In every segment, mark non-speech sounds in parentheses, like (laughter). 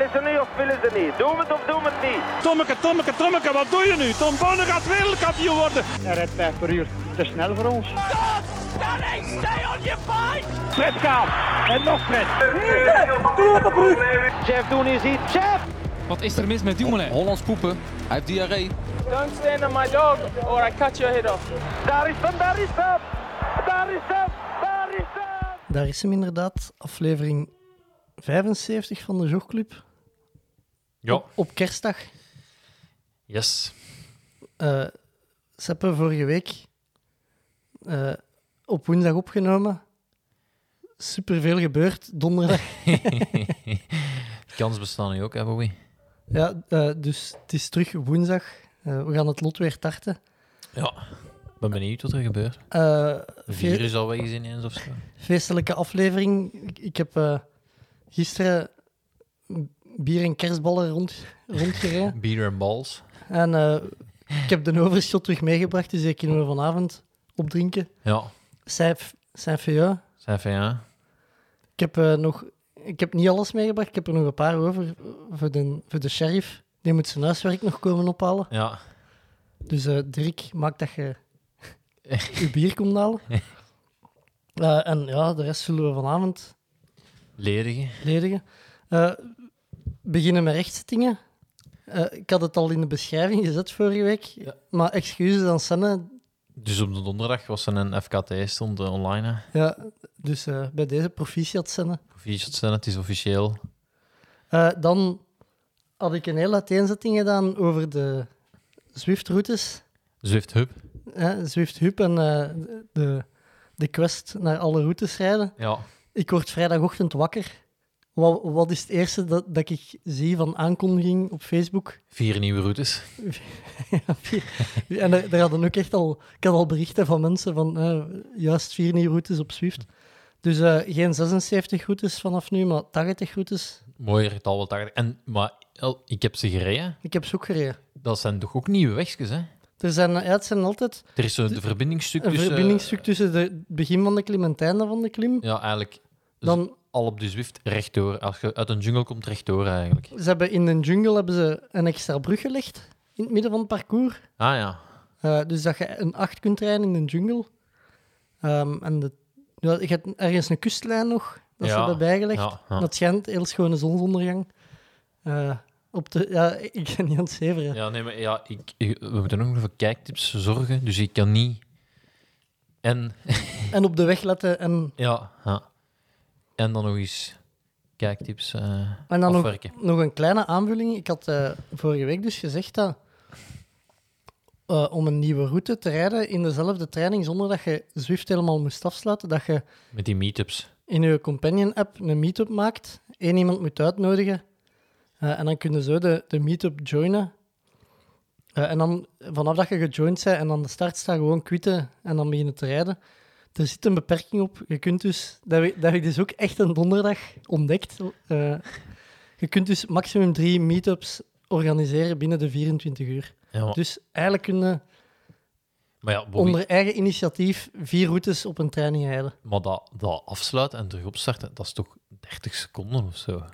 Willen ze niet of willen ze niet? Doen we het of doen we het niet? Tommeke, Tommeke, Tommeke, wat doe je nu? Tom Bonne gaat wereldkampioen worden. Hij rijdt 5 per uur. Te snel voor ons. Fred gaat. En nog Fred. Chef, doen is iets. Chef! Wat is er mis met Dumoulin? Hollands poepen. Hij heeft diarree. Don't stand on my dog or I cut your head off. Daar is hem, daar is hem! Daar is hem, daar is hem! Daar is hem inderdaad, aflevering 75 van de Jogclub. Ja. Op kerstdag. Yes. Eh Seppe vorige week eh, op woensdag opgenomen. Superveel gebeurd, donderdag. (laughs) Kans bestaan nu ook, hè, Bowie? ja, eh, dus het is terug woensdag. We gaan het lot weer tarten. Ja. Ik ben benieuwd wat er gebeurt. Fe- virus al weg is ineens of zo. feestelijke aflevering. Ik, ik heb gisteren bier en kerstballen rond, rondgereden. (laughs) Beer en balls. En eh, ik heb de overschot terug meegebracht, dus die kunnen we vanavond opdrinken. Ja. Saint- Saint-Feuilleux. Zijn van ja. Ik heb eh, nog... Ik heb niet alles meegebracht, ik heb er nog een paar over voor de, voor de sheriff. Die moet zijn huiswerk nog komen ophalen. Ja. Dus eh Dirk, maak dat je (laughs) je bier komt halen. En ja, de rest zullen we vanavond Ledige. ledigen. Eh, beginnen met rechtzittingen. Eh, ik had het al in de beschrijving gezet vorige week. Ja. Maar excuses aan Senne. Dus op de donderdag was er een FKT stond eh, online. Hè. Ja, dus eh, bij deze proficiat Senne. Proficiat zijn, het is officieel. Eh, dan had ik een hele uiteenzetting gedaan over de Zwift-routes. Zwift Hub. hè, Zwift-Hub en de, de quest naar alle routes rijden. Ja. Ik word vrijdagochtend wakker. Wat, wat is het eerste dat, dat ik zie van aankondiging op Facebook? Vier nieuwe routes. Ja, (laughs) vier- en er, er hadden ook echt al, ik had al berichten van mensen van eh, juist vier nieuwe routes op Zwift. Dus eh, geen 76 routes vanaf nu, maar 80 routes. Mooier getal wat daar. En, maar ik heb ze gereden. Ik heb ze ook gereden. Dat zijn toch ook nieuwe wegjes, hè? Er zijn, ja, het zijn altijd Er is de verbindingsstuk een tussen... verbindingsstuk tussen de- het begin van de klim en het einde van de klim. Ja, eigenlijk Dan, al op de Zwift rechtdoor. Als je uit een jungle komt, rechtdoor eigenlijk. ze hebben in de jungle hebben ze een extra brug gelegd in het midden van het parcours. Ah ja. Eh, dus dat je een 8 kunt rijden in de jungle. Ehm, en de, je hebt ergens een kustlijn nog, dat ze hebben bijgelegd. Ja, ja. Dat schijnt heel schone zonsondergang. Eh, op de, ja, (laughs) ik ben niet aan het zeveren. Ja, nee, maar ja, ik, ik- we moeten ook nog voor kijktips zorgen, dus ik kan niet... En, En op de weg letten. En, ja, ja. En dan nog eens kijktips eh en dan nog, afwerken. nog een kleine aanvulling. Ik had eh, vorige week dus gezegd dat eh, om een nieuwe route te rijden in dezelfde training, zonder dat je Zwift helemaal moest afsluiten, dat je Met die meetups. in je companion-app een meetup maakt, één iemand moet uitnodigen, en dan kun je zo de, de meetup joinen. En dan, vanaf dat je gejoind bent en aan de start staat, gewoon quitten en dan beginnen te rijden. Er zit een beperking op. Je kunt dus, dat, heb ik- dat heb ik dus ook echt een donderdag ontdekt. Eh, je kunt dus maximum drie meetups organiseren binnen de 24 uur. Ja, maar, Dus eigenlijk kunnen maar ja, Bobby, onder eigen initiatief vier routes op een training rijden. maar dat, dat afsluiten en terug opstarten, dat is toch 30 seconden of zo?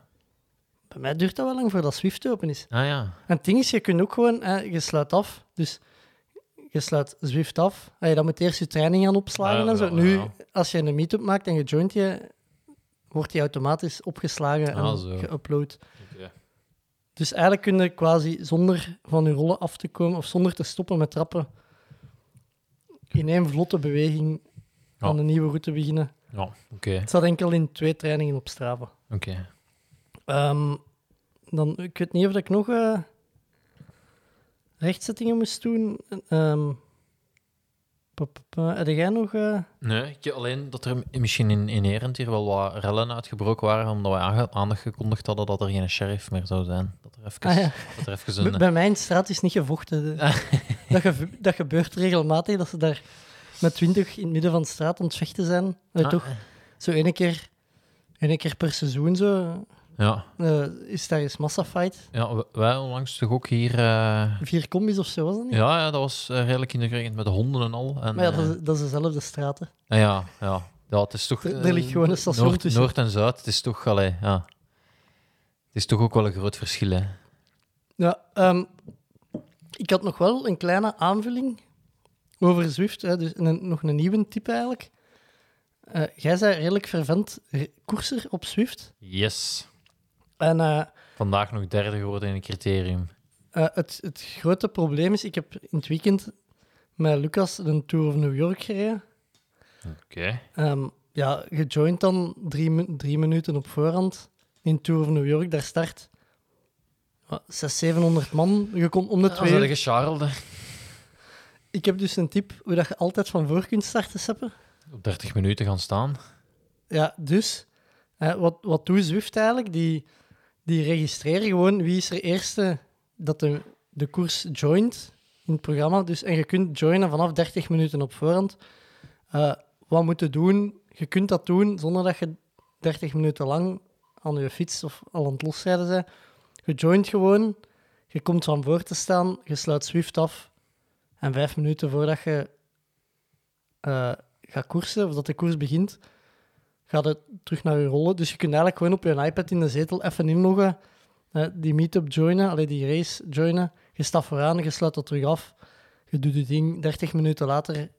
Bij mij duurt dat wel lang voordat Swift open is. Ah ja. En het ding is, je kunt ook gewoon, hè, je sluit af. Dus je sluit Zwift af. Dan moet je eerst je training gaan opslagen Ja, en zo. ja, Nu, als je een meetup maakt en je joint je, wordt die automatisch opgeslagen Ah, en geüpload. Dus eigenlijk kun je quasi zonder van je rollen af te komen of zonder te stoppen met trappen, in één vlotte beweging aan een nieuwe route beginnen. Ja, oké. Het staat enkel in twee trainingen op Strava. Oké. Ehm, dan, ik weet niet of ik nog eh, rechtzettingen moest doen. Pa- heb jij nog... eh, Nee, ik, alleen dat er misschien in, inherent hier wel wat rellen uitgebroken waren, omdat wij aange- aangekondigd hadden dat er geen sheriff meer zou zijn. Dat er even, Ah, ja. dat er even een... bij mij in de straat is niet gevochten. dat, geve- dat gebeurt regelmatig, dat ze daar met twintig in het midden van de straat aan het vechten zijn. Weet Ah, toch? Zo ene keer, ene keer per seizoen zo, Ja, eh, is daar eens massafight. ja, wij onlangs toch ook hier... eh, Vier combis of zo was dat niet? ja, ja, dat was eh, redelijk indrukwekkend met de honden en al. En, Maar ja, dat is, dat is dezelfde straat. hè. ah, ja, ja. ja, het is toch... Er- ligt gewoon een station Noord, tussen. Noord en Zuid, het is toch... Allee, ja. Het is toch ook wel een groot verschil, hè? Ja, ehm, ik had nog wel een kleine aanvulling over Zwift. Hè, dus een, nog een nieuwe type eigenlijk. Eh, jij bent redelijk vervent koerser op Zwift. Yes. En eh, Vandaag nog derde geworden in een criterium. eh, het, het grote probleem is, ik heb in het weekend met Lucas een Tour of New York gereden. Oké. Ehm, ja, gejoind dan drie, drie minuten op voorhand in Tour of New York. Daar start wat, 600, 700 man. Je komt om de twee dat gecharrelde. Ik heb dus een tip hoe dat je altijd van voor kunt starten, Seppe. Op 30 minuten gaan staan. Ja, dus eh, wat, wat doet Zwift eigenlijk? Die, die registreren gewoon wie is er eerste dat de, de koers joint in het programma. Dus, en je kunt joinen vanaf 30 minuten op voorhand. Eh, wat moet je doen? Je kunt dat doen zonder dat je 30 minuten lang aan je fiets of al aan het losrijden bent. Je joint gewoon, je komt van voor te staan, je sluit Zwift af. En vijf minuten voordat je eh, gaat koersen, of dat de koers begint, gaat het terug naar je rollen. Dus je kunt eigenlijk gewoon op je iPad in de zetel even inloggen, die meetup joinen, allee, die race joinen. Je staat vooraan, je sluit dat terug af. Je doet je ding 30 minuten later.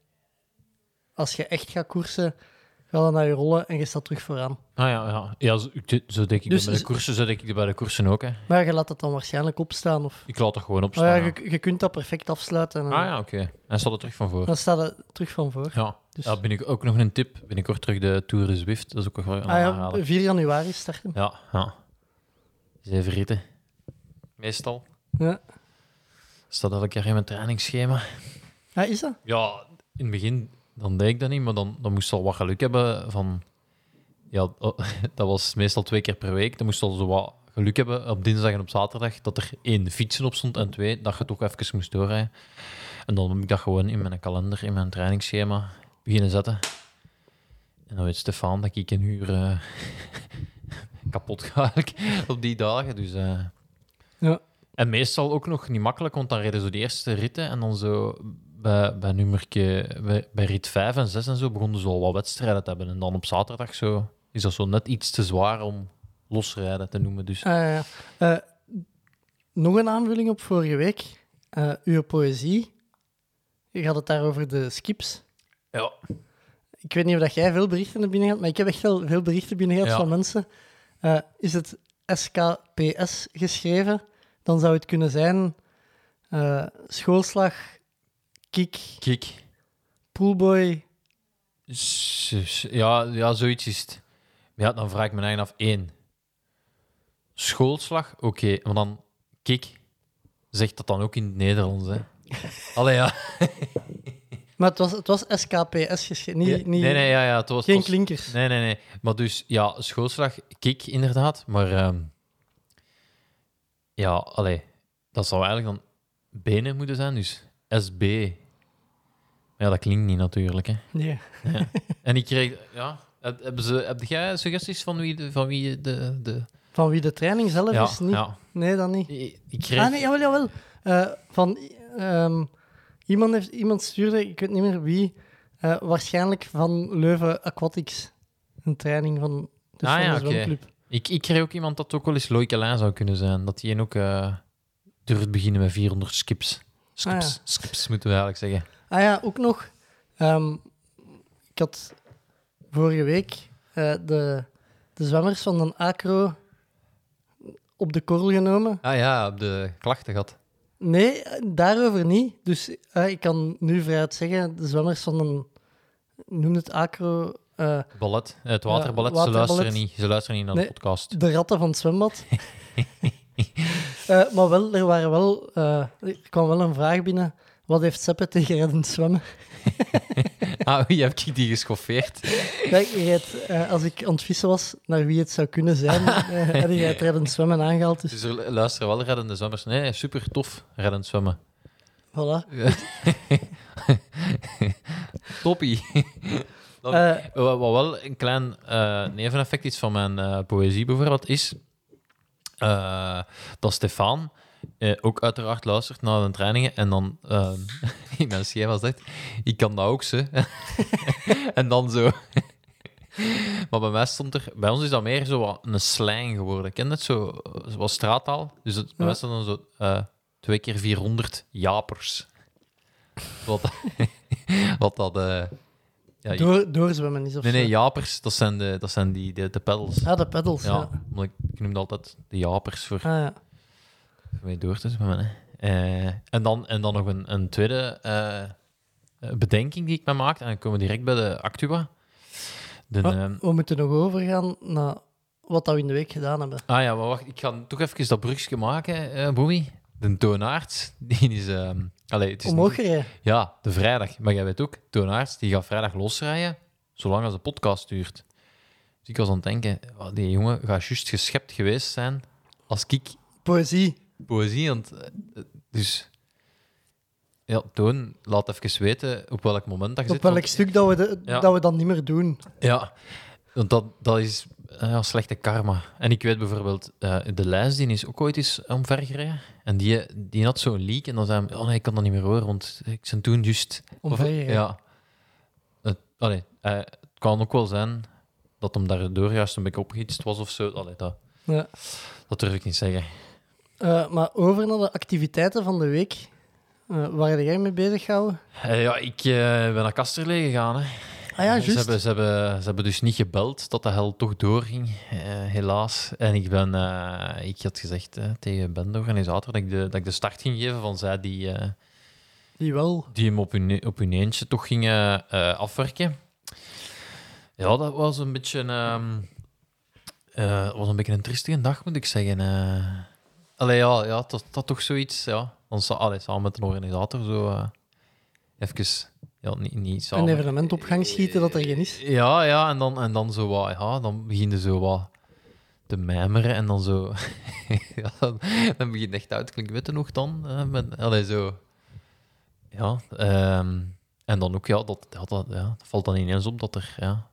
Als je echt gaat koersen, gaat het naar je rollen en je staat terug vooraan. Ah ja, ja. ja zo, zo denk ik Dus- dat bij de koersen, zo denk ik dat bij de koersen ook. Hè. Maar je laat het dan waarschijnlijk opstaan. Of... Ik laat het gewoon Oh opstaan. ja, ja. je, je kunt dat perfect afsluiten. En Ah ja, oké. En staat er terug van voor. Dan staat het terug van voor. Ja. Dus- ja, ben ik ook nog een tip. Binnenkort terug de Tour de Zwift. Dat is ook wel Ah ja, aanrader. 4 januari starten. Ja, ja. Zeven ritten. Meestal. Ja. Staat elke keer in mijn trainingsschema. Ah, is dat? Ja, in het begin dan deed ik dat niet, maar dan, dan moest je al wat geluk hebben van... Ja, (laughs) dat was meestal twee keer per week. Dan moest je al zo wat geluk hebben op dinsdag en op zaterdag dat er één fietsen op stond en twee dat je toch even moest doorrijden. En dan heb ik dat gewoon in mijn kalender, in mijn trainingsschema beginnen zetten. En dan weet Stefan dat ik een uur eh, (laughs) kapot ga (laughs) op die dagen. Dus, eh, Ja. En meestal ook nog niet makkelijk, want dan reden zo die eerste ritten en dan zo bij, bij nummerke, bij, bij rit 5 en 6 en zo begonnen ze al wat wedstrijden te hebben. En dan op zaterdag zo is dat zo net iets te zwaar om losrijden te noemen. Dus Ah. Eh, nog een aanvulling op vorige week. Eh, uw poëzie. Je had het daar over de skips. ja, Ik weet niet of dat jij veel berichten hebt binnengehad, maar ik heb echt wel veel berichten binnengehad Ja. van mensen. Eh, is het SKPS geschreven? Dan zou het kunnen zijn schoolslag, kick, kijk. poolboy. Ja, ja, zoiets is het. Ja, dan vraag ik me eigen af. één. Schoolslag, oké. Maar dan, kijk, zegt dat dan ook in het Nederlands, hè? (laughs) Allee, ja. Maar het was, het was SKPS geschreven, niet, Ja, nee, nee, ja, ja. Het was, geen het was- klinkers. Nee, nee, nee. Maar dus, ja, schoolslag, kik inderdaad. Maar ehm, ja, allee, dat zou eigenlijk dan benen moeten zijn, dus SB. Maar ja, dat klinkt niet natuurlijk, hè. Nee. En ik kreeg, ja, heb, hebben ze, heb jij suggesties van wie de, van wie de, de Van wie de training zelf ja, is, niet. ja. Nee, dan niet. Ik, ik kreeg, Ah, nee, jawel, jawel. Eh, van, ehm, iemand, heeft, iemand stuurde, ik weet niet meer wie, eh, waarschijnlijk van Leuven Aquatics. Een training van, dus Ah, ja, de ik, ik kreeg ook iemand dat ook wel eens Loïc Alain zou kunnen zijn. Dat die ook eh, durft beginnen met 400 skips. Skips, Ah, ja. skips moeten we eigenlijk zeggen. Ah ja, ook nog. ehm, ik had vorige week eh, de, de zwemmers van een acro op de korrel genomen. Ah ja, op de klachten gehad. Nee, daarover niet. Dus eh, ik kan nu vrijuit zeggen, de zwemmers van een, noem het acro, eh, Ballet, het waterballet, Ja, ze luisteren waterballet. niet, ze luisteren niet naar Nee. de podcast. de ratten van het zwembad. (laughs) (laughs) Eh, maar wel, er, waren wel, eh, er kwam wel een vraag binnen. Wat heeft Seppe tegen reddend zwemmen? (laughs) Ah, wie heb ik die geschoffeerd? (laughs) Ja, eh, als ik aan het vissen was naar wie het zou kunnen zijn, eh had je het reddend zwemmen aangehaald. Dus Dus er luisteren wel reddende zwemmers. Nee, super tof, reddend zwemmen. voilà. Toppie. Dan- Wat wel een klein neveneffect is van mijn poëzie bijvoorbeeld, is eh, dat Stefan eh, ook uiteraard luistert naar de trainingen en dan eh, in mijn schema zegt, ik kan dat ook, ze. (laughs) en dan zo (laughs) Maar bij mij stond er... Bij ons is dat meer zo wat een slang geworden. Ken het zo? Zoals straattaal. Dus het, bij Ja. mij stond dan zo... twee keer 400 japers. Wat, (laughs) wat dat... ja, Door, doorzwemmen is of nee, nee, japers, dat zijn, de, dat zijn die, de, de pedals. Ah, de pedals, ja. Ja, omdat ik, ik noemde altijd de japers voor Ah, ja. mee door te zwemmen. Hè. Eh, en, dan, en dan nog een, een tweede eh, bedenking die ik me maakte. En dan komen we direct bij de Actua. De, Maar ehm, we moeten nog overgaan naar wat dat we in de week gedaan hebben. ah ja, maar wacht. Ik ga toch even dat brugje maken, eh Boemi. De toonaards, die is... ehm allee, het is Omhoog niet- gereden. Ja, de vrijdag. Maar jij weet ook, toonaards, die gaat vrijdag losrijden, zolang als de podcast duurt. Dus ik was aan het denken, oh, die jongen gaat juist geschept geweest zijn als ik Poëzie. poëzie aan het... eh, Dus... Ja, Toon, laat even weten op welk moment dat je Op zit. welk want- stuk dat we, de, Ja. dat we dat niet meer doen. Ja, want dat, dat is ja, slechte karma. En ik weet bijvoorbeeld, eh, de lijst die is ook ooit eens omvergereden. En die, die had zo'n leak en dan zei hij, oh nee, ik kan dat niet meer horen, want ik ben toen juist... Omvergereden. Ja. Het, allee, eh, het kan ook wel zijn dat hem daardoor juist een beetje opgehitst was of zo. Allee, dat, Ja. dat durf ik niet zeggen. Eh, maar over naar de activiteiten van de week. Eh, waar jij mee bezig gehouden? Eh, ja, ik eh, ben naar Kasterlee gegaan. Hè. Ah ja, ze, hebben, ze, hebben, ze hebben dus niet gebeld dat de hel toch doorging, eh, helaas. En ik ben, eh, ik had gezegd eh, tegen Ben, de organisator, dat ik de, dat ik de start ging geven van zij die, eh, Die wel. die hem op hun, op hun eentje toch gingen eh, afwerken. Ja, dat was een beetje, eh, dat was een beetje een triestige dag, moet ik zeggen. eh. Allee, ja, ja dat, dat toch zoiets, ja. Dan allee, samen met een organisator zo eh even, ja, niet, niet samen. Een evenement op gang schieten dat er geen is. Ja, ja, en dan, en dan zo wat, ja, dan begin je zo wat te mijmeren en dan zo, (laughs) ja, dan, dan begin je echt uit te je nog dan? eh, met, allee, zo, ja, ehm, en dan ook, ja, dat, ja, dat, ja, dat valt dan ineens op dat er, ja,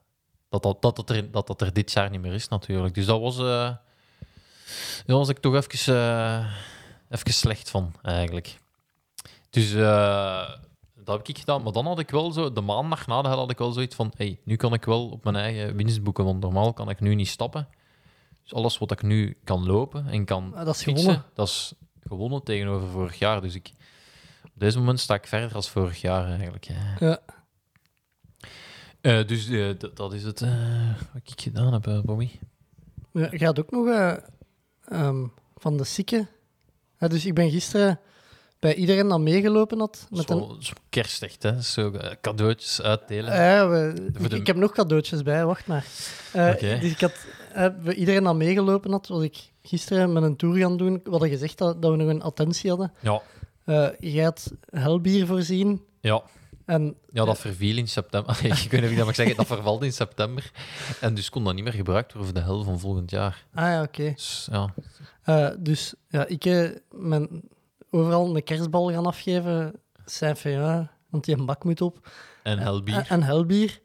dat dat, dat, dat, er, dat dat er dit jaar niet meer is natuurlijk. Dus dat was, ja, was ik toch even, even slecht van, eigenlijk. Dus dat heb ik gedaan. Maar dan had ik wel zo, de maandag na de had ik wel zoiets van: hey, nu kan ik wel op mijn eigen winst boeken, want normaal kan ik nu niet stappen. Dus alles wat ik nu kan lopen en kan Ah, dat is fietsen, gewonnen. dat is gewonnen tegenover vorig jaar. Dus ik, op deze moment sta ik verder als vorig jaar eigenlijk. hè. Ja. Eh, dus eh, dat is het eh, wat ik gedaan heb, Bobby. Ja, Je had ook nog eh, ehm, van de zieken. Dus ik ben gisteren bij iedereen dat meegelopen had. Met een, Zo, zo kerstig, hè? Zo eh, cadeautjes uitdelen. Ja, we- Voor de- Ik heb nog cadeautjes bij, wacht maar. Eh, Oké. Dus ik had, eh, bij iedereen dat meegelopen had, was ik gisteren met een tour gaan doen. We hadden gezegd dat, dat we nog een attentie hadden. Ja, Eh jij had helbier voorzien. ja. En Ja, dat verviel in september. (laughs) ik weet niet of ik dat mag zeggen. Dat vervalt in september. En dus kon dat niet meer gebruikt worden voor de hel van volgend jaar. ah ja, oké. Dus ja, Eh, dus ja, ik eh, ben overal een kerstbal gaan afgeven. Ja, want die een bak moet op. en helbier. En, en helbier.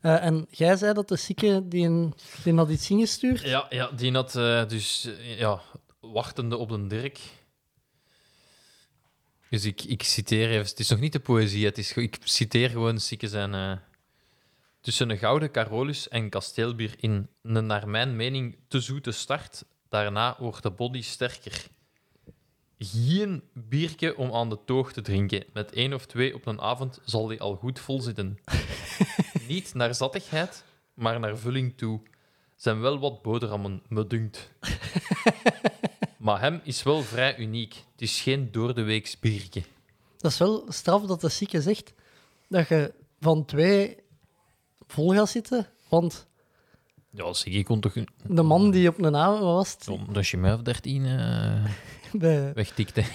Eh, en jij zei dat de zieke die, een, die had iets ingestuurd. Ja, ja die had eh, dus, eh, ja, wachtende op een Dirk. Dus ik, ik citeer even, het is nog niet de poëzie, het is, ik citeer gewoon zieke zijn. eh, tussen een gouden Carolus en kasteelbier in een naar mijn mening te zoete start. Daarna wordt de body sterker. Geen biertje om aan de toog te drinken. Met één of twee op een avond zal die al goed vol zitten. (laughs) Niet naar zattigheid, maar naar vulling toe. Zijn wel wat boterhammen, me dunkt. (laughs) maar hem is wel vrij uniek. Het is geen doordeweeks biertje. Dat is wel straf dat de zieke zegt dat je van twee vol gaat zitten. Want Ja, zeg, je kon toch een, de man die op een avond wat was, het? je mij of dertien eh (laughs) bij, wegtikte. (laughs)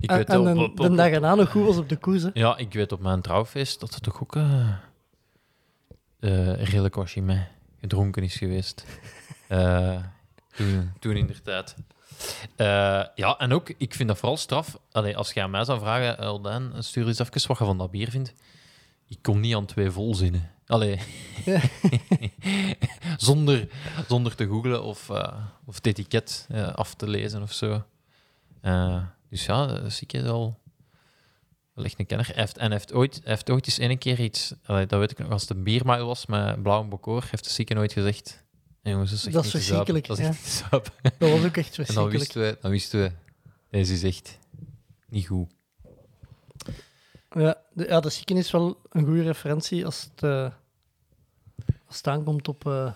ik weet en de, op- de dag erna nog goed was op de koers. hè. Ja, ik weet op mijn trouwfeest dat er toch ook eh eh redelijk was je mij gedronken is geweest. (laughs) Toen, toen in der tijd. Ja, en ook, ik vind dat vooral straf. Allee, als je aan mij zou vragen, Eldijn, stuur eens even wat je van dat bier vindt. Ik kom niet aan twee volzinnen. Allee. Ja. (laughs) zonder, zonder te googlen of, eh, of het etiket eh, af te lezen of zo. Eh, dus ja, dat zie ik al Wel echt een kenner. Heeft, en hij heeft ooit, heeft ooit eens een keer iets... allee, dat weet ik nog, als het een biermile was met blauwe bokoor, heeft de zieke nooit gezegd... "Nee, jongens, dat is, Dat is verschrikkelijk, Dat is ja. echt niet te zuipen." Dat was ook echt En dan verschrikkelijk. wisten, we, dan wisten we, deze is echt niet goed. Ja, de, ja, de is wel een goede referentie als het, eh, als het aankomt op, eh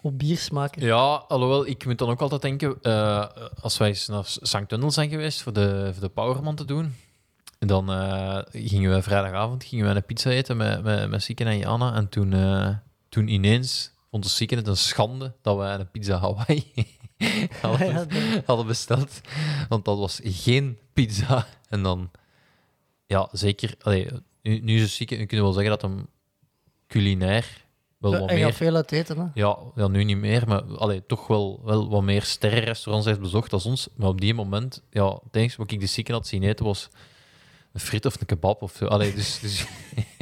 op biersmaken. Ja, alhoewel, ik moet dan ook altijd denken, eh, als wij naar St. Tunnel zijn geweest voor de, voor de Powerman te doen, dan gingen we vrijdagavond gingen we een pizza eten met, met, met Sieken en Jana. En toen, toen ineens vond de Sieken het een schande dat we een pizza Hawaii (laughs) hadden, Ja, dat- hadden besteld. Want dat was geen pizza. En dan, ja, zeker, allee, nu, nu is het Sieken, nu kunnen we wel zeggen dat hem culinair wel wat meer veel uit eten, hè. ja, ja, nu niet meer, maar allee, toch wel, wel wat meer sterrenrestaurants heeft bezocht als ons. Maar op die moment, ja, het enige wat ik de zieken had zien eten was een frit of een kebab of zo. Allee, dus, dus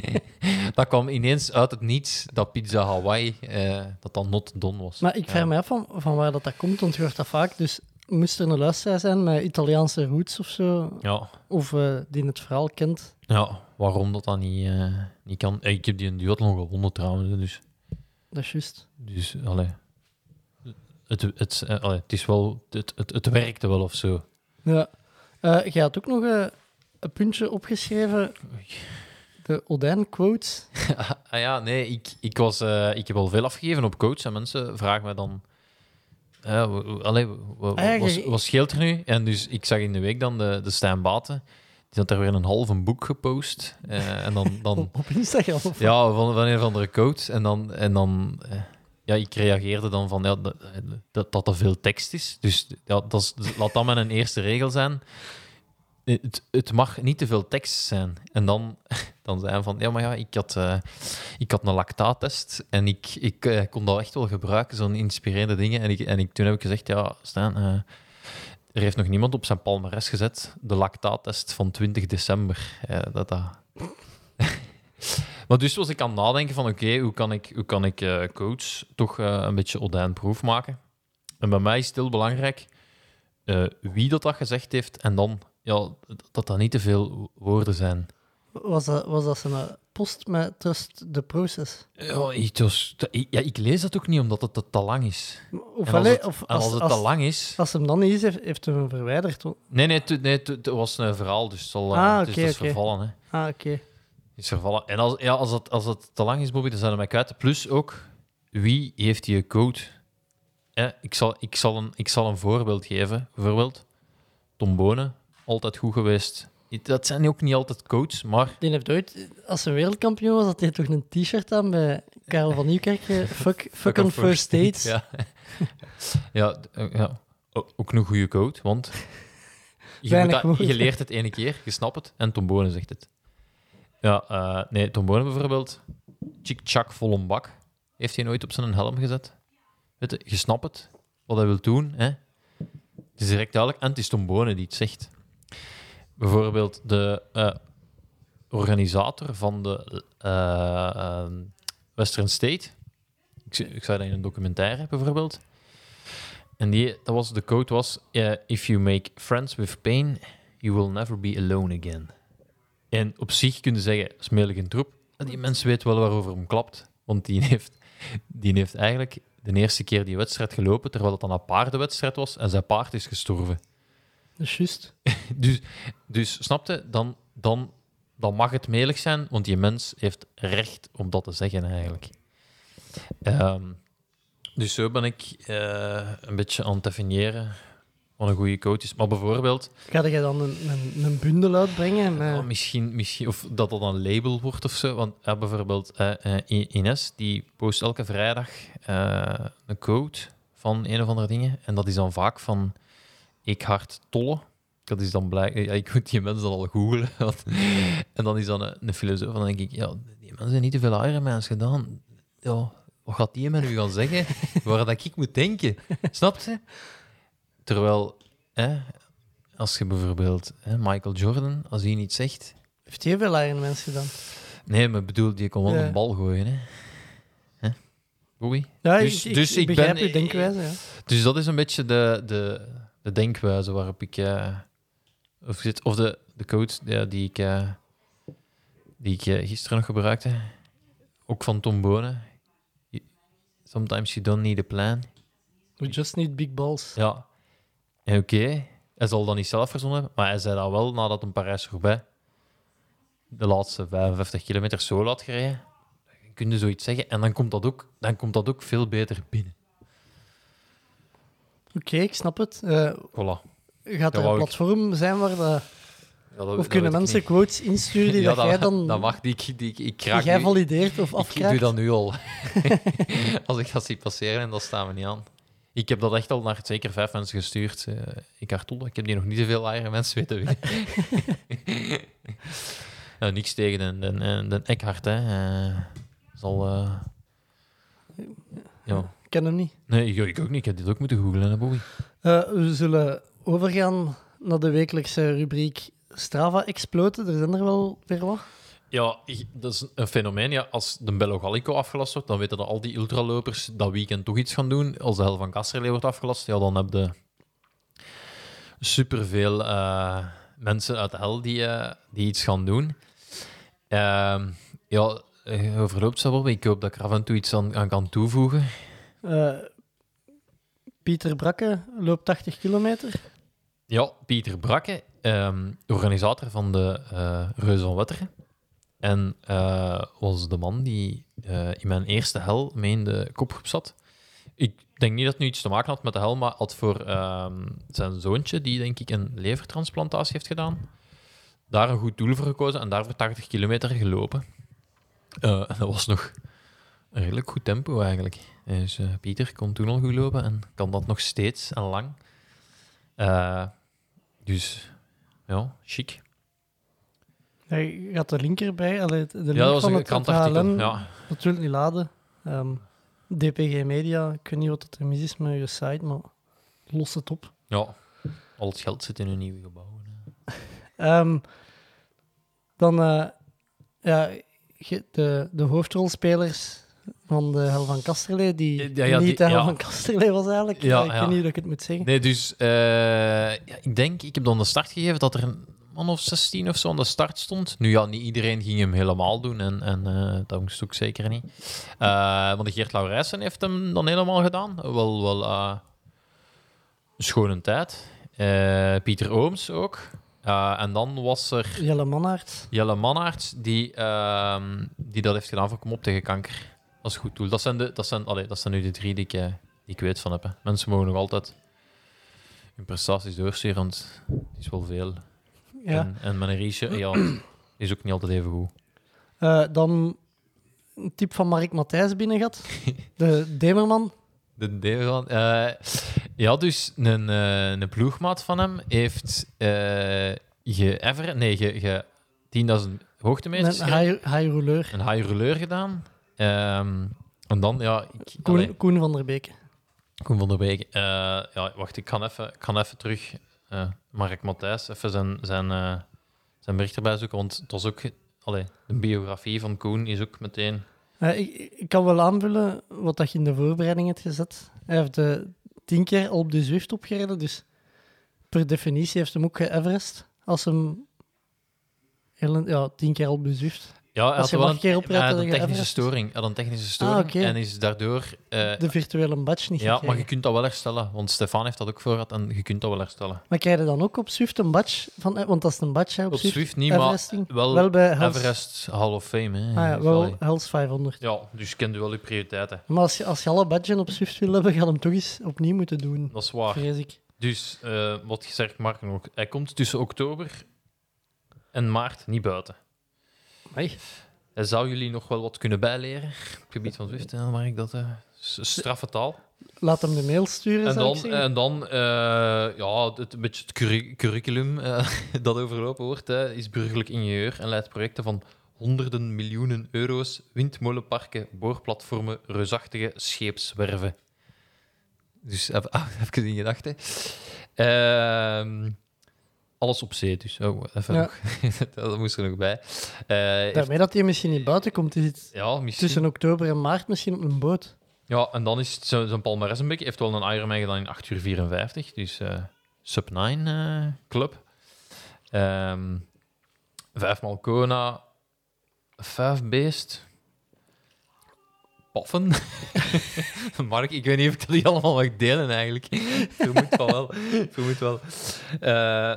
(laughs) dat kwam ineens uit het niets, dat pizza Hawaii, eh, dat dan not don was. Maar ik vraag ja. me af van, van waar dat, dat komt, want je hoort dat vaak. Dus moest er een luisteraar zijn met Italiaanse roots of zo, Ja, of eh, die het verhaal kent. ja, waarom dat dan niet, eh, niet kan. Eh, Ik heb die een duathlon gewonnen trouwens, dus... Dat is juist. Dus, allee, het, het, allee, het is wel... Het, het, het werkte wel of zo. Ja. Eh jij had ook nog een puntje opgeschreven. De Odijn quotes. (laughs) ah ja, nee, ik, ik, was, ik heb al veel afgegeven op coach en mensen vragen me dan... eh, allee, Ah wat, wat scheelt er nu? En dus ik zag in de week dan de, de Stijn Baten, die had daar weer een half een boek gepost. Eh, en dan, dan, (laughs) Op, op Instagram. Of ja, van, van een of andere coach. En dan, en dan eh, ja, ik reageerde dan van ja, dat, dat, dat er veel tekst is. Dus ja, dat is, laat dat mijn eerste regel zijn. Het, het mag niet te veel tekst zijn. En dan, dan hij van ja, maar ja, ik had, eh, ik had een lactaattest en ik, ik eh, kon dat echt wel gebruiken, zo'n inspirerende dingen. En, ik, en ik, toen heb ik gezegd, ja, Stijn, eh, er heeft nog niemand op zijn palmares gezet de lactaattest van 20 december. Dat, dat, (laughs) maar dus was ik aan het nadenken van oké, hoe kan ik, hoe kan ik coach toch een beetje odijnproef maken? En bij mij is het heel belangrijk wie dat, dat gezegd heeft en dan ja, dat dat niet te veel woorden zijn. Was, dat, was dat zijn eh, post met Trust the Process? Ja, ik, was, ja, ik lees dat ook niet omdat het te, lang is. Of, En als het, of en als, als het als, te lang is... als hem dan niet is, heeft, heeft hij hem verwijderd. Nee, nee, het, nee, het, was een verhaal, dus het, zal, eh, Ah, het is, vervallen. Hè. Ah, oké. Is vervallen. En als, ja, als, het, als het te lang is, Bobby, dan zijn we mij kwijt. Plus ook, wie heeft die code? Ja, ik, zal, ik, zal een, ik zal een voorbeeld geven. Bijvoorbeeld, Tom Bonen, altijd goed geweest. Dat zijn ook niet altijd coaches, maar Die heeft ooit, als hij wereldkampioen was, had hij toch een t-shirt aan bij Karel van Nieuwkerk. (laughs) Fuck, fuck on first dates. Ja, ja, eh, ja. Ook een goede code, want je, Weinig moet dat, woorden. je leert het ene keer, je snapt het, en Tom Bonen zegt het. Ja, eh, nee, Tom Bonen bijvoorbeeld, Chick Chak vol een bak, heeft hij nooit op zijn helm gezet. Weet je, je snapt het, wat hij wil doen. Hè? Het is direct duidelijk, en het is Tom Bonen die het zegt. Bijvoorbeeld de eh, organisator van de eh, ehm, Western State, ik, ik zag dat in een documentaire bijvoorbeeld. En die, dat was, de quote was: eh, If you make friends with pain, you will never be alone again. En op zich kun je zeggen: smelige troep. Die mens weet wel waarover hem klapt. Want die heeft, die heeft eigenlijk de eerste keer die wedstrijd gelopen, terwijl het dan een paardenwedstrijd was en zijn paard is gestorven. Dat is juist. (laughs) Dus, dus snapte, dan, dan, dan mag het melig zijn, want die mens heeft recht om dat te zeggen eigenlijk. Ehm, dus zo ben ik eh, een beetje aan het definiëren wat een goede coach is. Maar bijvoorbeeld, Ga je dan een, een, een bundel uitbrengen? Met... oh, misschien, misschien, of dat dat een label wordt of zo. Want ja, bijvoorbeeld eh, eh, Ines, die post elke vrijdag eh, een quote van een of andere dingen. En dat is dan vaak van ik hart tolle. Dat is dan blijk... Ja, ik moet die mensen dan al googlen. (laughs) want- en dan is dan een, een filosoof. En dan denk ik, ja, die mensen hebben niet te veel Ironmans gedaan. Ja, wat gaat die met u gaan zeggen? (laughs) Waar dat ik moet denken. Snap je? Terwijl, hè, als je bijvoorbeeld hè, Michael Jordan, als hij niet zegt... Heeft hij veel Ironmans gedaan? Nee, maar bedoel, die kon wel Ja. een bal gooien, hè? hè? Boei. Ja, Dus- ik, dus ik ik begrijp ben- denkwijze. Ja. Dus dat is een beetje de, de, de denkwijze waarop ik... eh, of, zit, of de, de code ja, die ik, eh, die ik eh, gisteren nog gebruikte. Ook van Tom Bonen. Sometimes you don't need a plan. We just need big balls. Ja. En Oké, hij zal dat niet zelf verzonnen hebben, maar hij zei dat wel nadat een Parijs-Roubaix de laatste 55 kilometer solo had gereden. Dan kun je zoiets zeggen en dan komt dat ook, dan komt dat ook veel beter binnen. Oké, ik snap het. Eh, Voilà. gaat er een ik- platform zijn waar... De, Ja, dat- of kunnen ik mensen quotes insturen die (laughs) ja, dat, jij dan... dat mag, die, ik- die, ik- ik kraak jij valideert of Ik afkraakt? doe dat nu al. (laughs) (laughs) Als ik dat zie passeren, en dat staan we niet aan. Ik heb dat echt al naar zeker vijf mensen gestuurd. eh ik Artol, ik heb die nog niet zoveel eigen mensen weten wie. Ja, niks tegen de, de, de Eckhart, hè. Eh, zal... eh, ja. Ik ken hem niet. Nee, ik, ik ook niet. Ik heb dit ook moeten googlen, hè, Bobby. Eh, we zullen overgaan naar de wekelijkse rubriek Strava exploten. Er zijn er wel weer wat. Ja, ik- dat is een fenomeen. Ja, als de Bello Gallico afgelast wordt, dan weten dat al die ultralopers dat weekend toch iets gaan doen. Als de hel van Kasterlee wordt afgelast, ja, dan heb je superveel eh mensen uit de hel die, eh, die iets gaan doen. Ehm, ja, eh, overloopt ze wel. Ik hoop dat ik er af en toe iets aan, aan kan toevoegen. Eh, Pieter Brakke loopt 80 kilometer. Ja, Pieter Brakke, ehm, organisator van de Reuze van Wetteren. En eh, was de man die in mijn eerste hel mee in de kopgroep zat. Ik denk niet dat het nu iets te maken had met de hel, maar had voor ehm, zijn zoontje, die denk ik een levertransplantatie heeft gedaan, daar een goed doel voor gekozen en daarvoor 80 kilometer gelopen. En dat was nog een redelijk goed tempo eigenlijk. Dus eh, Pieter kon toen al goed lopen en kan dat nog steeds en lang. Eh, dus ja, chic. Hij gaat de link erbij. Allee, de link Ja, dat was van een het, het krantartikel. Ja. natuurlijk niet laden. Ehm, DPG Media, ik weet niet wat er mis is met je site, maar los het op. ja, al het geld zit in een nieuwe gebouw. Ehm, dan eh, ja, de, de hoofdrolspelers van de Hel van Kasterlee, die Ja, ja, niet die- de Hel ja. van Kasterlee was eigenlijk. Ja, ik weet niet hoe ik het moet zeggen. Nee, dus eh, ja, ik denk, ik heb dan de start gegeven dat er een man of 16 of zo aan de start stond. Nu ja, niet iedereen ging hem helemaal doen en, en eh, dat moest ook zeker niet. Eh want de Geert Laurijsen heeft hem dan helemaal gedaan. Wel, wel een schone tijd. Pieter Ooms ook. En dan was er Jelle Mannaert. Jelle Mannaert, die, ehm, die dat heeft gedaan voor Kom op tegen kanker. Dat is goed doel. Dat zijn, de, dat zijn, allee, dat zijn nu de drie die ik, eh, die ik weet van heb. hè. Mensen mogen nog altijd hun prestaties doorsturen, want het is wel veel. Ja. En, en mijn Riesje, ja, is ook niet altijd even goed. Eh, dan een tip van Mark Matthijs binnen gehad. (laughs) De Demerman. De Devan. eh ja, dus een, eh, een ploegmaat van hem heeft eh ge nee, ge, ge 10.000 hoogtemeters Een high, high rouleur. een high rouleur gedaan. Ehm, en dan, ja... Ik, Koen, allee, Koen van der Beek. Koen van der Beek. Eh, ja, wacht, ik kan even, ik kan even terug... eh Mark Matthijs, even zijn, zijn, eh, zijn bericht erbij zoeken, want het was ook... Allee, de biografie van Koen is ook meteen... Ik, ik kan wel aanvullen wat dat je in de voorbereiding hebt gezet. Hij heeft de tien keer op de Zwift opgereden, dus per definitie heeft hem ook ge-Everest. Als hem ja, tien keer op de Zwift. Ja, hij had wel een, keer hij had een technische Everest. storing. Had een technische storing en is daardoor... eh, De virtuele badge niet ja, maar je kunt dat wel herstellen, want Stefan heeft dat ook voor gehad en je kunt dat wel herstellen. Maar krijg je dan ook op Zwift een badge? Van, eh, want dat is een badge hè, op. Swift niet, maar wel, Wel bij Everest Hall of Fame. Hè. Ah, ja, wel. Hells 500. Ja, dus je kent wel je prioriteiten. Maar als je, als je alle badges op Zwift wil hebben, ga je hem toch eens opnieuw moeten doen. Dat is waar. Vrees ik. Dus eh, wat je zegt, Mark, nog, hij komt tussen oktober en maart niet buiten. Hij zou jullie nog wel wat kunnen bijleren op het gebied van Zwift. Dan mag ik dat eh, s- straffe taal. Laat hem de mail sturen, En dan, en dan eh, ja, het, een beetje het curri- curriculum eh, (laughs) dat overlopen wordt, hè, is burgerlijk ingenieur en leidt projecten van honderden miljoenen euro's, windmolenparken, boorplatformen, reusachtige scheepswerven. Dus even, ah, (laughs) even in gedachten. Ehm, alles op zee dus. Oh, even Ja. (laughs) dat moest er nog bij. Heeft- Daarmee dat hij misschien niet buiten komt, is het ja, misschien. tussen oktober en maart misschien op een boot. Ja, en dan is het zo- zo'n palmarès een beetje. heeft wel een Ironman gedaan in 8 uur 54, dus eh sub 9 eh, club. Ehm vijf Malcona. Vijf Beest. Paffen. (laughs) Mark, ik weet niet of ik die allemaal mag delen eigenlijk. (laughs) Vermoed van wel. Vermoed wel. Eh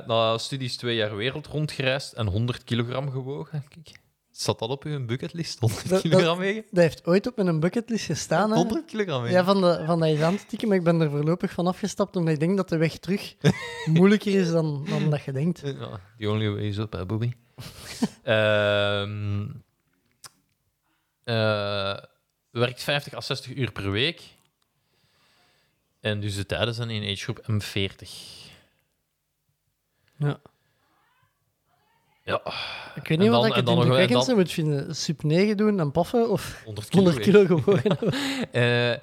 na studies twee jaar wereld rondgereisd en 100 kilogram gewogen. Kijk, zat dat op uw bucketlist? 100 Dat- kilogram dat- wegen? Dat heeft ooit op mijn bucketlist gestaan. Hè? 100 kilogram wegen? Ja, van, de, van dat eens aan te tikken, maar ik ben er voorlopig van afgestapt, omdat ik denk dat de weg terug (laughs) moeilijker is dan, dan dat je denkt. Ja, the only way is up, hè, Bobby. Ehm eh, werkt 50 à 60 uur per week. En dus de tijden zijn in agegroep M40. Ja. Ja, Ik weet niet En wat dan- ik het dan indrukwekkendste dan- moet vinden. Sub 9 doen en paffen of 100 kilo. (laughs) 100 weeg. kilo. (laughs) Eh,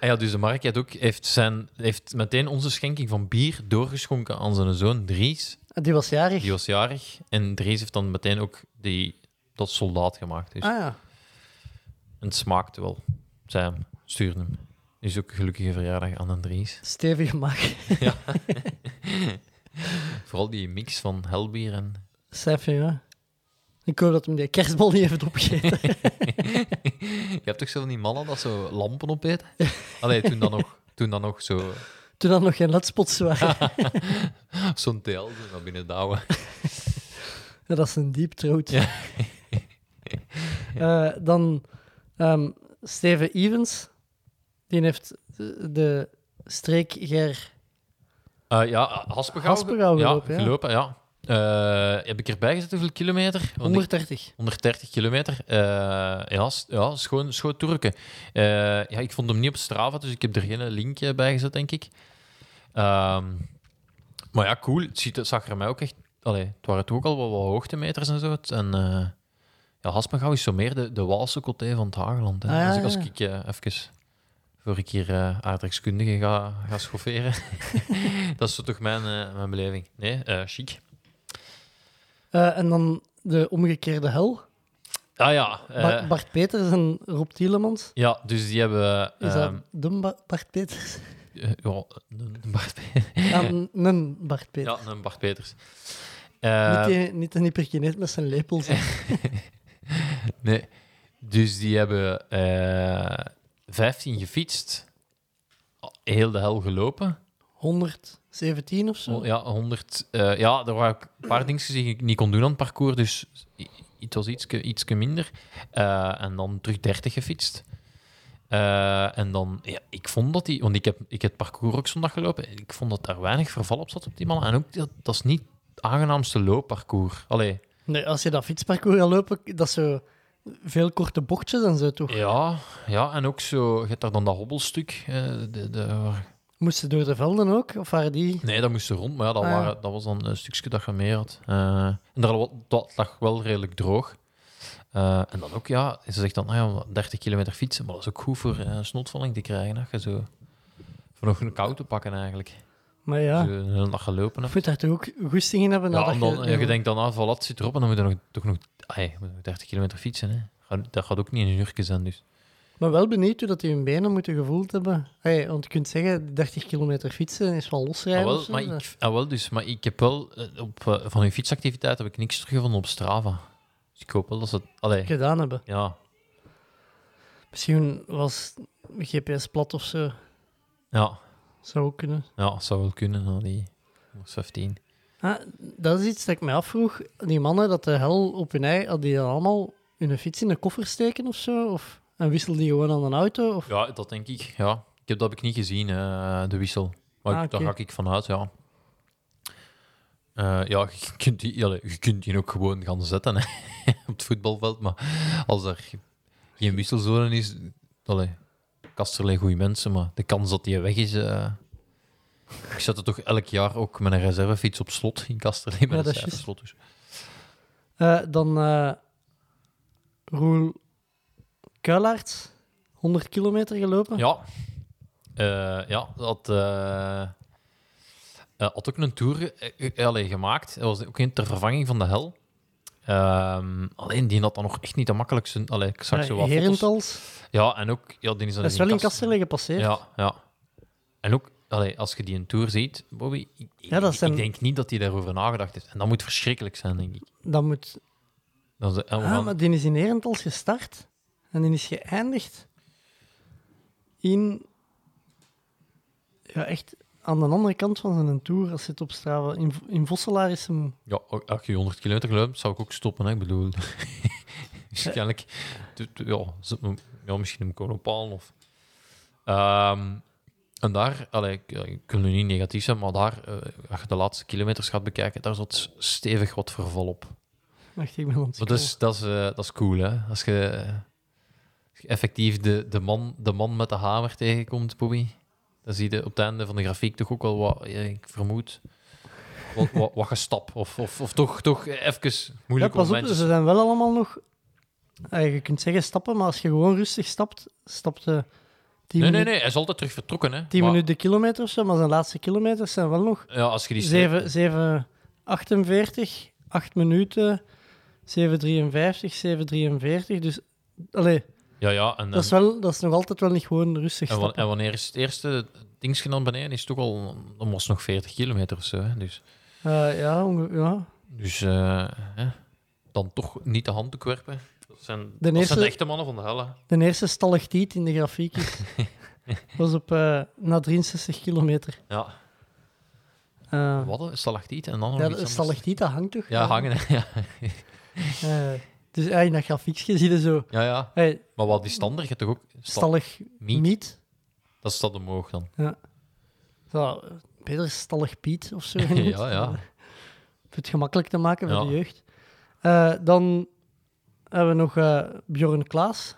ja, dus de Mark heeft, ook, heeft, zijn, heeft meteen onze schenking van bier doorgeschonken aan zijn zoon Dries. Die was jarig. Die was jarig. En Dries heeft dan meteen ook die tot soldaat gemaakt. Dus. Ah ja. En het smaakte wel. Zij hem, stuurde hem. Is ook een gelukkige verjaardag aan een Dries. Stevige maag. (laughs) (laughs) Vooral die mix van helbier en... Cijfer, ja. Ik hoop dat hem die kerstbal niet heeft opgegeten. (laughs) Je hebt toch zo van die mannen dat zo lampen opeten? Allee, toen dan nog, toen dan nog zo... Toen dat nog geen letspots waren. Zo'n TL zo naar binnen douwen. Ja, dat is een. Ja. Eh, dan ehm, Steven Evans. Die heeft de, de streekger... Eh, ja, Haspengouw. Haspengouw ja, gelopen, ja. gelopen, ja. Eh, heb ik erbij gezet hoeveel kilometer? Want ik- 130. 130 kilometer. Eh, ja, ja schoon, schoon Turken. Ja, ik vond hem niet op Strava, dus ik heb er geen linkje bij gezet, denk ik. Ehm, maar ja, cool. Het, ziet, het zag er mij ook echt... Allee, het waren toch ook al wat, wat hoogtemeters en zo. En ja, Haspengouw is zo meer de, de Waalse coté van het Hageland. Hè. Ah, ja, als ik, als ja. ik eh, even voor ik hier eh aardrijkskundige ga, ga schofferen. (laughs) dat is zo toch mijn, eh, mijn beleving. Nee, chic. En dan de omgekeerde hel. Ah ja, Ba- Bart Peters en Rob Tielemans. ja, dus die hebben... Is ehm, dat de Ba- Bart Peters? (laughs) Ja, een Bart Peters. Ja, een- Bart Peters. Ja, een Bart Peters. Eh, niet, die, niet een hyperkineet met zijn lepels. (laughs) nee. Dus die hebben eh 15 gefietst, heel de hel gelopen. 117 of zo. Oh, Ja, 100. eh, ja, er waren een paar dingen die ik niet kon doen aan het parcours, dus i- het was ietske, ietske minder. Eh, en dan terug 30 gefietst. En dan, ja, ik vond dat die, want ik heb, ik heb het parcours ook zondag gelopen, ik vond dat daar weinig verval op zat op die mannen. En ook, dat, dat is niet het aangenaamste loopparcours. Allee, Nee, als je dat fietsparcours gaat lopen, dat is zo veel korte bochtjes en zo toch. ja, ja, en ook zo, je hebt daar dan dat hobbelstuk. eh, de, de, Moesten door de velden ook? Of waren die... nee, dat moest ze rond, maar ja, dat, Ah, ja. waren, dat was dan een stukje dat je meer had. Eh, en daar, dat lag wel redelijk droog. Eh, en dan ook, ja, ze zegt dan, nou ja, 30 kilometer fietsen, maar dat is ook goed voor eh snotvalling te krijgen. Dat je zo voor nog een kou te pakken eigenlijk. Maar ja, Zo een hele dag gelopen je hebt. moet daar toch ook goesting in hebben. Ja, dan, je denkt dan, ah, voilà, het zit erop en dan moet je nog, toch nog, ai, je moet nog 30 kilometer fietsen. Hè. Dat gaat ook niet in een uurtje zijn, dus. Maar wel benieuwd hoe dat die hun benen moeten gevoeld hebben. Hey, want je kunt zeggen, 30 kilometer fietsen is wel losrijden. Ah, wel, of zo. maar ik, ah, wel, dus, maar ik heb wel, eh, op, eh, van uw fietsactiviteit heb ik niks teruggevonden op Strava. Dus ik hoop wel dat ze het, gedaan hebben. ja, Misschien was GPS plat of zo. ja, Zou ook kunnen. ja, zou wel kunnen, nou, die 15. Ah, dat is iets dat ik me afvroeg. Die mannen dat de hel op hun ei, hadden die dan allemaal hun fiets in de koffer steken of zo? Of, en wisselde die gewoon aan een auto? Of, Ja, dat denk ik, ja. Ik heb dat heb ik niet gezien, eh, de wissel. Maar Ah, ik- daar oké. ga ik vanuit, ja. Eh, ja, je kunt, die, je kunt die ook gewoon gaan zetten hè, (laughs) op het voetbalveld, maar als er geen wisselzone is, allee, Kasterlee goede mensen, maar de kans dat die weg is... eh, ik zet het toch elk jaar ook met een reservefiets op slot in Kasterlee, met Ja, een cijferslot. Dus. Eh, dan eh Roel Kuilaerts, 100 kilometer gelopen. Ja, Eh, ja dat had ook een tour allee, gemaakt. Dat was ook in ter vervanging van de hel. Ehm, alleen die had dan nog echt niet de makkelijkste. Allee, ik zag Ja, zo wat. Herentals. Ja, en ook. Ja, die is dan Dat is wel in Kaster- Kasterlee gepasseerd. Ja, ja. En ook allee, als je die een tour ziet, Bobby, ik, Ja, dat ik- zijn- ik denk niet dat hij daarover nagedacht heeft. En dat moet verschrikkelijk zijn, denk ik. Dat moet... Dat is, Ah, maar die is in Herentals gestart. En die is geëindigd in... Ja, echt aan de andere kant van zijn tour, als het op Strava... In, in Vosselaar is hem... Ja, als je 100 kilometer loopt, zou ik ook stoppen. Hè? Ik bedoel, (laughs) waarschijnlijk. Ja, ja, misschien hem gewoon ophalen. Of... Ehm, en daar, allee, ik, ja, wil nu niet negatief zijn, maar daar, eh, als je de laatste kilometers gaat bekijken, daar zat stevig wat verval op. Wacht, ik ben aan het Maar dat is, dat is, eh, dat is cool, hè? Als je, als je effectief de, de, man, de man met de hamer tegenkomt, Bobby, dan zie je op het einde van de grafiek toch ook wel wat, ja, ik vermoed, wat, wat, wat gestap. Of, of, of toch, toch even Ja, moeilijke pas op, ze zijn wel allemaal nog... eh, je kunt zeggen stappen, maar als je gewoon rustig stapt, stapt je 10 Nee, nee, minuten, nee, hij is altijd terug vertrokken. Hè? 10 Maar, minuten de kilometer of zo, maar zijn laatste kilometers zijn wel nog Ja, als je die 7, 7, 48, 8 minuten, 7, 53, 7, 43. Dus, allee, Ja, ja. En, dat, is wel, dat is nog altijd wel niet gewoon rustig en, wanneer is het eerste dingetje dan beneden? Is het toch al, het nog 40 kilometer of zo. Hè? Dus, Eh, ja, ja, dus eh, hè? dan toch niet de handdoek werpen. Dat zijn, dat zijn eerste- de echte mannen van de hel. Hè? de eerste stalactiet in de grafiek is, (laughs) was op eh, na 63 kilometer. Ja. Eh, Wat? Een stalactiet en dan nog ja, iets de anders? stalactiet, dat hangt toch? Ja, hangen. Ja, (laughs) Eh, dus ja, in dat grafiekje zie je zo... ja. ja. Hey, Maar wat die stander, je hebt toch ook... Stal, stallig miet? miet. Dat staat omhoog dan. Ja, beter stallig Piet of zo. (laughs) Ja, ja. Om het gemakkelijk te maken voor Ja. de jeugd. Eh, dan hebben we nog eh, Bjorn Klaas.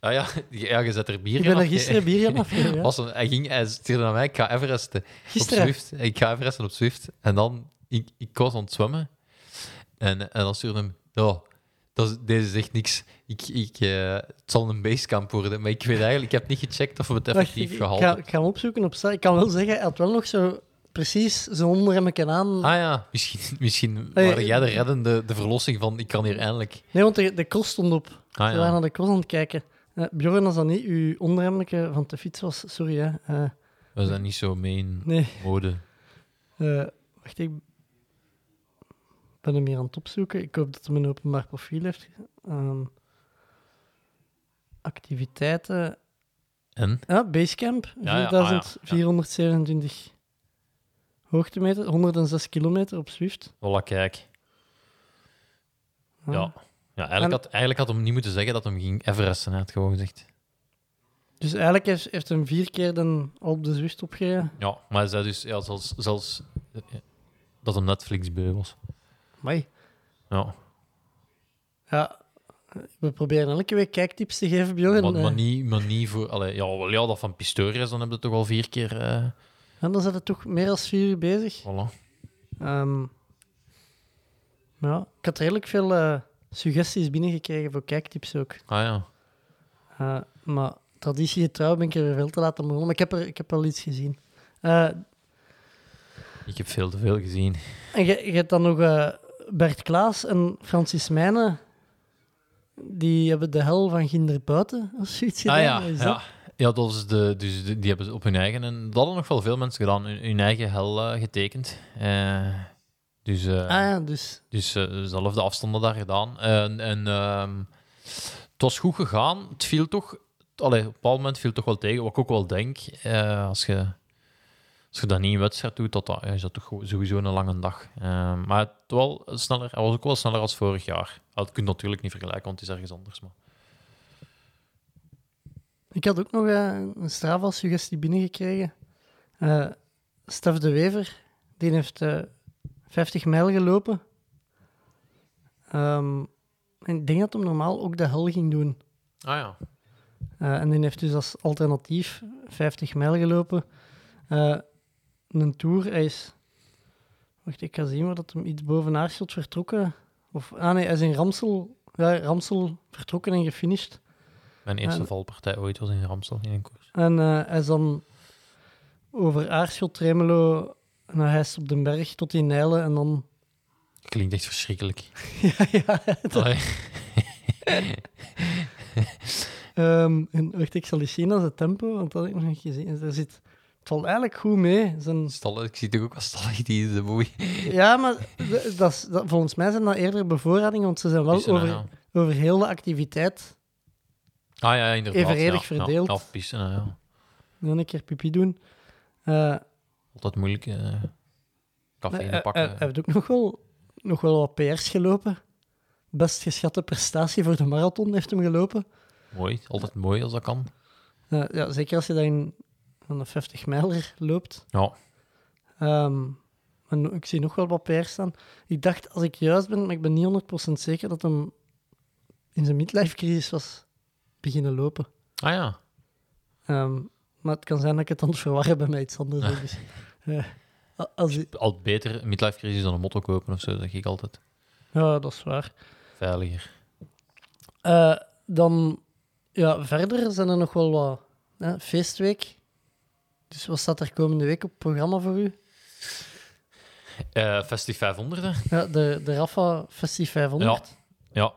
Ja, ja, ja, je zet er bier Ik in ben er gisteren bier gaan afgeven. Ja. (laughs) Was een, hij, ging, hij stuurde naar mij, ik ga Everesten Gisteren. op Zwift. Ik ga Everesten op Zwift. En dan, ik, ik was aan het zwemmen. En, en dan stuurde hem, ja, dat is, deze zegt niks. Ik, ik, eh, het zal een basecamp worden. Maar ik weet eigenlijk, ik heb niet gecheckt of we het effectief ik, ik gehaald hebben. ik ga hem opzoeken op site. Ik kan wel zeggen, hij had wel nog zo precies zijn onderremmetje aan. Ah ja, misschien, (laughs) misschien Hey, waren jij de reddende, de verlossing van, ik kan hier eindelijk... Nee, want de, de cross stond op. Ah We waren naar de cross aan het kijken. Eh, Bjorn, als dat niet uw onderhemdje van de fiets was, sorry hè. Eh, we zijn niet zo nee, mode. eh, wacht, ik ben hem hier aan het opzoeken. Ik hoop dat hij een openbaar profiel heeft. Ehm, activiteiten. En? Ja, Basecamp, Ja, ja, ah, ja, 4427 hoogtemeter, 106 kilometer op Zwift. Voilà, kijk. Ah. Ja. Ja, eigenlijk, En- had, eigenlijk had hem niet moeten zeggen dat hem ging Everesten, hij had gewoon gezegd. Dus eigenlijk heeft, heeft hem vier keer dan op de Zwift opgereden. Ja, maar hij zei dus ja, zelfs, zelfs eh, dat hem Netflix beu was. Amai. Ja, Ja, we proberen elke week kijktips te geven, Bjorn. maar, maar, Eh, niet, maar niet voor... Allee, ja, wel, ja, dat van Pistorius, dan heb je toch al vier keer... eh En dan zijn we toch meer dan vier uur bezig. voilà. Ehm, ja, ik had redelijk veel eh, suggesties binnengekregen voor kijktips ook. Ah ja. Eh, maar traditiegetrouw ben ik er veel te laat begonnen. Maar ik heb, er, ik heb wel iets gezien. Eh, Ik heb veel te veel gezien. en je, je hebt dan nog Bert Klaas en Francis Mijnen. Die hebben de hel van Ginder buiten of zoiets gedaan. Ah ja. Ja, dat is de, dus die hebben ze op hun eigen... En dat hadden nog wel veel mensen gedaan, hun, hun eigen hel eh, getekend. Eh, dus... eh, Ah ja, dus... Dus zelf de afstanden daar gedaan. En, en ehm, het was goed gegaan. Het viel toch... Allee, op een bepaald moment viel het toch wel tegen. Wat ik ook wel denk, als, je, als je dat niet in wedstrijd doet, dat, is dat toch sowieso een lange dag. Ehm, maar het, wel sneller, was ook wel sneller als vorig jaar. Dat kun je natuurlijk niet vergelijken, want het is ergens anders. Maar. Ik had ook nog eh, een Strava-suggestie binnengekregen. Eh Stef de Wever, die heeft eh 50 mijl gelopen. Ehm, en ik denk dat hem normaal ook de hel ging doen. Ah ja. Eh, en die heeft dus als alternatief 50 mijl gelopen. Eh, een tour, hij is... Wacht, ik ga zien waar dat hem iets boven Aarschot vertrokken. Of, ah nee, hij is in Ramsel, ja, Ramsel vertrokken en gefinished. Mijn eerste En- valpartij ooit was in Ramsel in een koers. En eh, hij is dan over Aarschot, Tremelo, naar Heist op den Berg tot in Nijlen en dan... Klinkt echt verschrikkelijk. (laughs) ja, ja. (laughs) Ehm, en wacht, ik zal eens zien als het tempo, want dat heb ik nog niet gezien. Er zit Het valt eigenlijk goed mee. Zijn... Stallen, ik zie toch ook als stallen die de boei. Ja, maar dat is, dat, volgens mij zijn dat eerder bevoorradingen, want ze zijn wel Pissen, over, over heel de activiteit Ah ja, inderdaad. Evenredig ja, verdeeld. Ja, afpissen, ja. nog een keer pipi doen. Eh, Altijd moeilijk. eh café hij, hij- pakken. hij heeft ook nog wel, nog wel wat PR's gelopen. Best geschatte prestatie voor de marathon heeft hem gelopen. Mooi, altijd mooi als dat kan. Eh, ja, zeker als je in aan de 50 mijler loopt. Ja, Ehm, en ik zie nog wel wat PR's staan. Ik dacht, als ik juist ben, maar ik ben niet 100% zeker dat hem in zijn midlife-crisis was beginnen lopen. ah ja. Ehm, maar het kan zijn dat ik het aan het verwarren ben met iets anders. ook. Dus, (laughs) eh, a- als, Altijd beter midlife crisis dan een motto kopen of zo, zeg ik altijd. ja, dat is waar. Veiliger. Eh, dan, ja, verder zijn er nog wel wat hè, feestweek. Dus wat staat er komende week op het programma voor u? Eh Festive 500, hè? Ja, de, de Rafa Festive 500. Ja,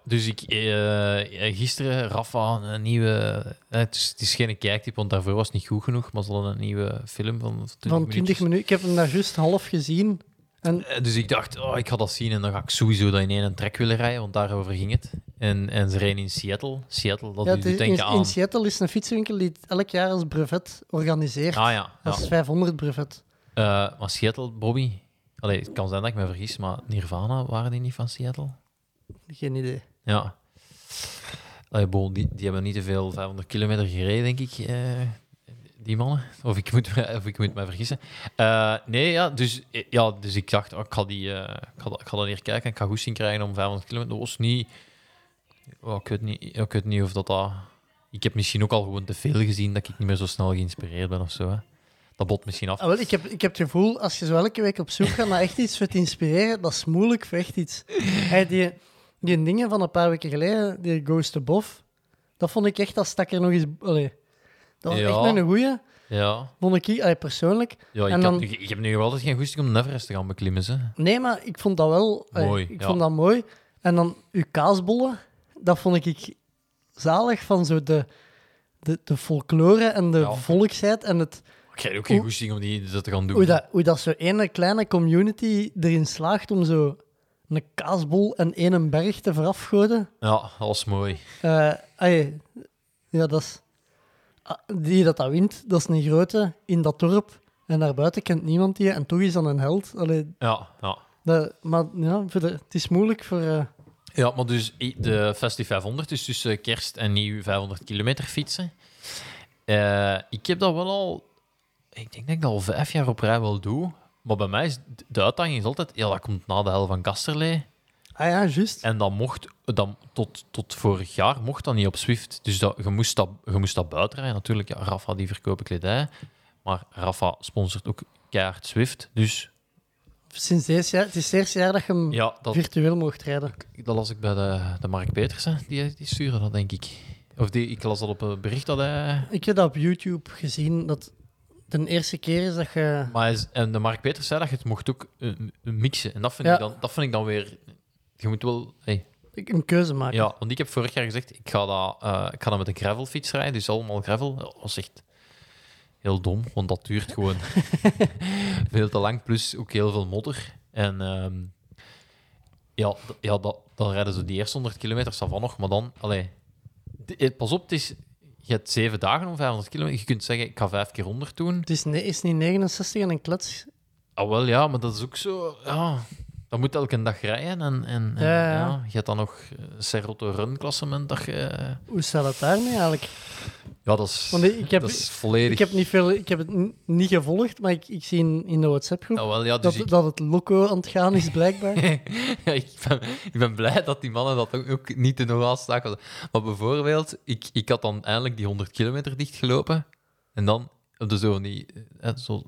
dus ik, eh, gisteren, Rafa, een nieuwe. eh, het, is, het is geen kijktip, want daarvoor was het niet goed genoeg. Maar ze hadden een nieuwe film van 20 Van 20 minuutjes. minuten. Ik heb hem daar juist half gezien. En Eh, Dus ik dacht, oh, ik ga dat zien en dan ga ik sowieso dat in één trek willen rijden, want daarover ging het. En, en ze reden in Seattle. Seattle, dat ja, doet het is- denken in, aan... in Seattle is een fietswinkel die het elk jaar als brevet organiseert. Ah ja, ja. Als 500 brevet. Eh, maar Seattle, Bobby... Allee, het kan zijn dat ik me vergis, maar Nirvana, waren die niet van Seattle? Geen idee. Ja. Allee, bon, die, die hebben niet te veel 500 kilometer gereden, denk ik, eh, die mannen. Of ik moet, me- of ik moet me vergissen. Eh, nee, ja dus, eh, ja, dus ik dacht, oh, ik, ga die, eh, ik, ga, dat- ik ga dat hier kijken. Ik ga goed zien krijgen om 500 kilometer. Dat was niet... Oh, ik, weet niet ik weet niet of dat, dat... Ik heb misschien ook al gewoon te veel gezien dat ik niet meer zo snel geïnspireerd ben of zo. Hè. Dat bot misschien af. Ah, wel, ik, heb, ik heb het gevoel, als je zo elke week op zoek gaat naar echt iets voor te inspireren, dat is moeilijk voor echt iets. Hey, die, die dingen van een paar weken geleden, die Ghost Above, dat vond ik echt, dat stak er nog eens... Allee, dat was Ja. echt een goeie, Ja, vond ik allee, persoonlijk. ja ik, En dan- nu- ik heb nu altijd geen goesting om Everest te gaan beklimmen. Hè. Nee, maar ik vond dat wel... allee, Mooi, ik ja. vond dat mooi. En dan uw kaasbollen, dat vond ik zalig van zo de, de, de folklore en de Ja. volksheid en het... Ik heb ook geen goesting om die dat te gaan doen. Hoe dat, hoe dat zo'n ene kleine community erin slaagt om zo een kaasbol en één berg te verafgoden. Ja, dat was mooi. Eh, ai, ja, dat is... ah, Die dat dat wint, dat is een grote in dat dorp. En daarbuiten kent niemand die, en toch is dat een held. Allee, Ja, ja. maar ja, voor de- het is moeilijk voor... eh, Ja, maar dus de Festive 500 is tussen kerst en nieuw 500 kilometer fietsen. Eh, ik heb dat wel al... Ik denk dat ik dat al vijf jaar op rij wel doe. Maar bij mij is de uitdaging is altijd... Ja, dat komt na de hel van Kasterlee. Ah ja, juist. En dat mocht... Dat, tot, tot vorig jaar mocht dat niet op Swift. Dus dat, je, moest dat, je moest dat buiten rijden. Natuurlijk, ja, Rafa die verkopen kledij. Maar Rafa sponsort ook keihard Swift. Dus Sinds deze jaar, het is het eerste jaar dat je hem ja, dat, virtueel mocht rijden. Dat las ik bij de, de Mark Petersen, die, die stuurde dat, denk ik. Of die, ik las dat op een bericht dat hij... Ik heb dat op YouTube gezien, dat de eerste keer is dat je... Maar is- en de Mark Peters zei dat je het mocht ook eh, mixen. En dat vind, Ja. ik, dan, dat vind ik dan weer... Je moet wel... Hey, een keuze maken. ja, want ik heb vorig jaar gezegd, ik ga dat, eh, ik ga dat met een gravelfiets rijden. Dus allemaal gravel. Dat was echt heel dom, want dat duurt gewoon (laughs) veel te lang. Plus ook heel veel modder. En ehm, ja, d- ja dat, dan rijden ze die eerste 100 kilometer van nog. Maar dan, allee, d- eh, pas op, het is, je hebt zeven dagen om 500 kilometer. Je kunt zeggen, ik ga vijf keer 100 doen. Het is, niet 69 en een klets. Ah, wel ja, maar dat is ook zo. Ja, dan moet elke dag rijden. En, en, en Ja, ja, ja. je hebt dan nog eh, Serroto Run klassement. Dat je, Hoe staat het daarmee eigenlijk? ja, dat is, Want ik heb, dat is volledig. ik heb, niet veel, ik heb het niet gevolgd, maar ik, ik zie in, in de WhatsApp-groep wel, ja, dus dat, ik, dat het loco aan het gaan is, blijkbaar. (laughs) Ja, ik, ben, ik ben blij dat die mannen dat ook, ook niet te nog aanstaken. Maar bijvoorbeeld, ik, ik had dan eindelijk die 100 kilometer dichtgelopen. En dan, op de zo die, eh, zo,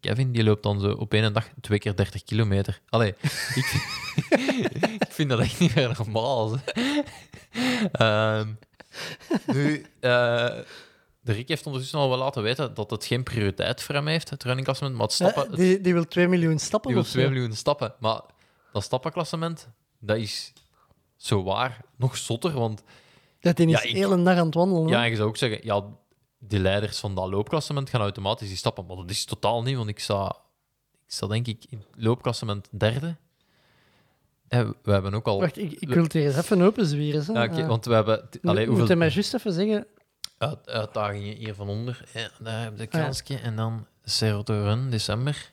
Kevin, die loopt dan zo op één dag twee keer 30 kilometer. Allee, ik, vind- (laughs) ik vind dat echt niet meer normaal. Ehm, nu, eh, de Rick heeft ondertussen al wel laten weten dat het geen prioriteit voor hem heeft, het runningklassement. Maar het stappen, die, die wil 2 miljoen stappen die wil of 2 zo. miljoen stappen. Maar dat stappenklassement, dat is zo waar nog zotter. Want Dat hij is Ja, de ik- hele dag aan het wandelen. ja, je zou ook zeggen, ja, die leiders van dat loopklassement gaan automatisch die stappen. Maar dat is totaal niet, want ik sta, ik sta denk ik in het loopklassement derde. Eh, we hebben ook al... Wacht, ik, ik wil het hier eens even open zwieren. hè. Ja, oké, Eh, want we hebben... t- moet- hoeveel je mij juist even zeggen... uit, uitdagingen hier van onder? Ja, daar heb je ja. kansje. En dan Cerro Run, december.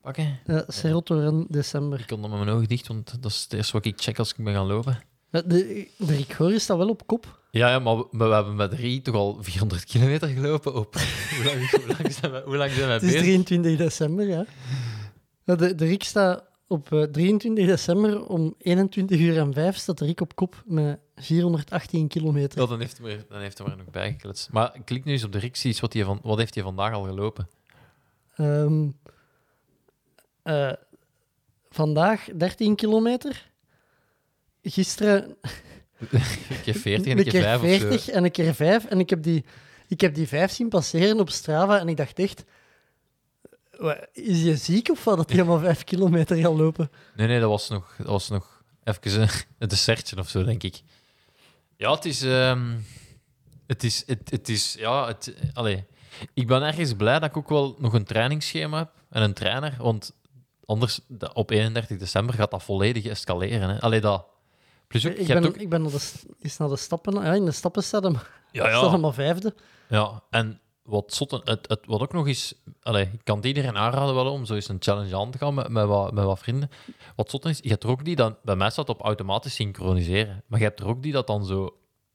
Pakken. Uh, Serotoren december. Ik kon dan met mijn ogen dicht, want dat is het eerste wat ik check als ik ben gaan lopen. De, de Rick Goor is dat wel op kop. Ja, ja maar, we, maar we hebben met drie toch al 400 kilometer gelopen op... (laughs) hoe, lang, hoe, lang zijn we, hoe lang zijn we Het is bezig? 23 december, ja. De, de Rick staat op eh, 23 december om 21 uur en 5 staat de Rick op kop met 418 kilometer. Ja, dan heeft hij er, dan heeft hij er nog bij gekletst. Maar klik nu eens op de Rixie, wat, hij van, wat heeft hij vandaag al gelopen? Ehm, eh, vandaag 13 kilometer. Gisteren Een keer 40 en een keer 5 of 40 zo. en een keer 5. En ik heb, die, ik heb die 5 zien passeren op Strava en ik dacht echt... Is je ziek of wat dat hij allemaal 5 kilometer gaat lopen? Nee, nee, dat was nog, dat was nog even een, een dessertje of zo, denk ik. Ja, het is... ehm, het is... Het, het is ja, het, allee, ik ben ergens blij dat ik ook wel nog een trainingsschema heb en een trainer, want anders, op 31 december gaat dat volledig escaleren. Hè. Allee, dat... Plus ook, Ik ben, ook... ik ben naar de, s- eens naar de stappen... Ja, in de stappen staat hem, (laughs) Ja, hem maar vijfde. Ja, en wat, zotte, het, het, wat ook nog is... Allee, ik kan het iedereen aanraden wel om zo eens een challenge aan te gaan met, met, wat, met wat vrienden. Wat zotte is, je hebt er ook die dan... Bij mij staat op automatisch synchroniseren. Maar je hebt er ook die dat dan zo...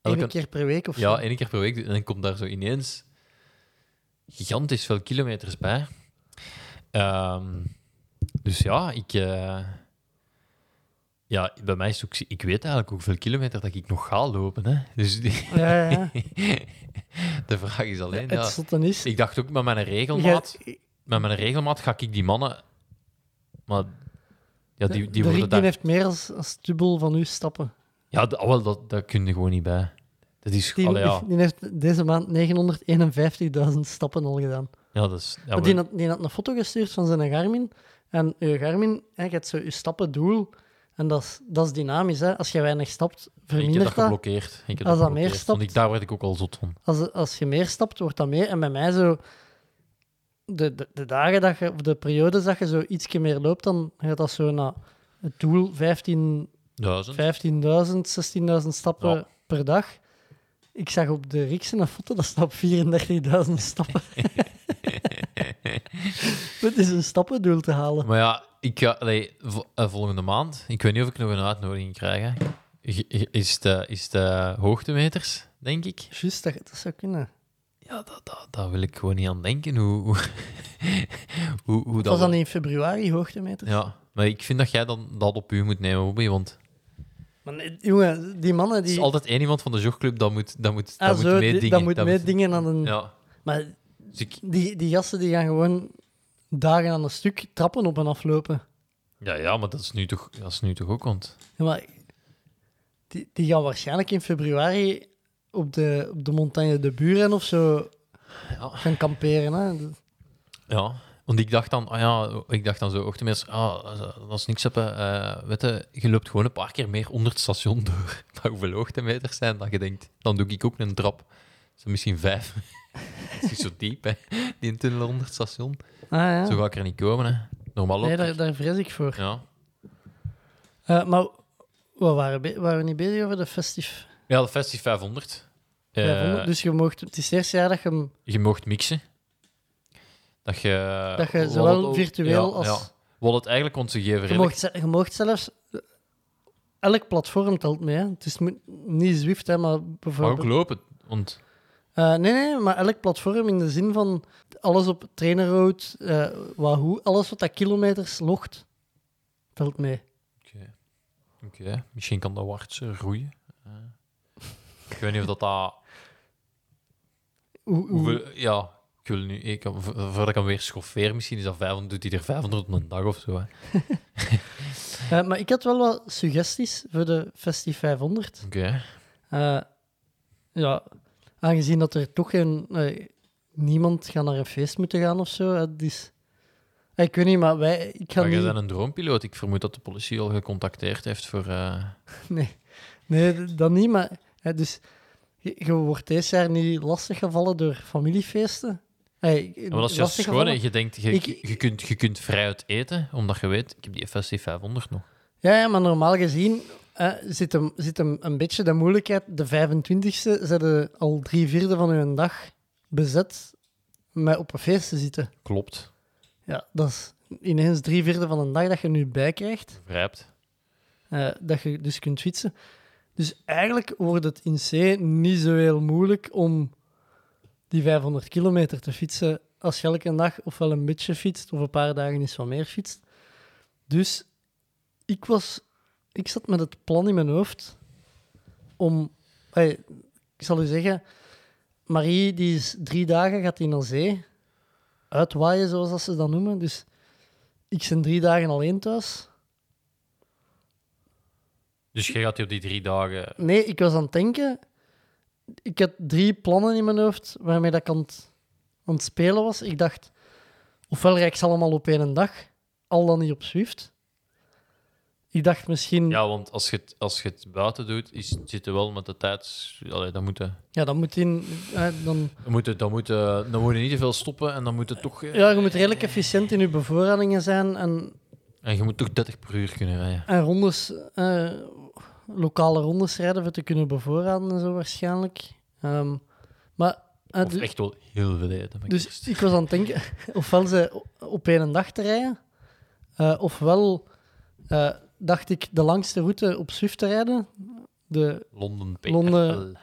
Eén elke- keer per week of zo. ja, één keer per week. En dan komt daar zo ineens gigantisch veel kilometers bij. Ehm, dus ja, ik... eh, ja, bij mij is het ook... Ik weet eigenlijk hoeveel kilometer dat ik nog ga lopen. Hè. Dus die- Ja, ja. (laughs) de vraag is alleen... Ja, Het zotte is... ik dacht ook met mijn regelmaat... Jij- Met mijn regelmaat ga ik die mannen... Maar ja, die, die de worden Rick daar... heeft meer als, als dubbel van u stappen. Ja, ah, wel, dat, dat kun je gewoon niet bij. Dat is... Die, allee, ja. die heeft deze maand 951.000 stappen al gedaan. ja, dat is... Ja, Maar die, had, die had een foto gestuurd van zijn Garmin. En je Garmin, hè, je hebt zo je stappendoel. En dat is, dat is dynamisch. Hè. Als je weinig stapt, ik heb dat vermindert geblokkeerd. Ik heb Als dat meer stapt- ik, daar werd ik ook al zot van. Als, als je meer stapt, wordt dat meer. En bij mij zo... De, de, de dagen dat je... Of de periodes dat je zo ietsje meer loopt, dan gaat dat zo naar het doel 15 Duizend. 15.000, 16.000 stappen Ja. per dag. Ik zag op de Riksen een foto, dat staat op 34.000 stappen. (laughs) (laughs) Het is een stappendoel te halen. Maar ja, ik ga... allee, eh, volgende maand... Ik weet niet of ik nog een uitnodiging krijg. Hè. Is het, eh, is het eh, hoogtemeters, denk ik? Juist, dat, dat zou kunnen. Ja, dat, dat, daar wil ik gewoon niet aan denken. Hoe, hoe, (laughs) hoe, hoe Dat was dan in februari hoogtemeter. Ja, maar ik vind dat jij dan dat op u moet nemen, Bobby, want Maar jongen, die mannen er is die... altijd één iemand van de jogclub dat moet, dat moet, ah, dat zo, moet die- meedingen. dat moet Dat meedingen aan een... Ja, Maar dus ik, die, die gasten die gaan gewoon dagen aan een stuk trappen op en aflopen. ja, ja, maar dat is nu toch, dat is nu toch ook, want... Ja, maar die, die gaan waarschijnlijk in februari op de, op de montagne de Buren of zo Ja. gaan kamperen. Hè. Ja, want ik dacht dan, ah ja, ik dacht dan zo, ochtendmiddags, ah, dat is niks hebben. eh weet je, je loopt gewoon een paar keer meer onder het station door. (laughs) Maar hoeveel hoogtemeters zijn dat je denkt, dan doe ik ook een trap. Zo misschien vijf. Het is zo diep, hè, die tunnel onder het station. Ah, ja. Zo ga ik er niet komen, hè. Normaal Nee, daar, daar vrees ik voor. Ja. Eh, maar we waren, waren we niet bezig over de Festif ja, de Festive 500. Eh, 500? Dus je mocht, het is het eerste jaar dat je hem Je mocht mixen. Dat je... Dat je zowel het- virtueel ja, als- Ja. Wat het eigenlijk kon ze geven, Je mocht, je mocht zelfs... Elk platform telt mee. Hè. Het is niet Zwift, hè, maar Maar ook bijvoorbeeld... lopen. Want Eh, nee, nee, maar elk platform in de zin van alles op Trainer Road, eh, Wahoo, alles wat dat kilometers logt, telt mee. Oké. Oké, misschien kan dat wartse roeien. Eh, ik weet niet of dat dat... Hoe, hoe- Hoeveel, ja, ik wil nu... Ik, voordat ik hem weer schoffeer, misschien is dat 500, doet hij er 500 op een dag of zo. Hè. (laughs) Maar ik had wel wat suggesties voor de Festive 500. Oké. Ja, aangezien dat er toch geen... eh, niemand gaat naar een feest moeten gaan of zo. hè, dus, eh, ik weet niet, maar wij... Ik ga Maar jij niet... bent een droompiloot. Ik vermoed dat de politie al gecontacteerd heeft voor... eh, (laughs) Nee, nee, d- dat niet. Maar, hè, dus, je, je wordt deze jaar niet lastiggevallen door familiefeesten. Hey, maar dat is juist lastiggevallen? gewoon, hè. je denkt, je, Ik- je, kunt, je kunt vrij uit eten, omdat je weet, ik heb die FSC 500 nog. Ja, ja, maar normaal gezien eh, zit, hem, zit hem een beetje de moeilijkheid. De 25e zetten al drie vierde van uw dag bezet met op een feest te zitten. Klopt, Ja, dat is ineens drie vierde van een dag dat je nu bijkrijgt. vrijpt. eh, dat je dus kunt fietsen. Dus eigenlijk wordt het in C niet zo heel moeilijk om die 500 kilometer te fietsen als je elke dag ofwel een beetje fietst of een paar dagen eens wat meer fietst. Dus ik, was, ik zat met het plan in mijn hoofd om... ik zal u zeggen, Marie die is drie dagen gaat die naar zee. Uitwaaien, zoals dat ze dat noemen. Dus ik ben drie dagen alleen thuis. Dus je gaat die op die drie dagen... Nee, ik was aan het denken. Ik had drie plannen in mijn hoofd waarmee dat ik aan het, aan het spelen was. Ik dacht, ofwel ik ze allemaal op één dag, al dan niet op Swift. Ik dacht misschien, ja, Ja, want als je het, als je het buiten doet, is, zit je wel met de tijd... Allee, dan moet je, dat moet in. eh, dan, dan moet je, dan moet je, dan moet je niet te veel stoppen en dan moet je toch... eh, ja, je moet redelijk efficiënt in je bevoorradingen zijn en, En je moet toch 30 per uur kunnen rijden. en rondes, eh, lokale rondes rijden voor te kunnen bevoorraden en zo waarschijnlijk. Ehm, maar, eh, Of du- echt wel heel veel ik Dus ik was aan het denken, (laughs) ofwel ze op één dag te rijden, eh, ofwel dacht ik de langste route op Swift te rijden, de Londen PRL. Londen-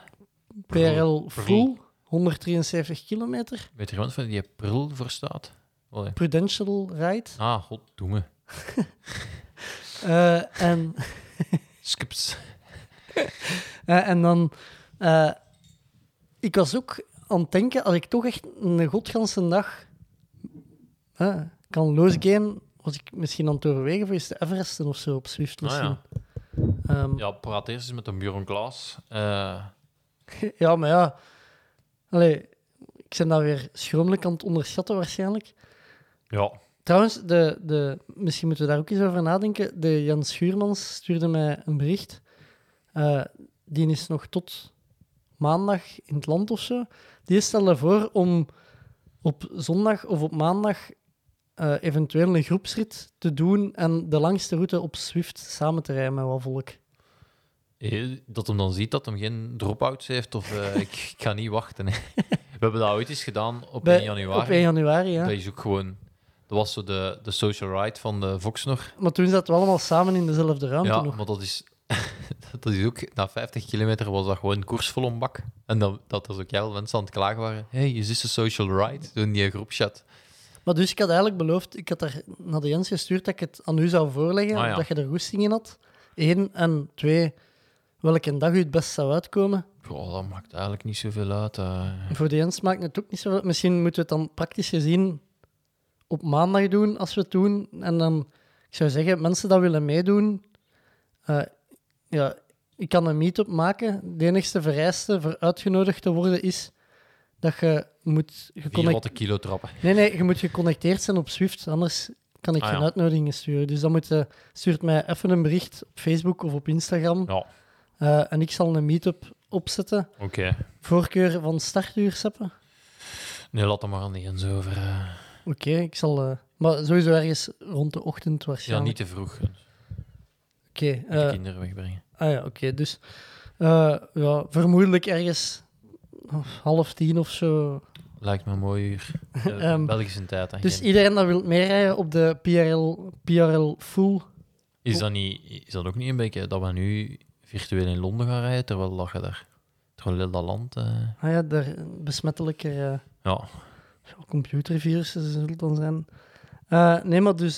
PRL. Full, 173 kilometer, Weet je wat van die Prul voor staat? Allee. Prudential Ride. Ah, goddomme. (laughs) Eh, en, (laughs) Skips. eh, en dan, eh, ik was ook aan het denken, als ik toch echt een godganse dag kan losgaan, was ik misschien aan het overwegen voor eens de Everesten of zo op Swift Ah, misschien. ja. Ehm, ja, praat eerst eens met een Björn Klaas. Eh, (laughs) Ja, maar ja. Allee, ik ben dat weer schromelijk aan het onderschatten waarschijnlijk. ja, Trouwens, de, de, misschien moeten we daar ook eens over nadenken. De Jan Schuurmans stuurde mij een bericht. Eh, die is nog tot maandag in het land of zo. Die stelde voor om op zondag of op maandag eh, eventueel een groepsrit te doen en de langste route op Swift samen te rijden met wat volk. dat hem dan ziet dat hem geen dropouts heeft of eh, ik, ik ga niet wachten. Hè. We hebben dat ooit eens gedaan op Bij- 1 januari. Op 1 januari, ja. Dat is ook gewoon... Dat was zo de, de social ride van de Voxnor. Maar toen zaten we allemaal samen in dezelfde ruimte Ja, nog. maar dat is... (laughs) dat is ook... Na 50 kilometer was dat gewoon koers vol om bak. En dat, dat er ook heel mensen aan het klagen waren. hey, is dit een social ride? Zo in die groepchat. Maar dus ik had eigenlijk beloofd, ik had daar naar de Jens gestuurd dat ik het aan u zou voorleggen, Ah, ja. dat je er roesting in had. Eén. En twee, welke dag u het best zou uitkomen. Goh, dat maakt eigenlijk niet zoveel uit. eh. Voor de Jens maakt het ook niet zo Misschien moeten we het dan praktisch gezien op maandag doen, als we het doen. En dan, ik zou zeggen, mensen dat willen meedoen, eh, ja, ik kan een meet-up maken. De enigste vereiste voor uitgenodigd te worden is dat je moet geconnect... kilo trappen. Nee, nee, je moet geconnecteerd zijn op Swift, anders kan ik Ah, geen ja. uitnodigingen sturen. Dus dan moet je, stuurt mij even een bericht op Facebook of op Instagram. Ja, Eh, en ik zal een meet-up opzetten. oké. Voorkeur van startuur zeppen. Nee, laat hem maar aan die eens over. eh. Oké, ik zal... eh, maar sowieso ergens rond de ochtend Ja, waarschijnlijk. niet te vroeg. Oké, eh, de kinderen wegbrengen. ah ja, oké. dus eh, ja, vermoedelijk ergens half tien of zo. Lijkt me een mooi uur. (laughs) Eh, Ehm, Belgische tijd. Dus Geen- iedereen dat wil meerijden op de PRL, PRL Full... Is dat, niet, is dat ook niet een beetje dat we nu virtueel in Londen gaan rijden, terwijl dat je daar... Terwijl dat land... eh, Ah ja, daar besmettelijker... eh, ja, computervirussen zullen het dan zijn. Eh, nee, maar dus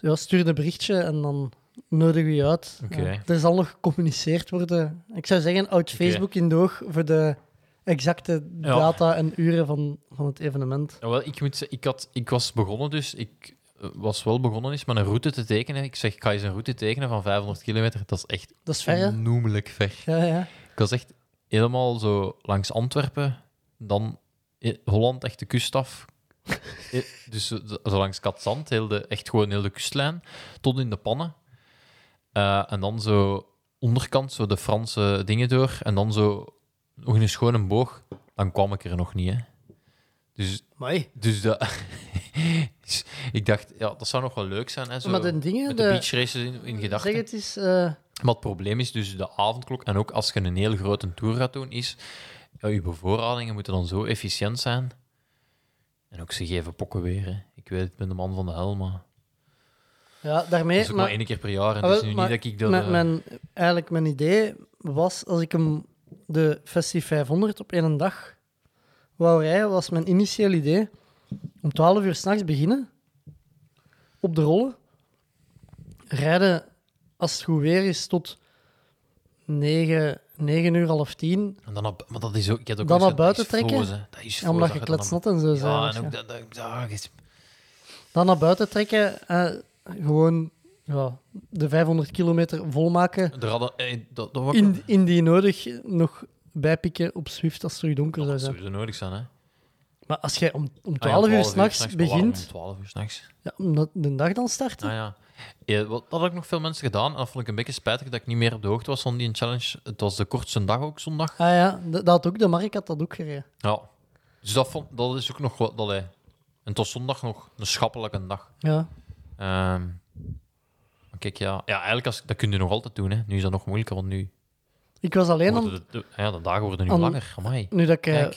ja, stuur een berichtje en dan nodig we je uit. Oké. Eh, er zal nog gecommuniceerd worden. Ik zou zeggen, Oké. Facebook in de oog voor de exacte Ja. data en uren van, van het evenement. Ja, wel, ik, moet zeggen, ik, had, ik was begonnen dus... Ik eh, was wel begonnen eens met een route te tekenen. Ik zeg, ga eens een route tekenen van 500 kilometer. Dat is echt Dat is ver, onnoemelijk ver. Ja, ja. Ik was echt helemaal zo langs Antwerpen, dan eh, Holland, echt de kust af. (laughs) Eh, dus zo, zo langs Katzand, heel de, echt gewoon heel de kustlijn, tot in de pannen. Eh, en dan zo onderkant, zo de Franse dingen door. En dan zo nog een schone boog, dan kwam ik er nog niet. Hè. Dus, dus dat, (laughs) dus ik dacht, ja, dat zou nog wel leuk zijn. Hè, zo, Maar de dingen, met de, de- beach races in, in Zeg gedachten. het is... eh, Maar het probleem is dus de avondklok. En ook als je een heel grote tour gaat doen, is ja, je bevoorradingen moeten dan zo efficiënt zijn. En ook ze geven pokken weer. Hè. Ik weet, ik ben de man van de hel, maar ja, daarmee... dat is ook maar, maar- één keer per jaar. En Ah, het is wel, nu maar niet dat ik dat... mijn, eh, mijn, eigenlijk mijn idee was, als ik hem de Festi 500 op één dag wou rijden, was mijn initieel idee om 12 uur s'nachts beginnen, op de rollen, rijden als het goed weer is tot 9, 9 uur, half 10, En dan op, maar dat is ook... Ik heb ook Dan naar buiten trekken? Froze. Dat is ja, omdat je kletsnat en zo zijn. Ja, dus en ook dat... Dan naar buiten trekken, eh, gewoon ja, de 500 kilometer volmaken, er hadden, eh, dat, dat was in, indien nodig nog bijpikken op Swift als het terug donker zou dat zijn. sowieso nodig zijn, hè. Maar als jij om, om Ah 12 ja, uur s'nachts begint, Om 12 uur s'nachts. ja, omdat de dag dan start. Ah ja. Ja, wat, dat had ik nog veel mensen gedaan. En dat vond ik een beetje spijtig dat ik niet meer op de hoogte was van die challenge. Het was de kortste dag ook, zondag. Ah ja, dat had ook, de Mark had dat ook gereden. Ja. Dus dat, vond, dat is ook nog wat... Dat, hij- en was zondag nog een schappelijke dag. Ja. Ehm, kijk, ja, ja eigenlijk als, dat kun je nog altijd doen. Hè. Nu is dat nog moeilijker, want nu Ik was alleen de, de- ja, de dagen worden nu aan- langer. Amai. nu dat ik eh,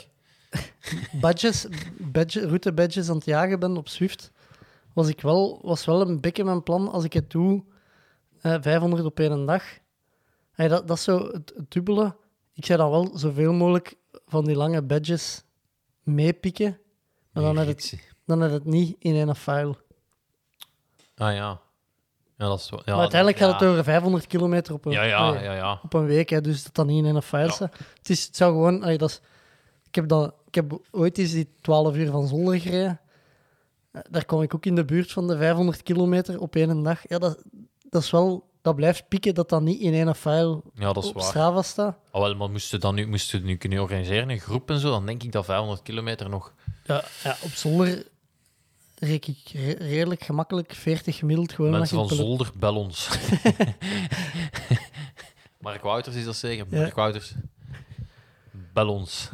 (laughs) badges, badge, route badges aan het jagen ben op Swift, was ik wel, was wel een beetje mijn plan als ik het doe, eh 500 op één dag. Hey, dat, dat is zo het, het dubbele. Ik zou dan wel zoveel mogelijk van die lange badges meepikken, maar dan heb, het, dan heb het niet in één file. Ah ja. Ja, dat is wel... Ja, maar uiteindelijk gaat het over 500 kilometer op een, Ja, ja, ja, ja. op een week, hè, dus dat dan niet in een staat. Het, is, het zou gewoon... allee, dat is, ik, heb dan, ik heb ooit eens die 12 uur van Zolder gereden. Eh, Daar kom ik ook in de buurt van de 500 kilometer op één dag. Ja, dat, dat is wel... Dat blijft pieken dat dat niet in één file Ja, dat is op waar. Strava staat. Ah, wel, maar moesten dan nu, moesten nu kunnen organiseren, een groep en zo, dan denk ik dat 500 kilometer nog... Ja, ja, op Zolder reek ik re- redelijk gemakkelijk 40 gemiddeld gewoon. Mensen van Zolder, bel ons. (laughs) Mark Wouters is dat zeker? Ja. Mark Wouters. Bel ons.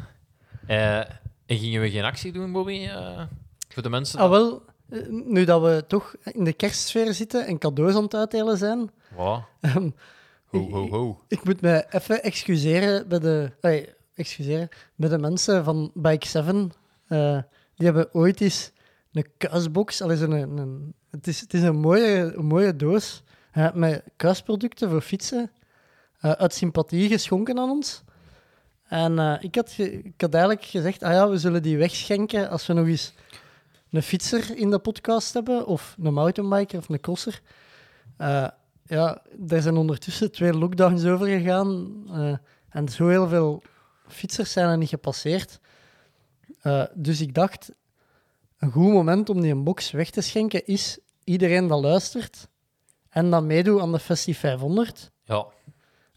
Eh, en gingen we geen actie doen, Bobby? Eh, voor de mensen? Ah, wel, eh, nu dat we toch in de kerstsfeer zitten en cadeaus aan het uitdelen zijn, Wat? (laughs) ehm, Ho, ho, ho. Ik moet mij even excuseren bij de, allee, excuseren, bij de mensen van Bike 7. Eh, die hebben ooit eens een kuisbox. Allee, een, een, het, is, het is een mooie, mooie doos met kuisproducten voor fietsen. eh, uit sympathie geschonken aan ons. En eh, ik, had ik had eigenlijk gezegd, ah ja, we zullen die wegschenken als we nog eens een fietser in de podcast hebben, of een mountainbiker of een crosser. Eh, ja, er zijn ondertussen twee lockdowns over gegaan. en zo heel veel fietsers zijn er niet gepasseerd. Dus ik dacht, een goed moment om die een box weg te schenken is iedereen dat luistert en dat meedoet aan de Festi 500. Ja,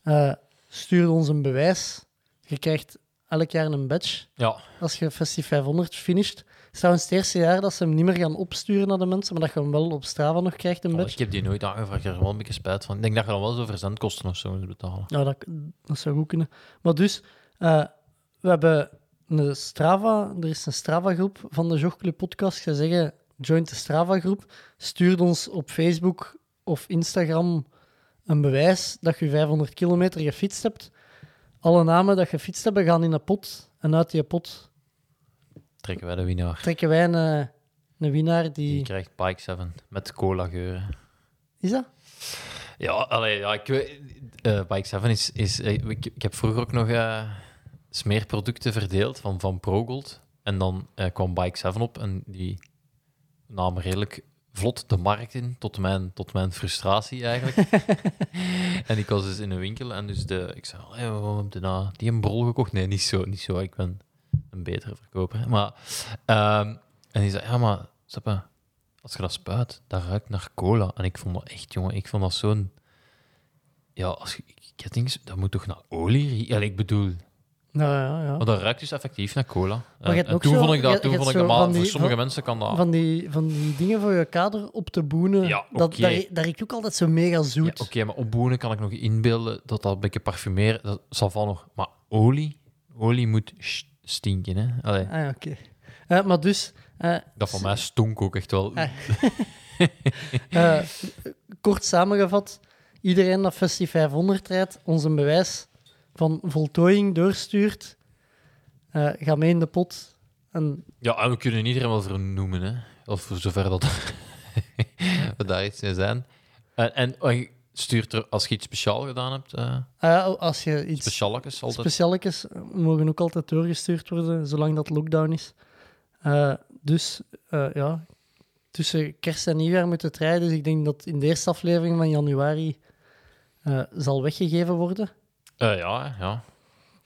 eh stuur ons een bewijs. Je krijgt elk jaar een badge ja. als je Festi 500 finisht. Het is trouwens het eerste jaar dat ze hem niet meer gaan opsturen naar de mensen, maar dat je hem wel op Strava nog krijgt, een Oh, badge. ik heb die nooit aangevraagd. Ik heb er wel een beetje spijt van. Ik denk dat je dan wel zo verzendkosten of zo moet betalen. Ja, dat, dat zou goed kunnen. Maar dus, eh, we hebben een Strava, er is een Strava-groep van de Jogclub podcast. Ik zou zeggen, join de Strava-groep. Stuur ons op Facebook of Instagram een bewijs dat je 500 kilometer gefietst hebt. Alle namen dat je gefietst hebben gaan in een pot. En uit die pot Trekken wij de winnaar. trekken wij een, eh, een winnaar Die die... krijgt Bike 7 met cola geuren. Is dat? Ja, allee, ja ik weet... eh, Bike 7 is... is eh, ik, ik heb vroeger ook nog eh, smeerproducten verdeeld van, van ProGold. En dan eh, kwam Bike 7 op en die namen redelijk vlot de markt in, tot mijn, tot mijn frustratie eigenlijk. (laughs) en ik was dus in een winkel en dus de, ik zei, hey, we hebben nou die een brol gekocht. Nee, niet zo, niet zo. Ik ben een betere verkoper. Maar, ehm, en die zei, ja, maar je, als je dat spuit, dat ruikt naar cola. En ik vond dat echt, jongen, ik vond dat zo'n... Ja, als je kettings, dat moet toch naar olie? Allee, ik bedoel, Nou ja, ja. maar dat ruikt dus effectief naar cola. En, toen zo- vond ik dat, je toen vond ik dat, maar van die- voor sommige van- mensen kan dat... Van die, van die dingen voor je kader op te boenen, Ja, dat, oké. daar, daar riekt ook altijd zo mega Ja, zoet. Oké, maar op boenen kan ik nog inbeelden dat dat een beetje parfumeren, dat zal van nog... Maar olie? Olie moet st- stinken, hè. Allee, Ah, ja, oké. Eh, maar dus, eh, dat van mij stonk ook echt wel. Ah. (laughs) eh, kort samengevat, iedereen dat Festi 500 rijdt, ons een bewijs van voltooiing doorstuurt, eh ga mee in de pot. En Ja, en we kunnen iedereen wel vernoemen, hè. Of zover dat (laughs) we daar iets zijn. En, en stuurt er, als je iets speciaal gedaan hebt, ah ja, als je iets specialekes altijd. specialetjes mogen ook altijd doorgestuurd worden, zolang dat lockdown is. Dus ja, tussen kerst en nieuwjaar moet het rijden. Dus ik denk dat in de eerste aflevering van januari zal weggegeven worden. Eh, ja, ja.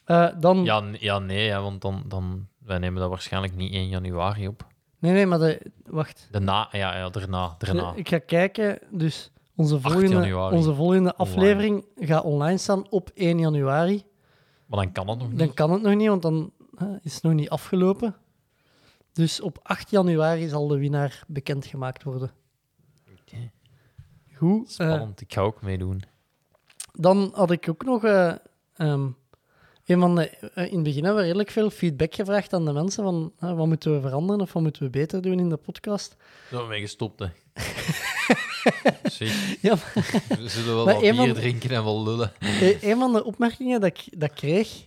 Eh, dan, Ja, ja nee, hè, want dan, dan... Wij nemen dat waarschijnlijk niet 1 januari op. Nee, nee, maar de, wacht. Daarna, ja, ja, daarna, daarna. Ik ga kijken. Dus onze volgende, onze volgende Online. aflevering gaat online staan op 1 januari. Maar dan kan het nog niet. Dan kan het nog niet, want dan hè, is het nog niet afgelopen. Dus op 8 januari zal de winnaar bekendgemaakt worden. Oké. Goed. eh, Spannend, ik ga ook meedoen. Dan had ik ook nog... eh, ehm, een van de, eh, in het begin hebben we redelijk veel feedback gevraagd aan de mensen van hè, wat moeten we veranderen of wat moeten we beter doen in de podcast. Zo ben mee gestopt, hè. (laughs) Ja, we zullen wel wat bier van- drinken en wel lullen. Eh, een van de opmerkingen dat ik, dat kreeg,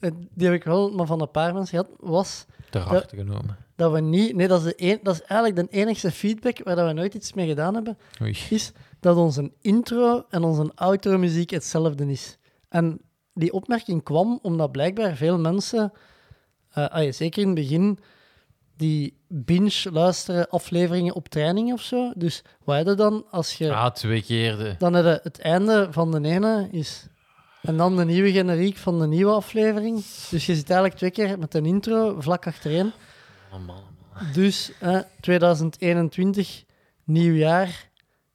eh, die heb ik wel maar van een paar mensen gehad, was Ter harte genomen. dat we niet... Nee, dat is, de een, dat is eigenlijk de enigste feedback waar dat we nooit iets mee gedaan hebben, Oei. is dat onze intro en onze outro muziek hetzelfde is. En die opmerking kwam omdat blijkbaar veel mensen, ah ja, zeker in het begin, die binge luisteren afleveringen op training of zo. Dus wat heb je dan als je... Ah, twee keer de... Dan heb je het einde van de ene is... En dan de nieuwe generiek van de nieuwe aflevering. Dus je zit eigenlijk twee keer met een intro vlak achtereen. Oh, man. Dus eh, 2021, nieuw jaar,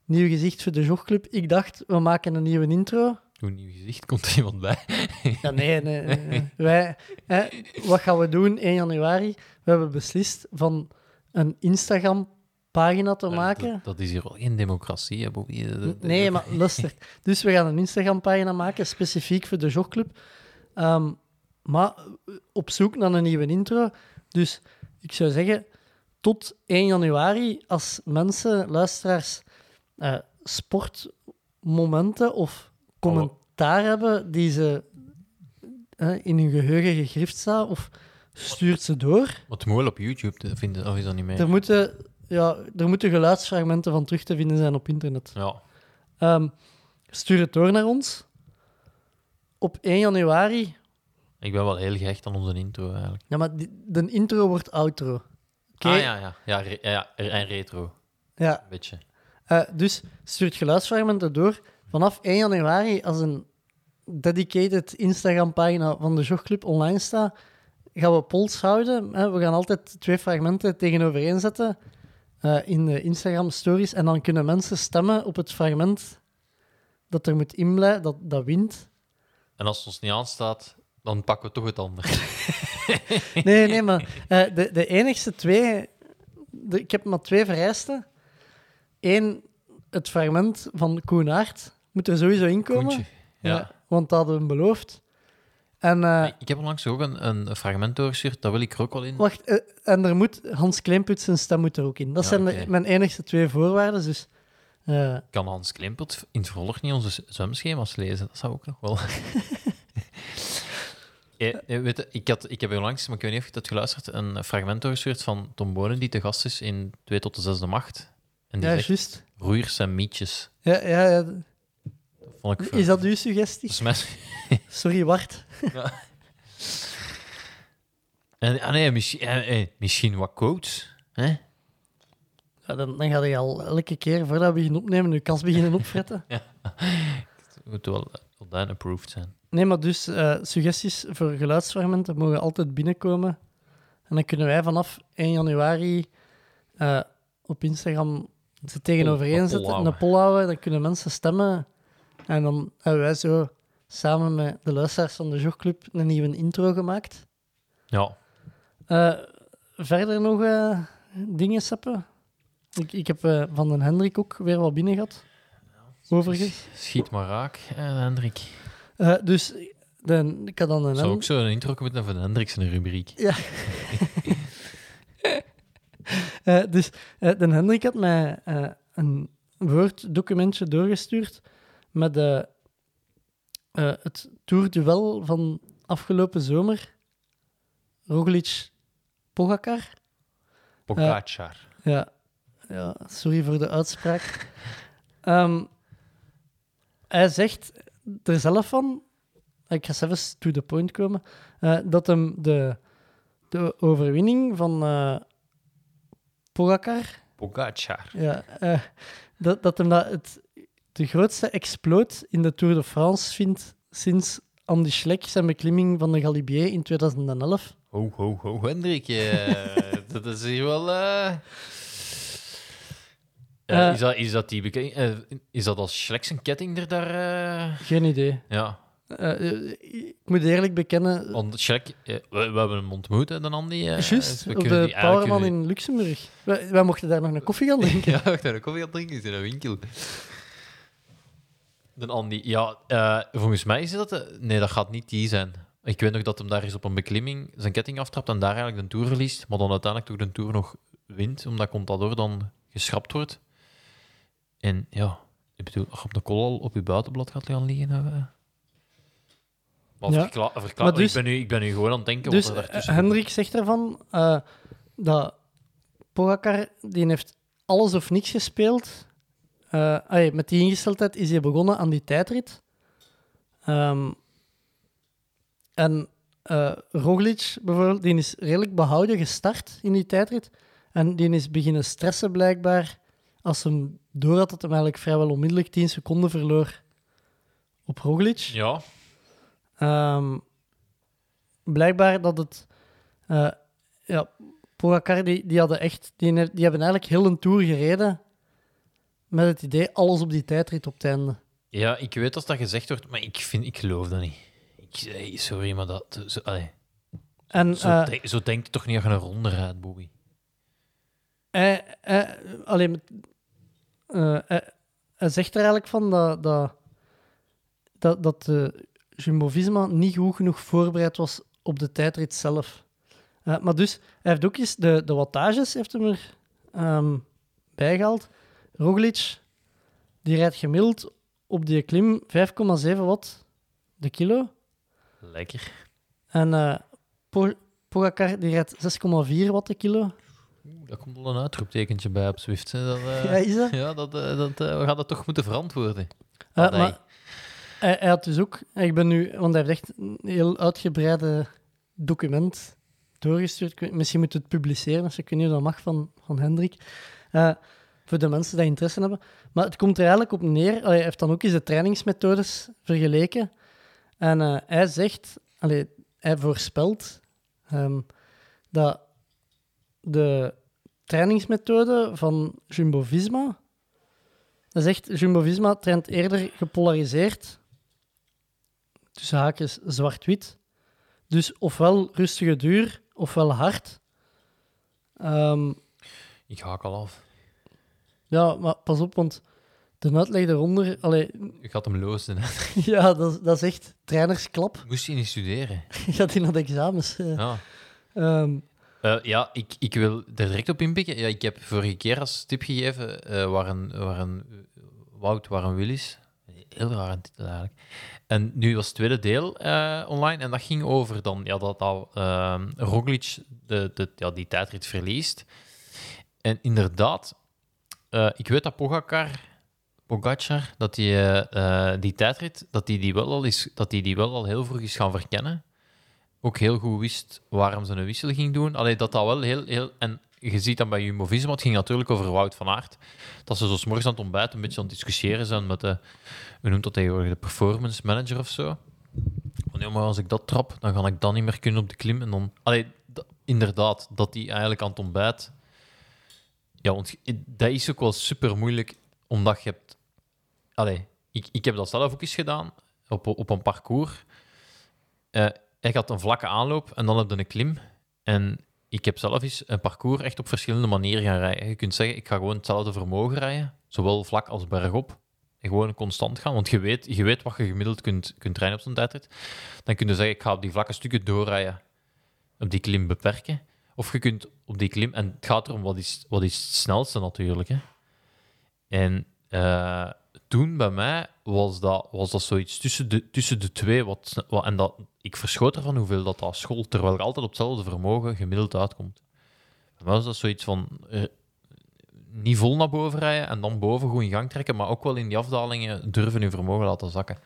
nieuw gezicht voor de Jogclub. Ik dacht, we maken een nieuwe intro. Een nieuw gezicht, komt er iemand bij? (laughs) Ja, nee, nee. Wij, eh, wat gaan we doen 1 januari? We hebben beslist van een Instagram-pagina te maken. Dat, dat is hier wel geen democratie, hè, Bobby. Nee, maar luister. Dus we gaan een Instagram-pagina maken, specifiek voor de Jogclub. Ehm, maar op zoek naar een nieuwe intro. Dus ik zou zeggen, tot 1 januari, als mensen, luisteraars, eh, sportmomenten of commentaar hebben die ze in hun geheugen gegrift staan, of stuurt ze door. Wat mooi op YouTube te vinden, of is dat niet meer? Er moeten, ja, er moeten geluidsfragmenten van terug te vinden zijn op internet. Ja. Ehm, stuur het door naar ons. Op 1 januari. Ik ben wel heel gehecht aan onze intro, eigenlijk. Ja, maar die- de intro wordt outro. Ah, ja, ja. Ja, re- ja, en retro. Ja, Een beetje. Eh, dus stuurt geluidsfragmenten door. Vanaf 1 januari, als een dedicated Instagram-pagina van de Jogclub online staat, gaan we polls houden. We gaan altijd twee fragmenten tegenover één zetten eh, in de Instagram-stories. En dan kunnen mensen stemmen op het fragment dat er moet inblijven, dat, dat wint. En als het ons niet aanstaat, dan pakken we toch het andere. (laughs) Nee, nee, maar eh, de, de enigste twee... de- ik heb maar twee vereisten. Eén, het fragment van Koen Aert moet er sowieso in komen. Koentje. Ja. Ja, want dat hadden we hem beloofd. En, eh, Ik heb onlangs ook een, een fragment doorgestuurd, dat wil ik er ook wel in. wacht, eh, en er moet Hans Kleemput zijn stem moet er ook in. Dat Ja, zijn de- mijn enigste twee voorwaarden. Dus eh, Kan Hans Klimpert in het vervolg niet onze zwemschema's lezen? Dat zou ook nog wel. (laughs) (laughs) Weet je, ik, had, ik heb onlangs, maar ik weet niet of je dat geluisterd, een fragment doorgestuurd van Tom Bonen, die te gast is in 2 tot de zesde macht. En die ja, zegt, juist. roeiers en mietjes. Ja, ja, ja. Vond ik Is dat uw suggestie? Volgens (laughs) Sorry, Wart. mij- En, ah nee, misschien, eh, eh, misschien wat coach. Hè? Ja, dan, dan ga je al elke keer voordat we beginnen opnemen, je kast beginnen (laughs) opfretten. Het moet wel dan approved zijn. Nee, maar dus eh, suggesties voor geluidsfragmenten mogen altijd binnenkomen. En dan kunnen wij vanaf 1 januari op Instagram ze tegenover één zetten, poll een houden. poll houden. Dan kunnen mensen stemmen. En dan hebben wij zo samen met de luisteraars van de Jogclub een nieuwe intro gemaakt. Ja, Eh, verder nog eh, dingen, Seppe? Ik, ik heb eh, van den Hendrik ook weer wat binnen gehad. Overigens. schiet maar raak, Hendrik. Dus de, ik had dan een Zou ook zo een intro moeten voor de Hendriksen rubriek. (laughs) (laughs) Eh, dus eh, de Hendrik had mij eh, een Word-documentje doorgestuurd met de, het Tour-duel van afgelopen zomer. Roglic Pogacar. Pogacar. Ja, ja, sorry voor de uitspraak. (laughs) Ehm, hij zegt er zelf van, ik ga zelfs to the point komen, dat hem de, de overwinning van Pogacar, Pogacar. ja, eh, dat, dat hem dat het de grootste exploot in de Tour de France vindt sinds Andy Schleck zijn beklimming van de Galibier in 2011. Ho, ho, ho, Hendrik. eh, (laughs) dat is hier wel... eh, is, dat, is, dat die is dat als Schleck zijn ketting er daar... Geen idee. Ja, Eh, eh, ik moet eerlijk bekennen, want Schleck... eh, we, we hebben hem ontmoet, dan Andy. Juist, we op de die eigenlijk- Powerman in Luxemburg. Wij, wij mochten daar nog een koffie gaan drinken. (laughs) Ja, wacht, een koffie gaan drinken is in een winkel. De Andy, ja, eh, volgens mij is dat... de- nee, dat gaat niet die zijn. Ik weet nog dat hem daar eens op een beklimming zijn ketting aftrapt en daar eigenlijk de Tour verliest, maar dan uiteindelijk toch de Tour nog wint, omdat Contador dan geschrapt wordt. En ja, ik bedoel, als je op de kol al op je buitenblad gaat gaan liggen... maar Ja. verkla- verkla- Maar dus- ik, ben nu, ik ben nu gewoon aan het denken Dus wat er eh, Hendrik zegt ervan eh, dat Pogacar die heeft alles of niks gespeeld. Allee, met die ingesteldheid is hij begonnen aan die tijdrit. Ehm, en Roglic bijvoorbeeld, die is redelijk behouden gestart in die tijdrit. En die is beginnen stressen blijkbaar als hem door had dat hem eigenlijk vrijwel onmiddellijk 10 seconden verloor op Roglic. Ja, Ehm, blijkbaar dat het. eh ja, Pogacar, die, die, hadden echt, die, die hebben eigenlijk heel een tour gereden met het idee alles op die tijdrit op het einde. Ja, ik weet dat dat gezegd wordt, maar ik, vind, ik geloof dat niet. Ik, eh, sorry, maar dat... Zo, allee, En zo, eh, zo denkt je toch niet je een ronde rijdt, Bobby? hij, hij, alleen eh, hij, hij zegt er eigenlijk van dat, dat, dat, dat de Jumbo-Visma niet goed genoeg voorbereid was op de tijdrit zelf. Eh, maar dus, hij heeft ook eens de, de wattages heeft hem er ehm, bijgehaald. Roglic, die rijdt gemiddeld op die klim 5,7 watt de kilo. Lekker. En Po- Pogacar, die rijdt 6,4 watt de kilo. Daar komt wel een uitroeptekentje bij op Zwift. Hè. Dat, eh, Ja, is dat? (laughs) ja, dat, dat, we gaan dat toch moeten verantwoorden. Maar hij, had dus ook, ik ben nu, want hij heeft echt een heel uitgebreide document doorgestuurd. Misschien moet het publiceren, als ik weet niet dat mag van, van Hendrik. Eh, voor de mensen die interesse hebben. Maar het komt er eigenlijk op neer. hij heeft dan ook eens de trainingsmethodes vergeleken. En eh, hij zegt, allee, hij voorspelt ehm, dat de trainingsmethode van Jumbo Visma. Dat zegt Jumbo-Visma traint eerder gepolariseerd, tussen haakjes zwart-wit. Dus ofwel rustige duur, ofwel hard. Ehm, Ik haak al af. ja, maar pas op, want de uitleg eronder... Allee, Ik had hem hè. (laughs) ja, dat, dat is echt trainersklap. Moest je niet studeren? (laughs) Gaat hij naar de examens. eh. Ja. Ehm, Eh, ja, ik, ik wil er direct op inpikken. Ja, ik heb vorige keer als tip gegeven eh waar een, waar een Wout, waar een Willis. Heel titel eigenlijk. En nu was het tweede deel eh, online en dat ging over dan, ja, dat, dat eh, Roglic de, de, ja, die tijdrit verliest. En inderdaad, eh, ik weet dat Pogacar, Pogacar dat die, eh, die tijdrit, dat die die, wel al is, dat die die wel al heel vroeg is gaan verkennen ook heel goed wist waarom ze een wissel ging doen. Allee, dat dat wel heel... heel en je ziet dan bij Jumbo-Visma, het ging natuurlijk over Wout van Aert, dat ze zo morgens aan het ontbijt een beetje aan het discussiëren zijn met de... Hoe noemt dat tegenwoordig? De performance manager of zo. Van, maar als ik dat trap, dan ga ik dan niet meer kunnen op de klim. En dan... Allee, inderdaad, dat die eigenlijk aan het ontbijt... Ja, want dat is ook wel super moeilijk, omdat je hebt... Allee, ik, ik heb dat zelf ook eens gedaan, op, op een parcours. Eh, ik had een vlakke aanloop en dan heb je een klim. En ik heb zelf eens een parcours echt op verschillende manieren gaan rijden. Je kunt zeggen, ik ga gewoon hetzelfde vermogen rijden, zowel vlak als bergop. en gewoon constant gaan. Want je weet, je weet wat je gemiddeld kunt, kunt trainen op zo'n tijdrit. Dan kun je zeggen, ik ga op die vlakke stukken doorrijden, op die klim beperken. Of je kunt op die klim... En het gaat erom, wat is, wat is het snelste natuurlijk. Hè? En eh, toen bij mij was dat, was dat zoiets tussen de, tussen de twee. Wat, wat, en dat, ik verschoot ervan hoeveel dat, dat school, terwijl ik altijd op hetzelfde vermogen gemiddeld uitkomt. Bij mij was dat zoiets van eh, niet vol naar boven rijden en dan boven goed in gang trekken, maar ook wel in die afdalingen durven je vermogen laten zakken.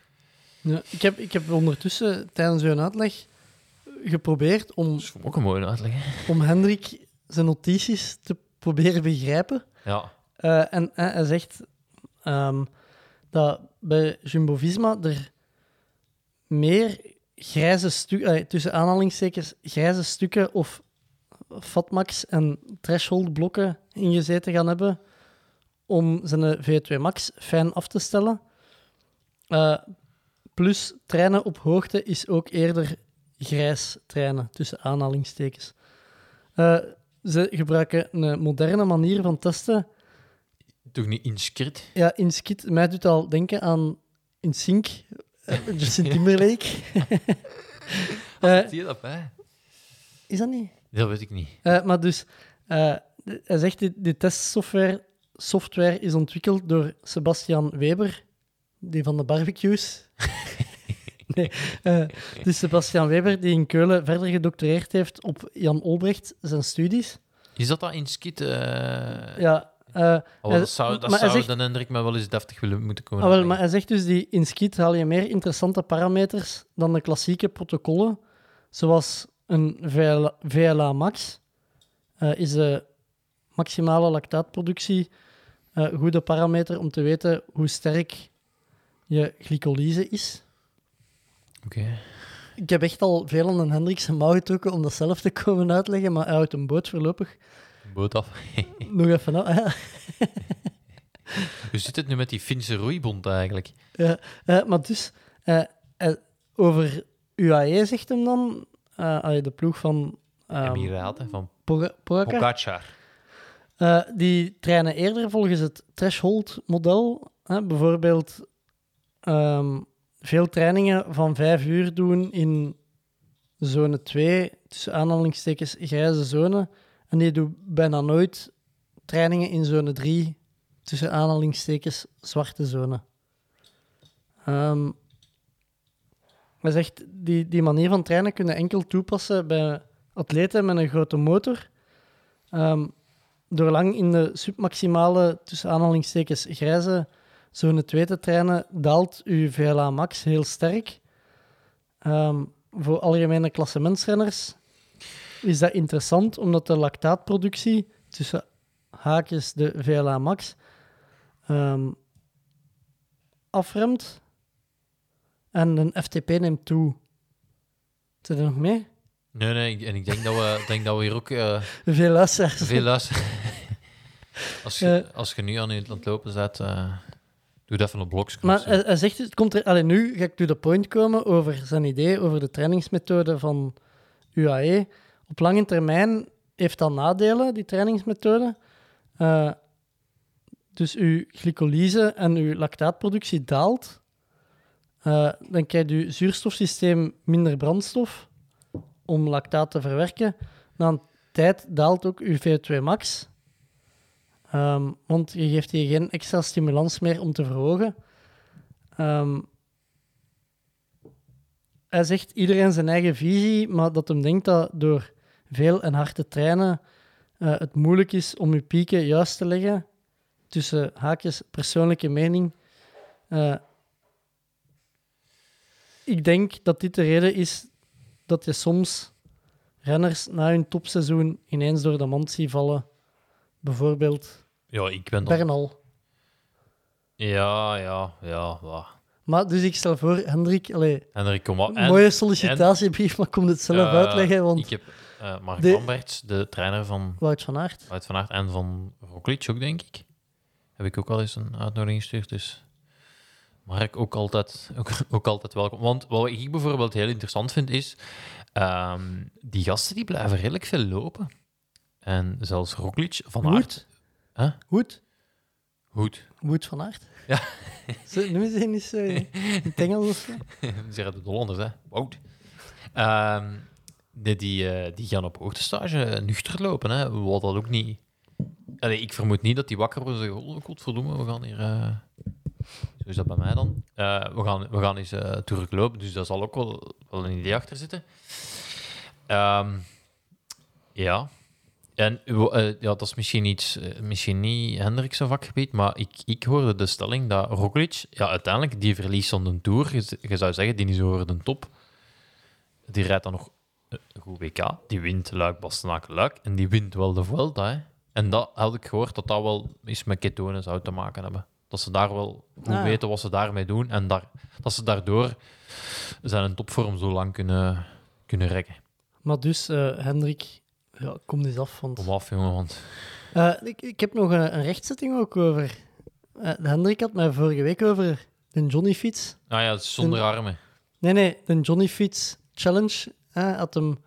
Ja, ik, heb, ik heb ondertussen tijdens uw uitleg geprobeerd om, Dat is ook een mooie uitleg. hè. om Hendrik zijn notities te proberen begrijpen. Ja, Eh, en eh, hij zegt ehm, dat bij Jumbo-Visma er meer grijze stukken, tussen aanhalingstekens, grijze stukken of Fatmax en threshold blokken ingezeten gaan hebben om zijn V2 Max fijn af te stellen. Eh, plus trainen op hoogte is ook eerder grijs trainen, tussen aanhalingstekens. Eh, ze gebruiken een moderne manier van testen toch niet in skrit. ja, in Skit, mij doet al denken aan in Sync, eh, (laughs) Justin Timberlake. (laughs) Eh, Zie je dat is dat niet? Dat weet ik niet. Eh, maar dus, eh, de- hij zegt, die testsoftware software is ontwikkeld door Sebastian Weber, die van de barbecues. (laughs) nee, dus Sebastian Weber, die in Keulen verder gedoctoreerd heeft op Jan Olbrecht, zijn studies. Is dat dat in skit? Ja, eh, Oh, dat zou, dat maar zou zegt- dan Hendrik mij wel eens deftig willen moeten komen. Ah, wel, maar hij zegt dus, die in Skit haal je meer interessante parameters dan de klassieke protocollen, zoals een VLA, VLA max. eh, is de maximale lactaatproductie eh, een goede parameter om te weten hoe sterk je glycolyse is. Oké. Ik heb echt al veel aan een Hendrik zijn mouw getrokken om dat zelf te komen uitleggen, maar hij houdt een boot voorlopig Boot af. (laughs) nog even af. Hoe (laughs) zit het nu met die Finse roeibond eigenlijk? Ja, eh, maar dus, eh, eh, over UAE zegt hem dan, de ploeg van ehm Emiraten van Poga- Pogacar, Pogacar. die trainen eerder volgens het threshold-model. bijvoorbeeld ehm, veel trainingen van vijf uur doen in zone 2, tussen aanhalingstekens grijze zone. En die doen bijna nooit trainingen in zone 3, tussen aanhalingstekens zwarte zone. Ehm hij zegt, die, die manier van trainen kun je enkel toepassen bij atleten met een grote motor. Ehm, door lang in de submaximale, tussen aanhalingstekens, grijze zone 2 te trainen, daalt uw VLA max heel sterk. Ehm, voor algemene klassementsrenners is dat interessant, omdat de lactaatproductie, tussen haakjes de VLA max, ehm, afremt en een FTP neemt toe. Zit er nog mee? Nee, nee, en ik denk dat we, denk dat we hier ook eh, Veel luisteraars. veel luisteren. (laughs) Als je, Eh. als je nu aan het lopen bent, eh, doe dat even op blokjes. Maar hij, hij zegt, het komt er... Nu ga ik to the point komen over zijn idee, over de trainingsmethode van UAE. Op lange termijn heeft dat nadelen, die trainingsmethode. Eh, dus uw glycolyse en uw lactaatproductie daalt. Eh, dan krijgt uw zuurstofsysteem minder brandstof om lactaat te verwerken. Na een tijd daalt ook uw VO2 max. Ehm, want je geeft hier geen extra stimulans meer om te verhogen. Ehm, hij zegt iedereen zijn eigen visie, maar dat hem denkt dat door veel en hard te trainen eh, het moeilijk is om je pieken juist te leggen. Tussen haakjes persoonlijke mening. Eh, ik denk dat dit de reden is dat je soms renners na hun topseizoen ineens door de mand ziet vallen. Bijvoorbeeld Ja, ik ben dan... Bernal. Ja, ja, ja. Wa. Maar dus ik stel voor, Hendrik, allee, Hendrik, kom op. een mooie sollicitatiebrief, maar kom het zelf uitleggen, want Ik heb eh Mark De- Lamberts, de trainer van Wout van Aert. Wout van Aert en van Roglic ook, denk ik. Heb ik ook al eens een uitnodiging gestuurd, dus... Mark ook altijd, ook, (laughs) ook altijd welkom. Want wat ik bijvoorbeeld heel interessant vind, is... ehm, die gasten die blijven redelijk veel lopen. En zelfs Roglic, Van Aert... Hoed. Huh? Hoed. Goed. Wout van Aert. Ja. (laughs) Noemen ze niet zo in het Engels zo? (laughs) zeggen de Hollanders, hè? Wout. Ehm, die, die, eh, die gaan op hoogtestage nuchter lopen, hè? Wat dat ook niet... Ik vermoed niet dat die wakker worden en zeggen, oh, godverdomme, we gaan hier... eh, Zo is dat bij mij dan. Eh, we, gaan, we gaan eens uh, teruglopen, dus daar zal ook wel, wel een idee achter zitten. Ehm, ja. En ja, dat is misschien, iets, misschien niet Hendrik's vakgebied, maar ik, ik hoorde de stelling dat Roglic, ja, uiteindelijk, die verliest van de Tour. Je, je zou zeggen, die is over de top. Die rijdt dan nog een goed WK. Die wint Luik, Bastenaken, Luik. En die wint wel de Vuelta, hè. En dat had ik gehoord dat dat wel iets met ketonen zou te maken hebben. Dat ze daar wel goed Ah, weten wat ze daarmee doen. En daar, dat ze daardoor zijn topvorm zo lang kunnen, kunnen rekken. Maar dus, eh, Hendrik, ja, kom eens af. Want, Kom af, jongen, want... Eh, ik, ik heb nog een, een rechtzetting ook over. Eh, de Hendrik had mij vorige week over de Johnny Fiets. Ah ja, zonder armen. Nee, nee, de Johnny Fiets Challenge eh, had hem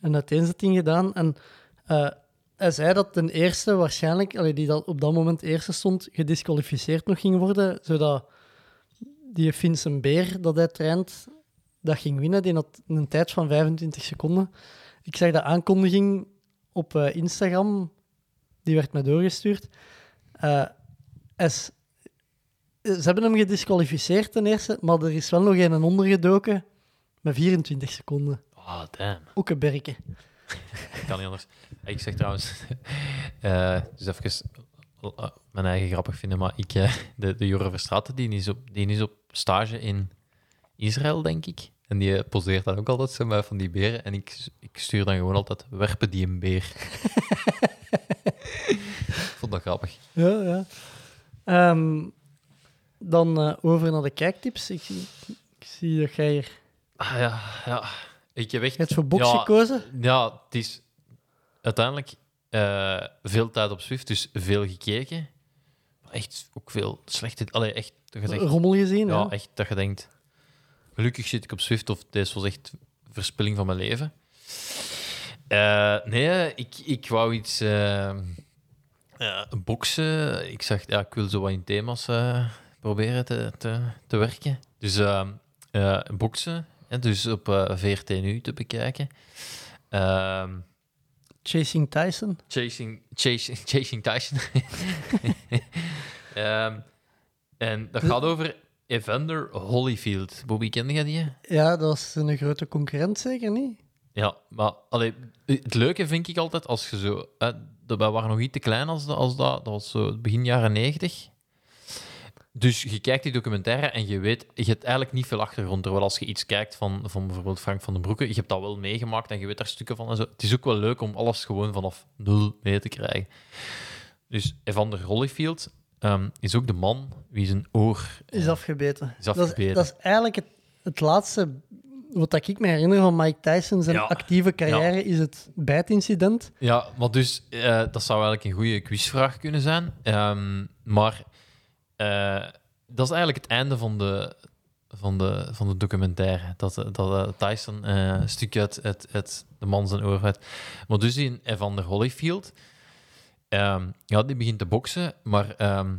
een uiteenzetting gedaan. En eh, hij zei dat de eerste waarschijnlijk, die op dat moment eerste stond, gedisqualificeerd nog ging worden, zodat die Finse beer dat hij traint, dat ging winnen. Die had een tijd van 25 seconden. Ik zag de aankondiging op eh, Instagram, die werd mij doorgestuurd. Eh, hij ze hebben hem gedisqualificeerd ten eerste, maar er is wel nog een ondergedoken met 24 seconden. Ah, damn. Ook een berken. Ik (laughs) kan niet anders. Ik zeg trouwens, (laughs) eh, dus even eh, mijn eigen grappig vinden, maar ik, eh, de, de Jorre Verstraeten, die is, op, die is op stage in Israël, denk ik. En die poseert dan ook altijd zo met van die beren. En ik, ik stuur dan gewoon altijd, werpen die een beer. (laughs) ik vond dat grappig. Ja, ja. Ehm, dan over naar de kijktips. Ik, zie- ik zie dat jij hier... Ah, ja, ja. Ik heb echt... Je hebt voor box Ja, gekozen. Ja, het is uiteindelijk eh, veel tijd op Swift, dus veel gekeken. Maar echt ook veel slechte... Allee, echt, dat je zegt, Rommel gezien, ja, echt dat je denkt... Gelukkig zit ik op Swift, of deze was echt verspilling van mijn leven. Eh, nee, ik, ik wou iets... ja, boksen. Ik zag, ja, ik wil zo wat in thema's proberen te, te, te werken. Dus boksen, dus op eh, VRT nu te bekijken. Ehm, Chasing Tyson. chasing, chasing, (laughs) chasing Tyson. (laughs) Ehm, en dat gaat over Evander Holyfield. Bobby, kende je die? Ja, dat is een grote concurrent, zeker niet? Ja, maar allee, het leuke vind ik altijd als je zo. Hè, wij waren nog iets te klein als, dat- als dat. Dat was zo begin jaren negentig. Dus je kijkt die documentaire en je weet, je hebt eigenlijk niet veel achtergrond. Terwijl als je iets kijkt van, van bijvoorbeeld Frank van den Broeke, je hebt dat wel meegemaakt en je weet daar stukken van en zo. Het is ook wel leuk om alles gewoon vanaf nul mee te krijgen. Dus Evander Holyfield ehm, is ook de man wie zijn oor Is afgebeten. is Dat afgebeten. is, dat is eigenlijk het, het laatste... Wat dat ik me herinner van Mike Tyson zijn Ja. actieve carrière is het bijtincident. Ja, maar dus eh, dat zou eigenlijk een goede quizvraag kunnen zijn. Ehm, maar eh, dat is eigenlijk het einde van de, van de, van de documentaire. Dat, eh, dat eh, Tyson eh, een stukje uit, uit, de man zijn oor had. Maar dus in Evander Holyfield, ehm, ja, die begint te boksen, maar ehm,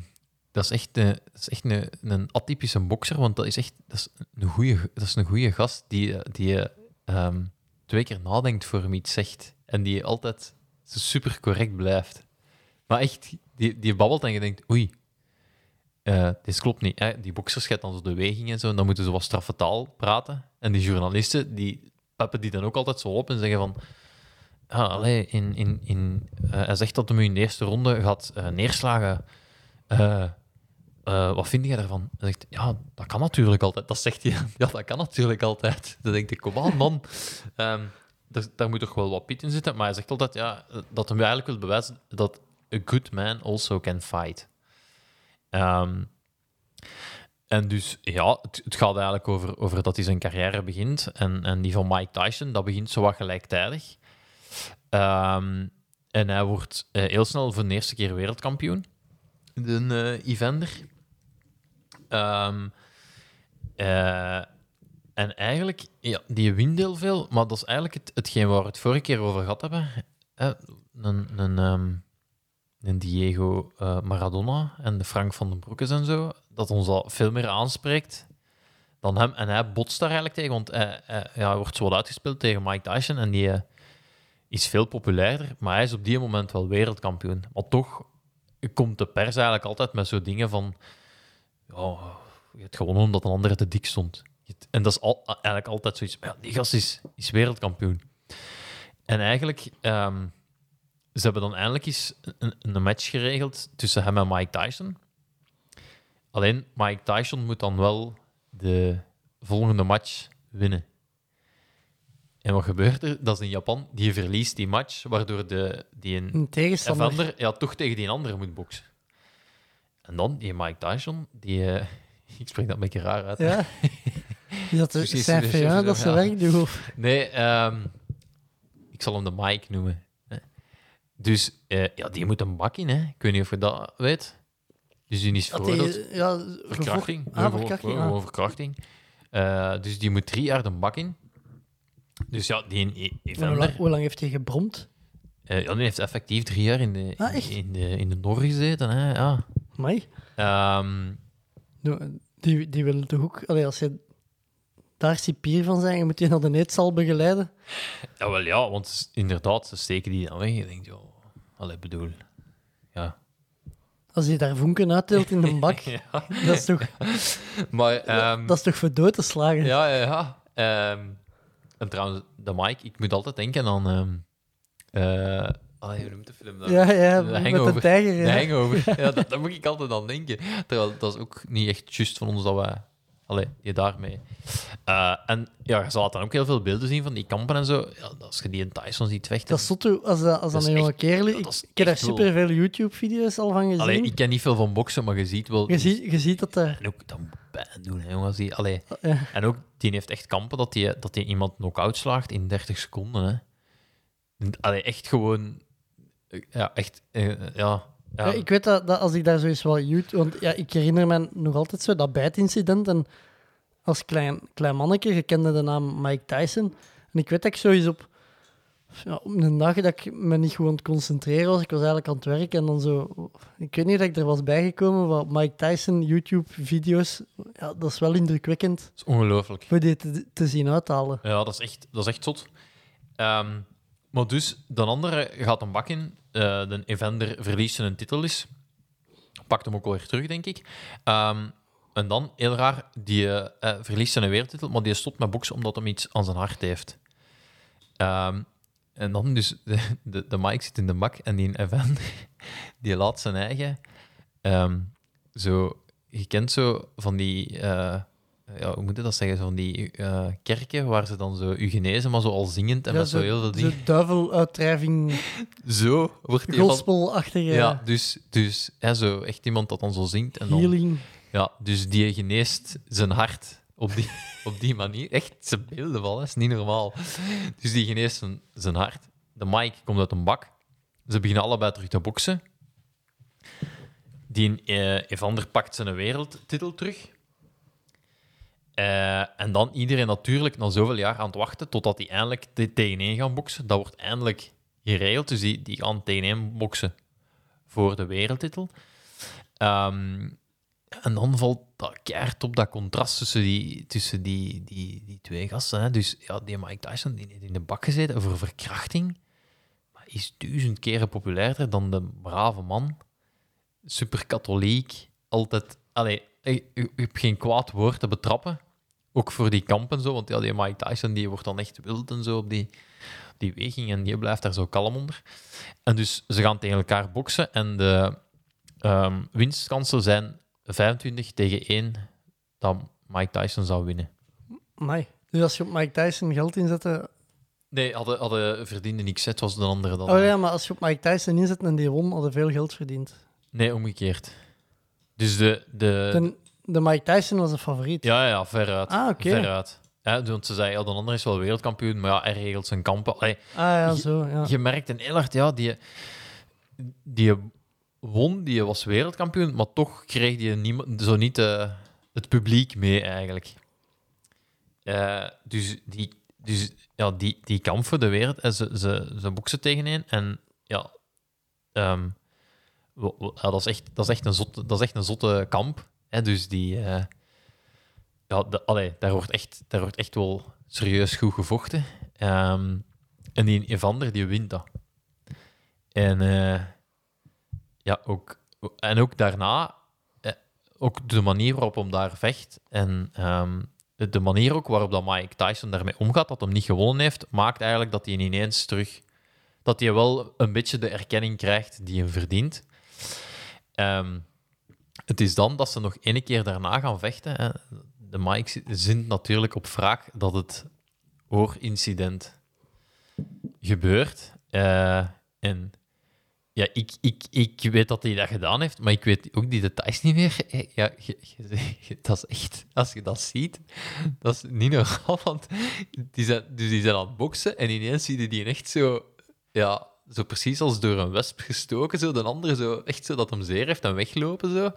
dat is echt, een, dat is echt een, een atypische bokser, want dat is echt dat is een goede, dat is een goede gast die, eh, die eh, ehm, twee keer nadenkt voor hem iets zegt. En die altijd super correct blijft. Maar echt, die, die babbelt en je denkt, oei, eh, dit klopt niet. Hè? Die boksers gaat dan zo de weging en zo, en dan moeten ze wat straffe taal praten. En die journalisten, die peppen die dan ook altijd zo op en zeggen van... Ja, allee, in, in, in, eh, hij zegt dat hij in de eerste ronde gaat eh, neerslagen. Eh, eh, wat vind jij daarvan? Hij zegt, ja, dat kan natuurlijk altijd. Dat zegt hij. (laughs) Ja, dat kan natuurlijk altijd. Dan denk ik, kom aan, man. Ehm, daar, moet toch wel wat pit in zitten. Maar hij zegt altijd ja, dat hij eigenlijk wil bewijzen dat a good man also can fight. Ehm, en dus ja, het, het gaat eigenlijk over, over dat hij zijn carrière begint. En, en die van Mike Tyson, dat begint zo wat gelijktijdig. Ehm, en hij wordt eh, heel snel voor de eerste keer wereldkampioen. De eh, Evander. Ehm, eh, en eigenlijk, ja, die wint heel veel, maar dat is eigenlijk het, hetgeen waar we het vorige keer over gehad hebben. Een, een, een Diego eh, Maradona en de Frank van den Broekes en zo, dat ons dat veel meer aanspreekt dan hem. En hij botst daar eigenlijk tegen, want hij, ja, wordt zo wat uitgespeeld tegen Mike Tyson en die eh, is veel populairder, maar hij is op die moment wel wereldkampioen. Maar toch komt de pers eigenlijk altijd met zo dingen van ja, je hebt gewonnen omdat een andere te dik stond. En dat is al, eigenlijk altijd zoiets. Ja, die gast is, is wereldkampioen. En eigenlijk, ehm, ze hebben dan eindelijk eens een, een match geregeld tussen hem en Mike Tyson. Alleen Mike Tyson moet dan wel de volgende match winnen. En wat gebeurt er? Dat is in Japan. Die verliest die match, waardoor de, die een tegenstander. Ja, toch tegen die andere moet boksen. En dan die Mike Tyson, die... eh, (laughs) ik spreek dat een beetje raar uit. Ja. (laughs) Is dat Precies, zijn dus- VA dat ze werk doen? Nee, ehm, ik zal hem de Mike noemen. Dus eh, ja, die moet een bak in, hè. Ik weet niet of je dat weet. Dus die is Dat veroordeeld. die, ja, Verkrachting. Ah, Ja, gewoon- verkrachting. Gewoon, ah. gewoon verkrachting. Eh, dus die moet drie jaar de bak in. Dus ja, die in Hoe Evander... lang, hoe lang heeft hij gebromd? eh, ja, die heeft effectief drie jaar in de, Ah, echt? in de, in de Nor gezeten, hè. Ja. Ehm, Die, die wil toch ook... Allee, als je daar cipier van zijn, je moet je naar de neetzaal begeleiden. Ja, wel ja, want inderdaad, ze steken die dan weg. Je denkt, joh, allee, bedoel, ja. Als hij daar vonken uitdeelt in de (laughs) bak, ja. dat, is toch, Maar, ehm, dat is toch voor dood te slagen? ja, ja, ja. Ehm, en trouwens, de Mike, ik moet altijd denken aan, ehm eh, allee, hoe noemt de film dan? ja, ja, De Hangover. de tijger. De Ja. Hangover. (laughs) Ja, dat, daar moet ik altijd aan denken. Terwijl dat is ook niet echt juist van ons dat wij... Allee, je daarmee... Eh, en ja, je zal dan ook heel veel beelden zien van die kampen en zo. Ja, als je die in Tyson ziet vechten... Dat is zot, als dat, als dat een jonge kerel Ik, heb daar echt wel- superveel YouTube-video's al van gezien. Allee, ik ken niet veel van boksen, maar je ziet wel... je, ziet, je ziet dat daar... En ook dat moet pijn doen, hè, jongens. Die, allee. Ja. En ook, die heeft echt kampen dat die, dat die iemand knock-out slaagt in 30 seconden. Hè. Allee, echt gewoon... Ja, echt... eh, ja, ja. Ik weet dat, dat als ik daar zoiets wat YouTube... Want ja, ik herinner me nog altijd zo dat bijtincident. En als klein, klein manneke, je kende de naam Mike Tyson. En ik weet dat ik zoiets op... Ja, op een dag dat ik me niet gewoon concentreren was. Ik was eigenlijk aan het werk en dan zo... Ik weet niet dat ik er was bijgekomen, maar Mike Tyson YouTube-video's... Ja, dat is wel indrukwekkend Dat is ongelooflijk. voor die te, te zien uithalen. Ja, dat is echt, dat is echt zot. Ehm, maar dus, de andere gaat een bak in. Eh, de Evander verliest zijn titel is. Pakt hem ook wel weer terug, denk ik. Ehm, en dan, heel raar, die eh, verliest zijn wereldtitel, maar die stopt met boksen omdat hij iets aan zijn hart heeft. Ehm, en dan dus, (laughs) de, de, de Mike zit in de bak en die Evander, (laughs) die laat zijn eigen... ehm, zo, je kent zo van die... ja, hoe moet je dat zeggen? Zo Van die eh, kerken waar ze dan zo u genezen, maar zo al zingend en Ja, met zo heel veel dingen. Zo duiveluitdrijving, (laughs) Zo wordt die van... gospelachtige Ja, dus, dus hè, zo echt iemand dat dan zo zingt. En dan, healing. ja, dus die geneest zijn hart op die, (laughs) op die manier. Echt, ze beelden wel, dat is niet normaal. Dus die geneest zijn, zijn hart. De Mike komt uit een bak. Ze beginnen allebei terug te boksen. Die eh, Evander pakt zijn wereldtitel terug. Eh, en dan iedereen natuurlijk na zoveel jaar aan het wachten totdat die eindelijk tegen één gaan boksen. Dat wordt eindelijk geregeld, dus die, die gaan één boksen voor de wereldtitel. Ehm, en dan valt dat keihard op dat contrast tussen die, tussen die, die, die twee gasten. Hè. Dus ja, die Mike Tyson die in de bak gezeten voor verkrachting. Maar is duizend keren populairder dan de brave man. Super katholiek. Altijd. Allee, je, hebt geen kwaad woord te betrappen. Ook voor die kampen zo. Want ja, die Mike Tyson die wordt dan echt wild en zo op die, die weging. En die blijft daar zo kalm onder. En dus ze gaan tegen elkaar boksen. En de ehm, winstkansen zijn 25 tegen 1 dat Mike Tyson zou winnen. Amai. Dus als je op Mike Tyson geld inzette... Nee, hadden, hadden verdiende niks. Het was de andere dan. Oh ja, maar als je op Mike Tyson inzet en die won, hadden veel geld verdiend. Nee, omgekeerd. Dus de. de De, de Mike Tyson was een favoriet. ja, ja, veruit. Ah, oké. Veruit. Ja, want ze zei, ja, de ander is wel wereldkampioen, maar ja, hij regelt zijn kampen. Allee, Ah ja, Je- zo, ja. Je merkt een heel hard, ja, die, die won, die was wereldkampioen, maar toch kreeg die niemand, zo niet eh, het publiek mee eigenlijk. Eh, dus die, dus, ja, die, die kamp voor de wereld, en ze, ze, ze boksen tegen een en ja, wel- ja, dat, is echt, dat, is echt een zotte, dat is echt een zotte kamp. Hè? Dus die... eh, ja, de, daar, wordt echt, daar wordt echt wel serieus goed gevochten. Ehm, en die Evander, die wint dat. En, eh, ja, ook, en ook daarna, eh, ook de manier waarop hem daar vecht en ehm, de manier ook waarop dat Mike Tyson daarmee omgaat, dat hem niet gewonnen heeft, maakt eigenlijk dat hij ineens terug... Dat hij wel een beetje de erkenning krijgt die hij verdient. Ehm, het is dan dat ze nog ene keer daarna gaan vechten. Hè. De Mike zint natuurlijk op wraak dat het oorincident gebeurt. Eh, en ja, ik, ik, ik weet dat hij dat gedaan heeft, maar ik weet ook die details niet meer. Eh, Ja, dat is echt, als je dat ziet, dat is niet normaal. Want die zijn, dus die zijn aan het boksen en ineens zie je die echt zo, ja, zo precies als door een wesp gestoken. Zo, de andere zo, echt zo dat hem zeer heeft en weglopen. Zo.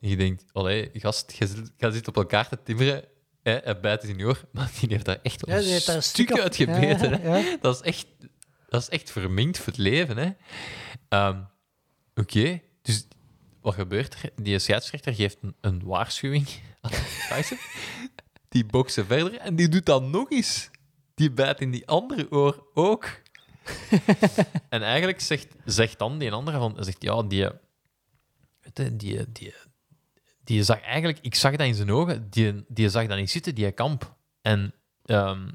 En je denkt, allee, gast, je zit, op elkaar te timmeren. Hè, hij bijt in je oor, maar die heeft daar echt Ja, een daar stuk af- uitgebeten. Ja, hè. ja. Dat, is echt, dat is echt verminkt voor het leven. hè. Ehm, Oké, dus wat gebeurt er? Die scheidsrechter geeft een, een waarschuwing aan Tyson. Die boksen verder en die doet dat nog eens. Die bijt in die andere oor ook. (laughs) en eigenlijk zegt, zegt dan die andere van, zegt, ja, die, je, die, die, die zag eigenlijk, ik zag dat in zijn ogen, die, die zag dat niet zitten, die kamp. En ehm,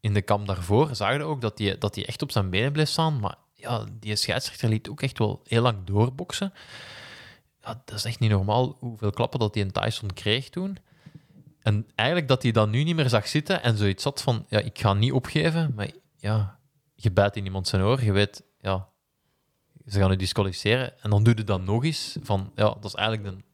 in de kamp daarvoor zagen we ook dat hij dat die echt op zijn benen bleef staan, maar ja, die scheidsrechter liet ook echt wel heel lang doorboksen. Dat is echt niet normaal hoeveel klappen dat hij in Tyson kreeg toen. En eigenlijk dat hij dat nu niet meer zag zitten en zoiets had van, ja, ik ga niet opgeven, maar ja, je bijt in iemand zijn oor, je weet, ja, ze gaan je disqualificeren. En dan doe je dat nog eens, van, ja, dat is eigenlijk een,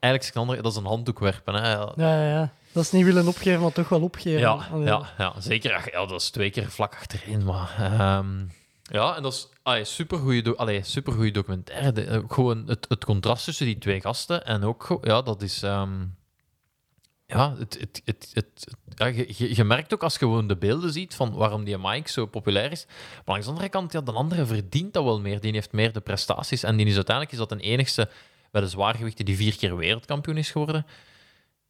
eigenlijk is dat is een handdoek werpen. Hè. Ja, Ja, ja. Dat is niet willen opgeven, maar toch wel opgeven. ja, Allee. ja, ja, zeker. Ja, dat is twee keer vlak achterin. Maar, ehm, ja, en dat is allee, supergoeie, do allee, supergoeie documentaire. De- eh, gewoon het, het contrast tussen die twee gasten. En ook, ja, dat is... ehm, ja, het, het, het, het, ja, je, merkt ook als je gewoon de beelden ziet van waarom die Mike zo populair is. Maar langs de andere kant, ja, de andere verdient dat wel meer. Die heeft meer de prestaties. En die is uiteindelijk is dat een enigste bij de zwaargewichten die vier keer wereldkampioen is geworden.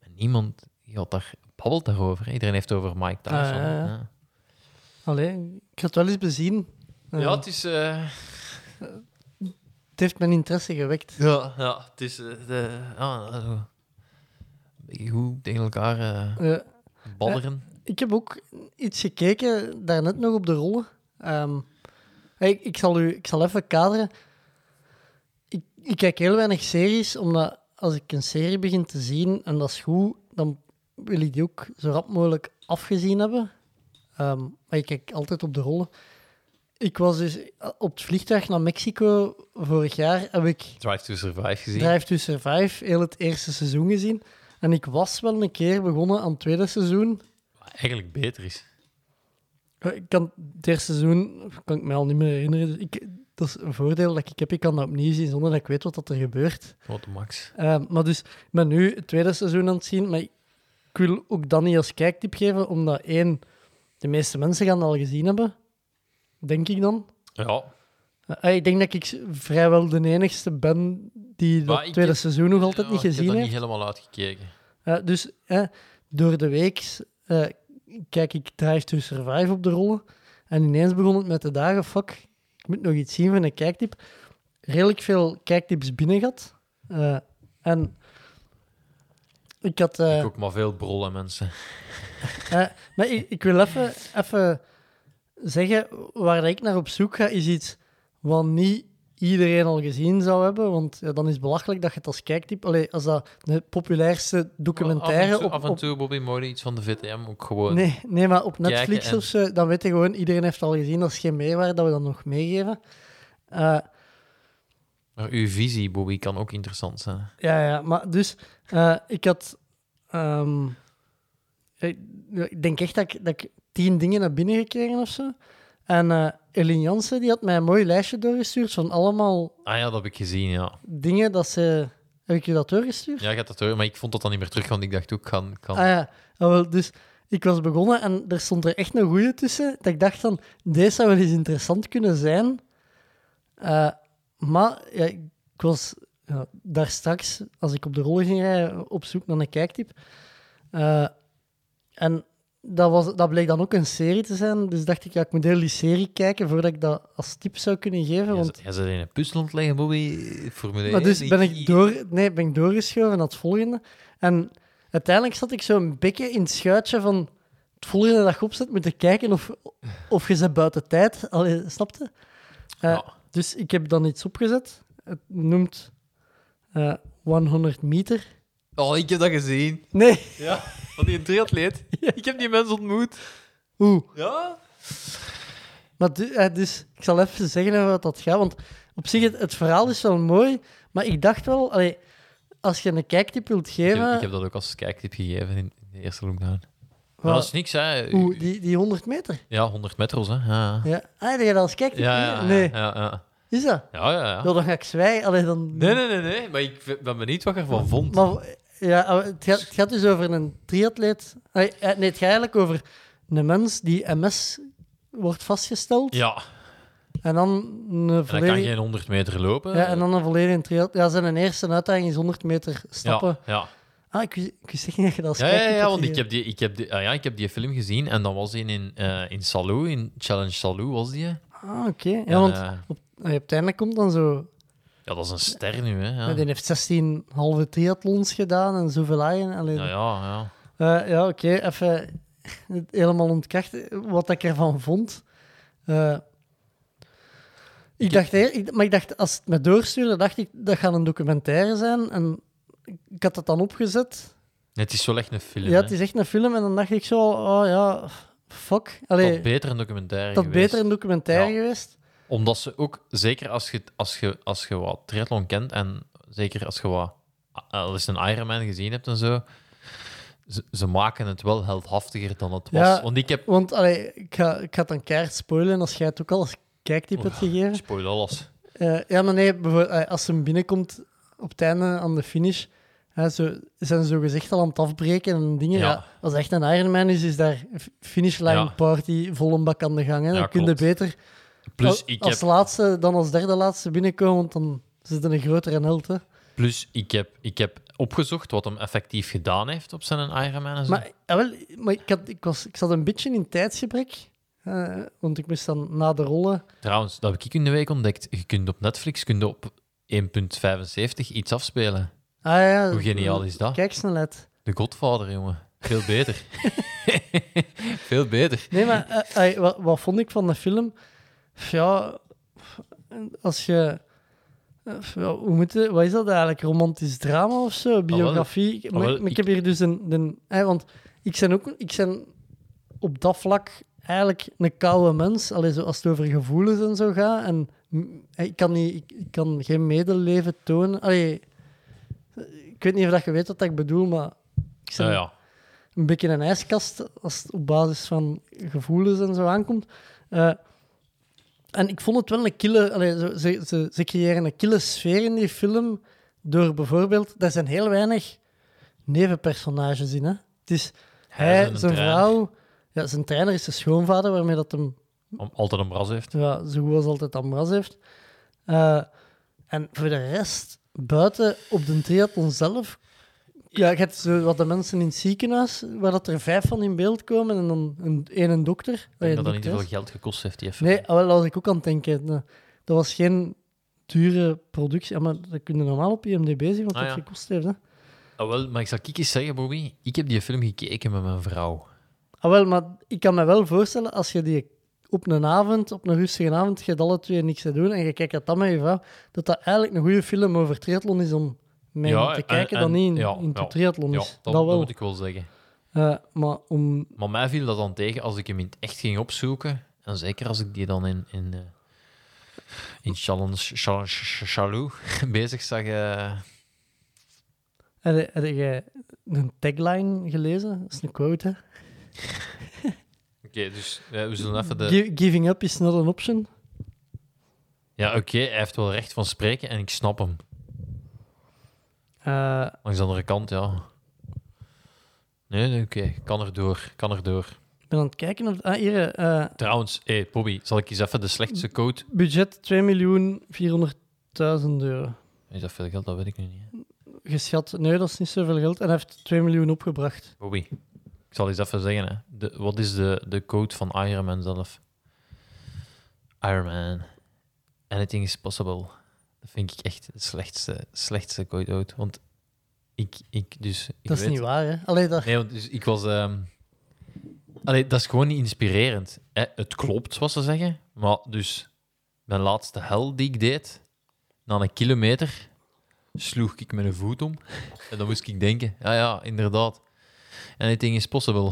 En niemand had daar, babbelt daarover. Iedereen heeft over Mike Tyson. Ja, ja. Allee, ik ga het wel eens bezien. Eh, Ja, het is... eh, Het heeft mijn interesse gewekt. ja, ja, het is... eh, de, goed tegen elkaar eh Eh, badderen. ik heb ook iets gekeken, daarnet nog op de rollen. Ehm, ik, ik, zal u, ik zal even kaderen. Ik, ik kijk heel weinig series, omdat als ik een serie begin te zien en dat is goed, dan wil ik die ook zo rap mogelijk afgezien hebben. Ehm, maar ik kijk altijd op de rollen. Ik was dus op het vliegtuig naar Mexico vorig jaar, heb ik Drive to Survive gezien. Drive to Survive heel het eerste seizoen gezien. En ik was wel een keer begonnen aan het tweede seizoen. Wat eigenlijk beter is. Ik kan, het eerste seizoen kan ik me al niet meer herinneren. Dus ik, dat is een voordeel dat ik heb. Ik kan dat opnieuw zien zonder dat ik weet wat dat er gebeurt. Wat max. Eh, maar dus, ik ben nu het tweede seizoen aan het zien. Maar ik wil ook dat niet als kijktip geven, omdat één, de meeste mensen gaan het al gezien hebben. Denk ik dan. Ja, Eh, ik denk dat ik vrijwel de enigste ben die dat Maar ik tweede heb- seizoen nog altijd niet Ik gezien heb dat heeft. niet helemaal uitgekeken. Eh, dus eh, door de week eh, kijk ik Drive to Survive op de rollen. En ineens begon het met de dagen, fuck, ik moet nog iets zien van een kijktip. Redelijk veel kijktips binnen gehad. Eh, en ik had... eh, Ik ook maar veel brollen, mensen. (laughs) eh, maar ik, ik wil even, even zeggen, waar ik naar op zoek ga, is iets wat niet iedereen al gezien zou hebben. Want ja, dan is het belachelijk dat je het als kijktip... Allee, als dat de populairste documentaire af en toe, op, af en toe Bobby Modi, iets van de VTM, ook gewoon. Nee, nee, maar op Netflix en- of zo, dan weet je gewoon, iedereen heeft het al gezien, dat is geen meerwaarde dat we dat nog meegeven. Eh, Maar uw visie, Bobby, kan ook interessant zijn. ja, ja, maar dus, eh, ik had, ehm, ik, ik denk echt dat ik, dat ik tien dingen naar binnen gekregen of zo. En eh Eline Jansen, die had mij een mooi lijstje doorgestuurd van allemaal Ah ja, dat heb ik gezien, ja. dingen dat ze... Heb ik je dat doorgestuurd? Ja, ik had dat horen, maar ik vond dat dan niet meer terug, want ik dacht ook, kan... kan... Ah ja, Ah, wel, dus ik was begonnen en er stond er echt een goeie tussen. Dat ik dacht van, deze zou wel eens interessant kunnen zijn. Eh, maar ja, ik was ja, daar straks, als ik op de rollen ging rijden, op zoek naar een kijktip. Eh, en dat, was, dat bleek dan ook een serie te zijn. Dus dacht ik, ja, ik moet heel die serie kijken voordat ik dat als tip zou kunnen geven. Want jij zit in een puzzel aan het leggen, Bobby. Formule Maar 1. dus ben ik, door, nee, ben ik doorgeschoven naar het volgende. En uiteindelijk zat ik zo een beetje in het schuitje van het volgende dat je opzet, moeten kijken of, of je ze buiten tijd... Allee, snapte? Eh, Ja. Dus ik heb dan iets opgezet. Het noemt eh 100 meter. Oh, ik heb dat gezien. Nee, Ja, van die triatleet. (laughs) Ik heb die mens ontmoet. oeh. Ja? Maar du- eh, dus ik zal even zeggen over wat dat gaat. Want op zich, het, het verhaal is wel mooi. Maar ik dacht wel, allee, als je een kijktip wilt Ik geven... heb, ik heb dat ook als kijktip gegeven in, in de eerste lockdown. Maar wat- dat is niks, hè. oeh, die, die 100 meter. Ja, 100 meters, hè. Ja, Ja. Ah, heb je dat als kijktip ja, ja. gegeven? Nee. Ja, ja. Is dat? Ja, ja, ja. Ja, dan ga ik zwijgen. Allee, dan... Nee, nee, nee, nee. Maar ik ben benieuwd wat je ervan vond. Maar ja, ah, het gaat, het gaat dus over een triatleet. Eh, Nee, het gaat eigenlijk over een mens die MS wordt vastgesteld. Ja, En dan een en dan kan volledige... geen 100 meter lopen. Ja, en dan een volledige triatleet. Ja, zijn eerste uitdaging is 100 meter stappen. Ja, ja. Ah, ik wist, ik wist echt niet dat je dat Ja, ja, ja, want ik heb, die, ik, heb die, ah, ja, ik heb die film gezien en dan was die in, eh in Salou, in Challenge Salou was die. Ah, oké. Ja, En, want eh, op, op het einde komt dan zo... ja, dat is een ster nu, hè. Ja. Die heeft 16 halve triathlons gedaan en zoveel eigen. Allee, ja, ja. ja. Eh, ja, oké. Even helemaal ontkrachten wat ik ervan vond. Eh, ik dacht, ik, maar ik dacht, als het me doorstuurde, dacht ik, dat gaat een documentaire zijn. En ik had dat dan opgezet. Het is wel echt een film. Ja, het is echt een film. En dan dacht ik zo, oh ja, fuck. Allee, Dat beter een documentaire dat geweest. beter een documentaire Ja. geweest. Omdat ze ook, zeker als je, als je, als je wat triathlon kent en zeker als je wat al eens een Ironman gezien hebt en zo, ze, ze maken het wel heldhaftiger dan het was. Ja. Want ik heb... Want allee, ik, ga, ik ga het dan keihard spoilen als jij het ook al als kijktip hebt gegeven. Spoil alles. Eh, ja, maar nee, bijvoorbeeld, als ze binnenkomt op het einde aan de finish, hè, zo, zijn ze zo gezegd al aan het afbreken en dingen. Ja. Ja. als het echt een Ironman is, is daar f- finishline Ja. party vol een bak aan de gang. Hè. Dan kun je beter Plus als, ik, als heb, laatste dan als derde laatste binnenkomen, want dan zit er een grotere held. Hè. plus ik, heb, ik heb opgezocht wat hem effectief gedaan heeft op zijn Ironman en zo. Maar, wel, maar ik, had, ik, was, ik zat een beetje in tijdsgebrek, eh, want ik moest dan na de rollen... Trouwens, dat heb ik in de week ontdekt. Je kunt op Netflix kunt op 1.75 iets afspelen. Ah, ja, Hoe geniaal is dat? Kijksnelheid. De Godfather, jongen. Veel beter. (laughs) (laughs) Veel beter. Nee, maar eh, ey, wat, wat vond ik van de film? Ja, als je... hoe moet het, wat is dat eigenlijk? Romantisch drama of zo? Biografie? maar, wel, maar ik heb hier dus een... een hè, want ik ben ook ik ben op dat vlak eigenlijk een koude mens. Allee, zo als het over gevoelens en zo gaat. En ik kan, niet, ik, kan geen medeleven tonen. Allee, ik weet niet of dat je weet wat ik bedoel, maar ik ben Ja, ja. een beetje een ijskast als het op basis van gevoelens en zo aankomt. Eh, en ik vond het wel een kille... allee, ze, ze, ze creëren een kille sfeer in die film door bijvoorbeeld... Er zijn heel weinig nevenpersonages in, hè. Het is Hij een zijn vrouw... Ja, zijn trainer is zijn schoonvader, waarmee dat hem Om, altijd een bras heeft. ja, zo goed als altijd Amras heeft. Eh, en voor de rest, buiten op de triathlon zelf... Ja, je hebt zo wat de mensen in het ziekenhuis, waar dat er vijf van in beeld komen en dan een, één een dokter. Ik Eh, denk dat dat niet veel geld gekost heeft, die even. Nee, ah, wel, daar was ik ook aan het denken. Nou, Dat was geen dure productie. Ja, maar dat kun je normaal op IMDb zien wat Ah, dat ja. gekost heeft. Hè. Ah, wel, maar ik zal ik eens zeggen, Bobby. Ik heb die film gekeken met mijn vrouw. Ah, wel, maar ik kan me wel voorstellen, als je die op een avond, op een rustige avond, je hebt alle twee niks te doen en je kijkt dat dan met je vrouw, dat dat eigenlijk een goede film over triathlon is om mee Ja, te en- kijken en- dan niet in, ja, in de triathlon is. dat, dat dat wel. moet ik wel zeggen. Eh, maar om... Maar mij viel dat dan tegen als ik hem in het echt ging opzoeken. En zeker als ik die dan in, in, eh, in Challenge, Challenge Chalou (laughs) bezig zag. eh, Heb, je- een tagline gelezen? Dat is een quote, hè? (laughs) Oké, dus we zullen even de... Gi- giving up is not an option. Ja, oké, hij heeft wel recht van spreken en ik snap hem. Eh, Langs de andere kant, ja. Nee, nee oké, kan er door, kan er door. ik ben aan het kijken of... Ah, hier, eh, Trouwens, hey, Bobby, zal ik eens even de slechtste code... budget 2.482.000 1000 euro. Is dat veel geld? Dat weet ik nu niet. hè. Geschat, nee, dat is niet zoveel geld. En hij heeft 2 miljoen opgebracht. Bobby, ik zal eens even zeggen. Hè. De, wat is de, de code van Iron Man zelf? Iron Man. Anything is possible. Dat vind ik echt de slechtste, slechtste ooit. Want ik, ik dus... Ik Dat is weet- niet waar, hè? Allee, dat... Nee, want dus ik was... ehm Allee, dat is gewoon niet inspirerend. Hè, het klopt, wat ze zeggen. Maar dus, mijn laatste hel die ik deed, na een kilometer, sloeg ik mijn voet om. (laughs) En dan moest ik denken, ja, ja, inderdaad. Anything is possible.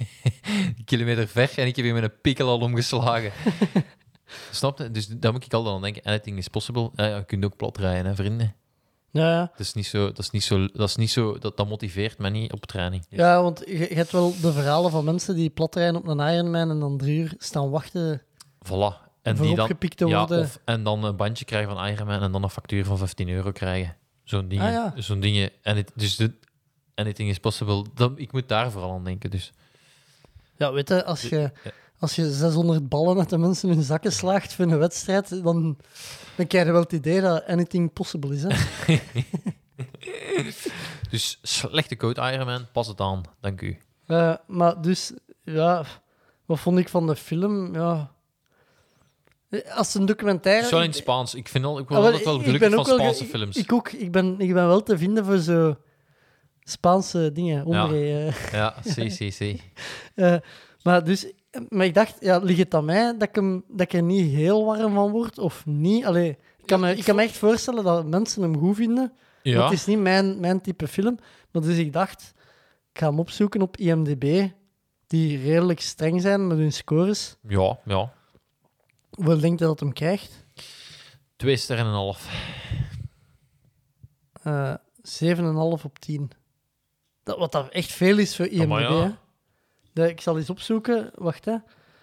(laughs) een kilometer ver en ik heb hier mijn pikkel al omgeslagen. (laughs) Snap je? Dus daar moet ik altijd aan denken. Anything is possible. Ja, ja, je kunt ook plat rijden, hè, vrienden. Ja. Dat is niet zo... Dat, is niet zo, dat, is niet zo dat, dat motiveert me niet op training. ja, want je, je hebt wel de verhalen van mensen die plat rijden op een Ironman en dan drie uur staan wachten Voilà. En die dan, te ja, worden. of, en dan een bandje krijgen van Ironman en dan een factuur van 15 euro krijgen. Zo'n dingen. Ah, ja. Zo'n dingen. En het, dus de, anything is possible. Dan, ik moet daar vooral aan denken. Dus. Ja, weet je, als je, Ja. Als je 600 ballen uit de mensen in hun zakken slaagt voor een wedstrijd, dan, dan krijg je wel het idee dat anything possible is. Hè? (laughs) dus slechte code Ironman, pas het aan. Dank u. Eh, maar dus, ja, wat vond ik van de film? Ja. Als een documentaire. Zo in het Spaans. Ik, vind al, ik Ah, word wel, altijd wel gelukkig van wel Spaanse films. Ik ook. Ik ben, ik ben wel te vinden voor zo Spaanse dingen. Omre, eh. Ja, (laughs) zie, zie, zie. Eh, maar, dus, maar ik dacht, ja, ligt het aan mij dat ik, hem, dat ik er niet heel warm van word? Of niet? Allee, ik, kan me, ik kan me echt voorstellen dat mensen hem goed vinden. Ja, het is niet mijn, mijn type film. Maar dus ik dacht, ik ga hem opzoeken op IMDb, die redelijk streng zijn met hun scores. ja, ja. Hoeveel denkt je dat hem krijgt? Twee sterren en een half. Eh 7,5 op 10. Dat, wat dat echt veel is voor IMDb. maar ja. Dat, ik zal eens opzoeken. Wacht, hè.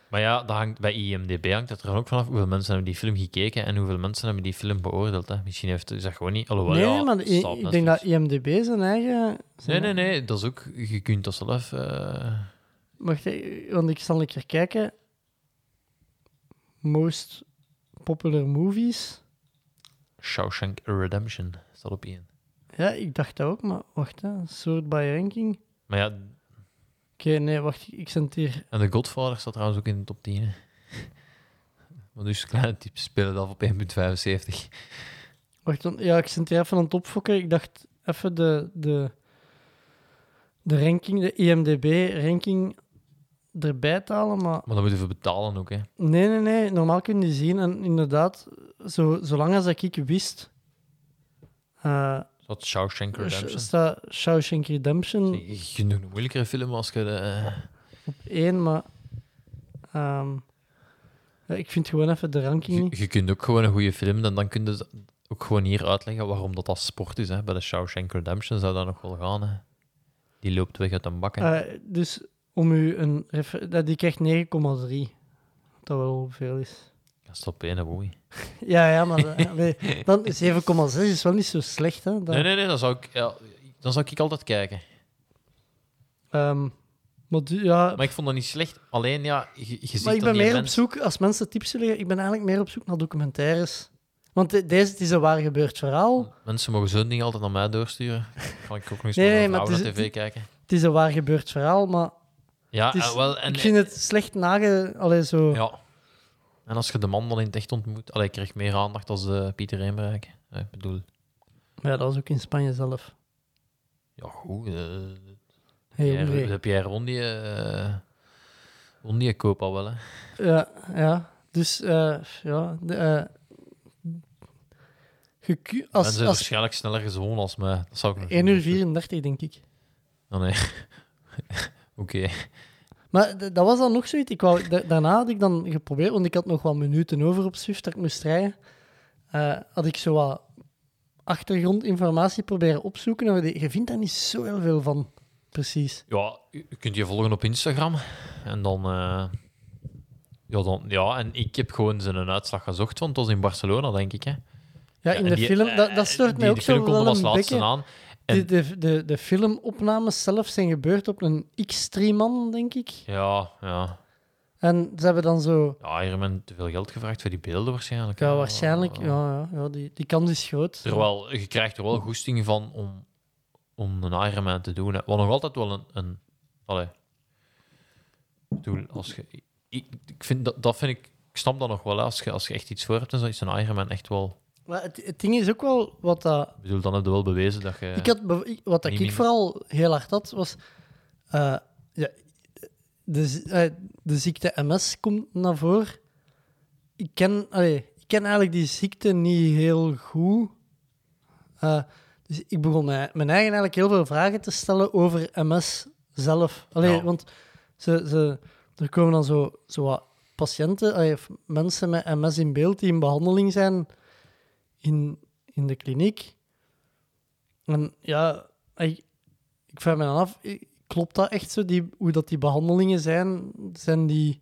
Maar ja, dat hangt, bij IMDb hangt het er ook vanaf hoeveel mensen hebben die film gekeken en hoeveel mensen hebben die film beoordeeld. Hè. Misschien heeft is dat gewoon niet. Alhoewel, nee, ja, maar ik denk dat. IMDb zijn eigen... Nee, zijn- nee, nee. Dat is ook... Je kunt dat zelf... eh, Wacht, hè, want ik zal een keer kijken. Most popular movies. Shawshank Redemption staat op één. Ja, ik dacht dat ook, maar wacht, hè. Sort by ranking. Maar ja, Oké, nee, wacht, ik zend hier... en The Godfather staat trouwens ook in de top 10. Hè. (laughs) Maar dus kleine tips spelen dat op 1.75. Wacht, dan, ja, ik zend hier even aan het opfokken. Ik dacht even de, de, de ranking, de IMDb-ranking erbij te halen, maar Maar dan moeten we betalen ook, hè. nee, nee, nee. Normaal kun je zien, en inderdaad, zo, zolang als ik wist... eh, Staat Shawshank sh- Redemption. staat Shawshank Redemption Je een moeilijkere film als je... De, eh, op één, maar... ehm, ja, ik vind gewoon even de ranking je, niet. je kunt ook gewoon een goede film... En dan kun je ook gewoon hier uitleggen waarom dat als sport is. Hè. Bij de Shawshank Redemption zou dat nog wel gaan, hè. Die loopt weg uit een bak. Eh, dus om u een... die krijgt 9,3. Wat dat wel veel is. Dat één, hè, boei. (laughs) Ja, ja, maar eh, dan 7,6 is wel niet zo slecht. Hè? Nee, nee, nee, dan zou ik, ja, dan zou ik altijd kijken. ehm, maar du- ja, Maar ik vond dat niet slecht. Alleen, ja, je, je ziet maar ik ben meer op zoek, als mensen tips willen, ik ben eigenlijk meer op zoek naar documentaires. Want de- deze het is een waar gebeurd verhaal. Mensen mogen zo'n ding altijd naar mij doorsturen. Kan ik ook nog eens Nee, maar het naar is- tv kijken. Het is een waar gebeurd verhaal, maar Ja, het is- eh, wel, en, ik vind het slecht nage... Allee, zo... ja. En als je de man dan in het echt ontmoet, allee, krijg je meer aandacht als eh, Pieter. Eh, Ik bedoel, Maar ja, dat was ook in Spanje zelf. ja, goed. eh, Hey, Omre. heb jij rond die, eh die koop al wel, hè? Ja, ja. Dus, ja... De, je ku- als, Mensen zijn als waarschijnlijk sneller gezond als mij. Dat zou ik nog 1 niet uur doen. 34, denk ik. Oh, nee. (laughs) Oké. Maar dat was dan nog zoiets. Ik wou, da- daarna had ik dan geprobeerd, want ik had nog wat minuten over op Swift dat ik moest rijden. Eh, had ik zo wat achtergrondinformatie proberen opzoeken. die- Je vindt daar niet zo heel veel van, precies. Ja, je kunt je volgen op Instagram. En dan, eh, ja, dan... Ja, en ik heb gewoon zijn uitslag gezocht, want het was in Barcelona, denk ik. Hè. Ja, in en de die- film, dat, eh, dat stoort die- mij ook de zo film komt wel als laatste aan. En, De, de, de, de filmopnames zelf zijn gebeurd op een X3-man, denk ik. Ja, ja. En ze hebben dan zo... Ja, Ironman te veel geld gevraagd voor die beelden waarschijnlijk. Ja, waarschijnlijk. Ja, ja, ja die, die kans is groot. Terwijl je krijgt er wel goesting van om, om een Ironman te doen. Hè. Wat nog altijd wel een... een allee, als je, ik, ik, vind dat, dat vind ik... Ik snap dat nog wel. hè. Als je, als je echt iets voor hebt, dan is een Ironman echt wel... Maar het, het ding is ook wel wat dat... Ik bedoel, dan heb je wel bewezen dat je... Ik had, wat dat ik minder. vooral heel hard had, was... eh, ja, de, eh, de ziekte MS komt naar voren. Ik ken, allee, ik ken eigenlijk die ziekte niet heel goed. Eh, dus ik begon mij, mijn eigen eigenlijk heel veel vragen te stellen over MS zelf. Allee, Ja. Want ze, ze, er komen dan zo, zo wat patiënten, allee, of mensen met MS in beeld die in behandeling zijn in, in de kliniek. En ja, ik, ik vraag me dan af, klopt dat echt zo, die, hoe dat die behandelingen zijn? Zijn die,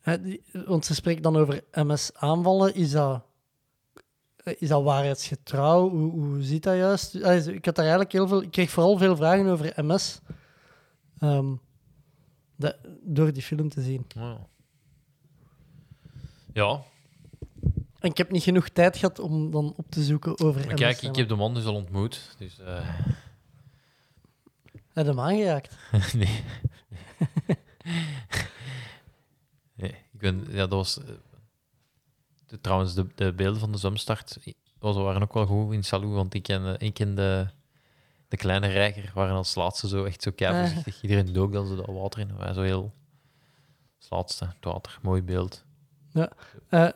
hè, die... Want ze spreken dan over MS-aanvallen. Is dat, is dat waarheidsgetrouw? Hoe, hoe zit dat juist? Ik had daar eigenlijk heel veel... Ik kreeg vooral veel vragen over MS. ehm, door die film te zien. Ja. Ja, En ik heb niet genoeg tijd gehad om dan op te zoeken over maar kijk, ik heb de man dus al ontmoet. Dus, eh, Heb je hem aangeraakt? (laughs) nee. (laughs) nee. Ik ben, ja, dat was... eh, de- trouwens, de, de beelden van de zwemstart was, waren ook wel goed in Salou, want ik en, eh, ik en de, de kleine reiger waren als laatste zo echt zo voorzichtig. Iedereen dook dan zo dat water in. Wij zo heel... Als laatste, het water. Mooi beeld. Eh,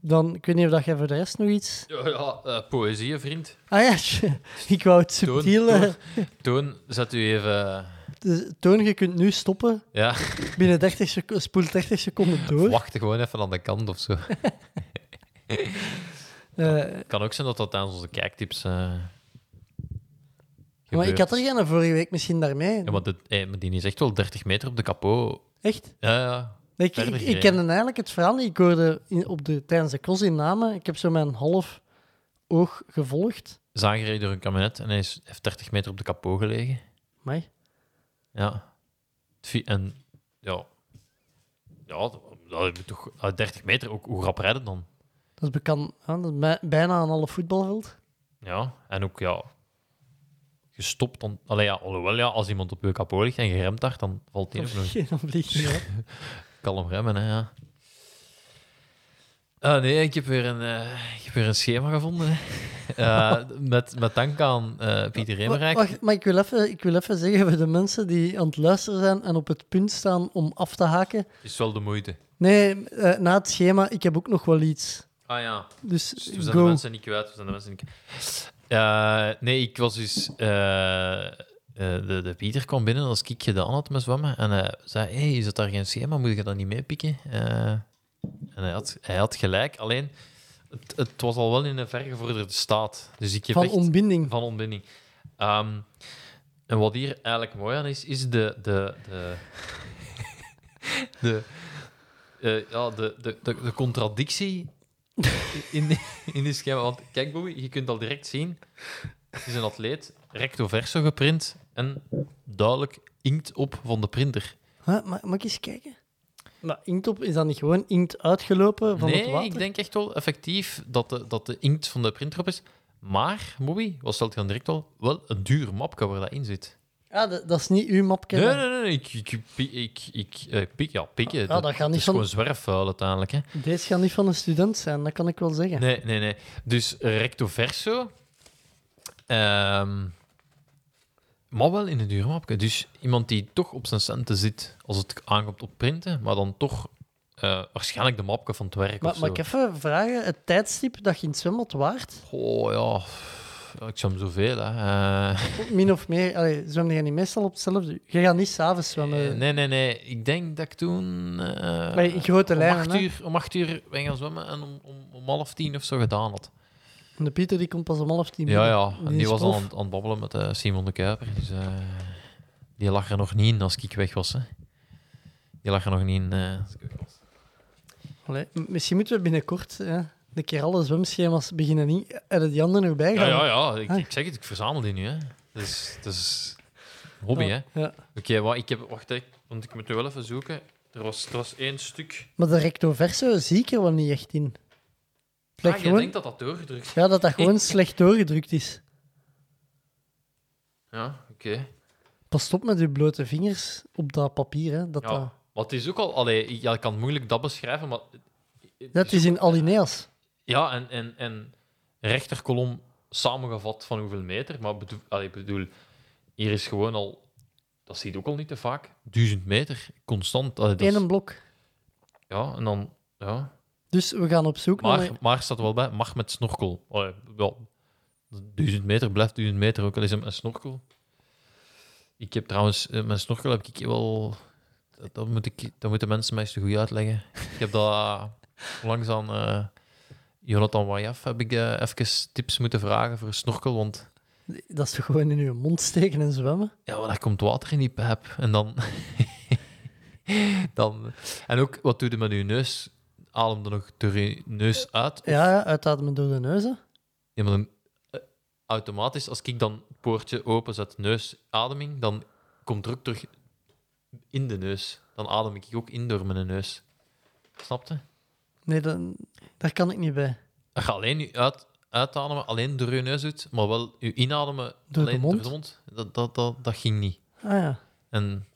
dan, ik weet niet of dat jij voor de rest nog iets... Ja, ja eh, poëzie, vriend. Ah ja, (laughs) ik wou het Toon, subtiel... eh, Toon, zet u even... de- Toon, je kunt nu stoppen. Ja, Binnen 30 seconden, spoel 30 seconden door. wacht gewoon even aan de kant of zo. (laughs) Eh, kan ook zijn dat dat tijdens onze kijktips. maar ik had er geen vorige week misschien daarmee. Ja, maar, dit, maar die is echt wel 30 meter op de kapot. Echt? Ja, ja. Ik, ik, kende eigenlijk het verhaal niet. Ik hoorde in, op de, tijdens de cross in Namen, ik heb zo mijn half oog gevolgd. Is aangereden door een kabinet en hij is, heeft 30 meter op de kapot gelegen. Mij. Ja. En ja. Ja, dat, dat toch uit 30 meter ook. Hoe rap rijden dan? Dat is bekend. Dat is bij- bijna aan alle voetbalveld. Ja. En ook ja. Gestopt dan. Allee, ja, alhoewel, ja, als iemand op je kapot ligt en je remt daar, dan valt hij nog. vlieg je, dan vlieg je op. (laughs) Kalm remmen, hè, ja. Ah, nee, ik heb weer een, eh, ik heb weer een schema gevonden. (laughs) Eh, met, met dank aan eh, Pieter Remerijk. Wacht, maar ik wil, even, ik wil even zeggen voor de mensen die aan het luisteren zijn en op het punt staan om af te haken. Is wel de moeite. Nee, eh, na het schema, ik heb ook nog wel iets. Ah ja, Dus dus we zijn de mensen niet kwijt. We zijn de mensen niet kwijt. Eh, nee, ik was dus... eh, de, de Pieter kwam binnen als ik gedaan had met zwemmen. En hij zei, hey, is het daar geen schema? Moet je dat niet meepikken? Eh, en hij had, hij had gelijk. Alleen, het, het was al wel in een vergevorderde staat. Dus ik heb Van echt... ontbinding. van ontbinding. Ehm, en wat hier eigenlijk mooi aan is, is de. de, de, de, eh, ja, de, de, de, de contradictie in, in die schema. Want kijk, Bobby, je kunt al direct zien. Het is een atleet, recto verso geprint en duidelijk inkt op van de printer. Huh, mag, mag ik eens kijken? Maar inkt op, is dat niet gewoon inkt uitgelopen van het nee, water? ik denk echt wel effectief dat de, dat de inkt van de printer op is. Maar, Bobby, wat stelt je dan direct al? Wel een duur mapje waar dat in zit. Ah, dat, dat is niet uw mapje. Nee, nee, nee. nee. Ik, ik, ik, ik, ik, eh, pik, ja, pikken. dat gaat het niet is van- gewoon zwerfvuil uiteindelijk. Hè. Deze gaat niet van een student zijn, dat kan ik wel zeggen. Nee, nee, nee. Dus recto verso. Ehm, maar wel in een duur mapje. Dus iemand die toch op zijn centen zit als het aankomt op printen, maar dan toch eh, waarschijnlijk de mapje van het werk Maar of mag zo. ik even vragen, het tijdstip dat je in het zwembad waart, Oh ja. ja, ik zwem zoveel. Hè. Eh, min of meer, allee, zwemde je niet meestal op hetzelfde? Je gaat niet s'avonds zwemmen. Eh, nee, nee, nee. Ik denk dat ik toen... Maar in grote om lijnen, acht, hè? uur, om acht uur ben gaan zwemmen en om, om, om half tien of zo gedaan had. En De Pieter die komt pas om half tien. Ja, ja. Die En die was al aan, aan het babbelen met eh, Simon de Kuiper. Dus, eh, die lag er nog niet in als ik weg was. Hè. Die lag er nog niet in eh, als ik weg was. Allee, misschien moeten we binnenkort hè, een keer alle zwemschema's beginnen niet. Hebben die anderen nog bij Ja, gaan? ja, ja. Ik, Ah. ik zeg het, ik verzamel die nu. Hè. Dus, het is hobby, hè. Ja. Oké, wa- ik heb... Wacht, hè, want ik moet wel even zoeken. Er was, er was één stuk. Maar de recto verso zie ik er wel niet echt in. Het Ah, je gewoon, denkt dat dat doorgedrukt ja, dat dat gewoon slecht doorgedrukt is. Ja, oké. Pas op met je blote vingers op dat papier. Hè, dat Ja. dat... Maar het is ook al... Allee, ja, ik kan moeilijk dat beschrijven, maar... Dat is in alinea's. Ja, en, en, en rechterkolom samengevat van hoeveel meter. Maar bedoel, allee, ik bedoel, hier is gewoon al... Dat zie je ook al niet te vaak. Duizend meter, constant. Allee, dat is- Eén blok. ja, en dan... Ja. Dus we gaan op zoek Maar, naar... maar staat er wel bij, mag met snorkel. Allee, wel, duizend meter blijft duizend meter, ook al is het met snorkel. Ik heb trouwens, eh, mijn snorkel heb ik wel... Dat, moet ik, dat moeten mensen mij eens te goed uitleggen. Ik heb dat uh, langs aan eh, Jonathan Wajaf heb ik eh, even tips moeten vragen voor een snorkel, want Dat is toch gewoon in je mond steken en zwemmen? ja, maar daar komt water in die pijp. En dan... (laughs) dan en ook, wat doe je met je neus? Adem er nog door je neus uit? Ja, ja, uitademen door de neus. hè. Ja, maar dan, eh, automatisch, als ik dan het poortje open zet, neusademing, dan komt ook terug in de neus. Dan adem ik ook in door mijn neus. Snap je? Nee, dan, daar kan ik niet bij. Je alleen je uit, uitademen alleen door je neus doet, maar wel je inademen Door de alleen mond? door de mond, dat, dat, dat, dat ging niet. Ah ja. En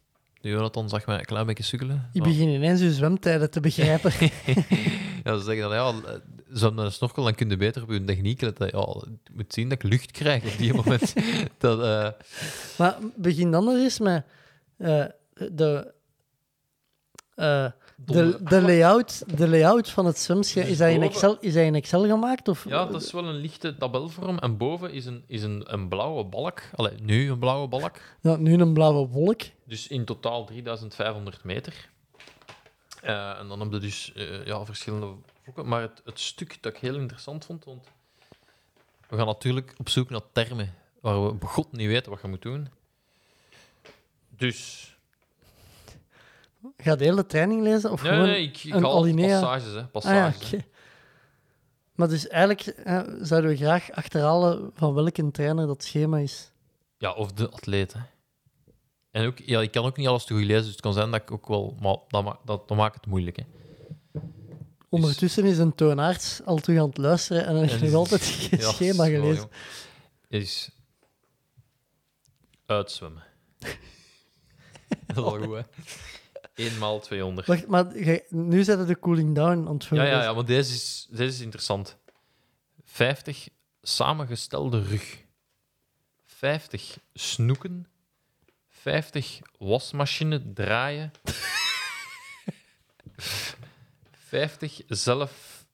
de Jonathan zag mij een klein beetje sukkelen. Je begint ineens je zwemtijden te begrijpen. (laughs) Ja, ze zeggen dan, ja, eh, zwem naar een snorkel, dan kun je beter op je techniek letten. Ja, moet zien dat ik lucht krijg op die (laughs) moment. dat, eh, maar begin dan nog eens met eh, de, de, de, layout, de layout van het. Dus Is dat, in Excel, is dat in Excel gemaakt? Of? Ja, dat is wel een lichte tabelvorm. En boven is een, is een, een blauwe balk. Allee, nu een blauwe balk. Ja, nu een blauwe wolk. Dus in totaal 3500 meter. Eh, en dan heb je dus eh, ja, verschillende vlokken. Maar het, het stuk dat ik heel interessant vond, want we gaan natuurlijk op zoek naar termen waar we begot niet weten wat je moet doen. Dus... Ga de hele training lezen? Of Nee, gewoon... nee, ik, ik een haal alinea? passages, hè. Ah, ja, Passages. Maar dus eigenlijk eh, zouden we graag achterhalen van welke trainer dat schema is. Ja, of de atleet. Hè. En ook, ja, ik kan ook niet alles te goed lezen, dus het kan zijn dat ik ook wel... Maar dat, ma dat, dat maakt het moeilijk. Hè. Ondertussen is een toonaarts al terug aan het luisteren en hij heeft nog altijd geen Ja, schema wel, gelezen. Is uitzwemmen. (laughs) dat is al goed, hè? 1 maal 200. Wacht, maar jij- nu zetten de cooling down aan het Ja, voorlezen. ja, ja, maar deze is, deze is interessant. 50 samengestelde rug. 50 snoeken. 50 wasmachine draaien. (laughs) 50 zelf.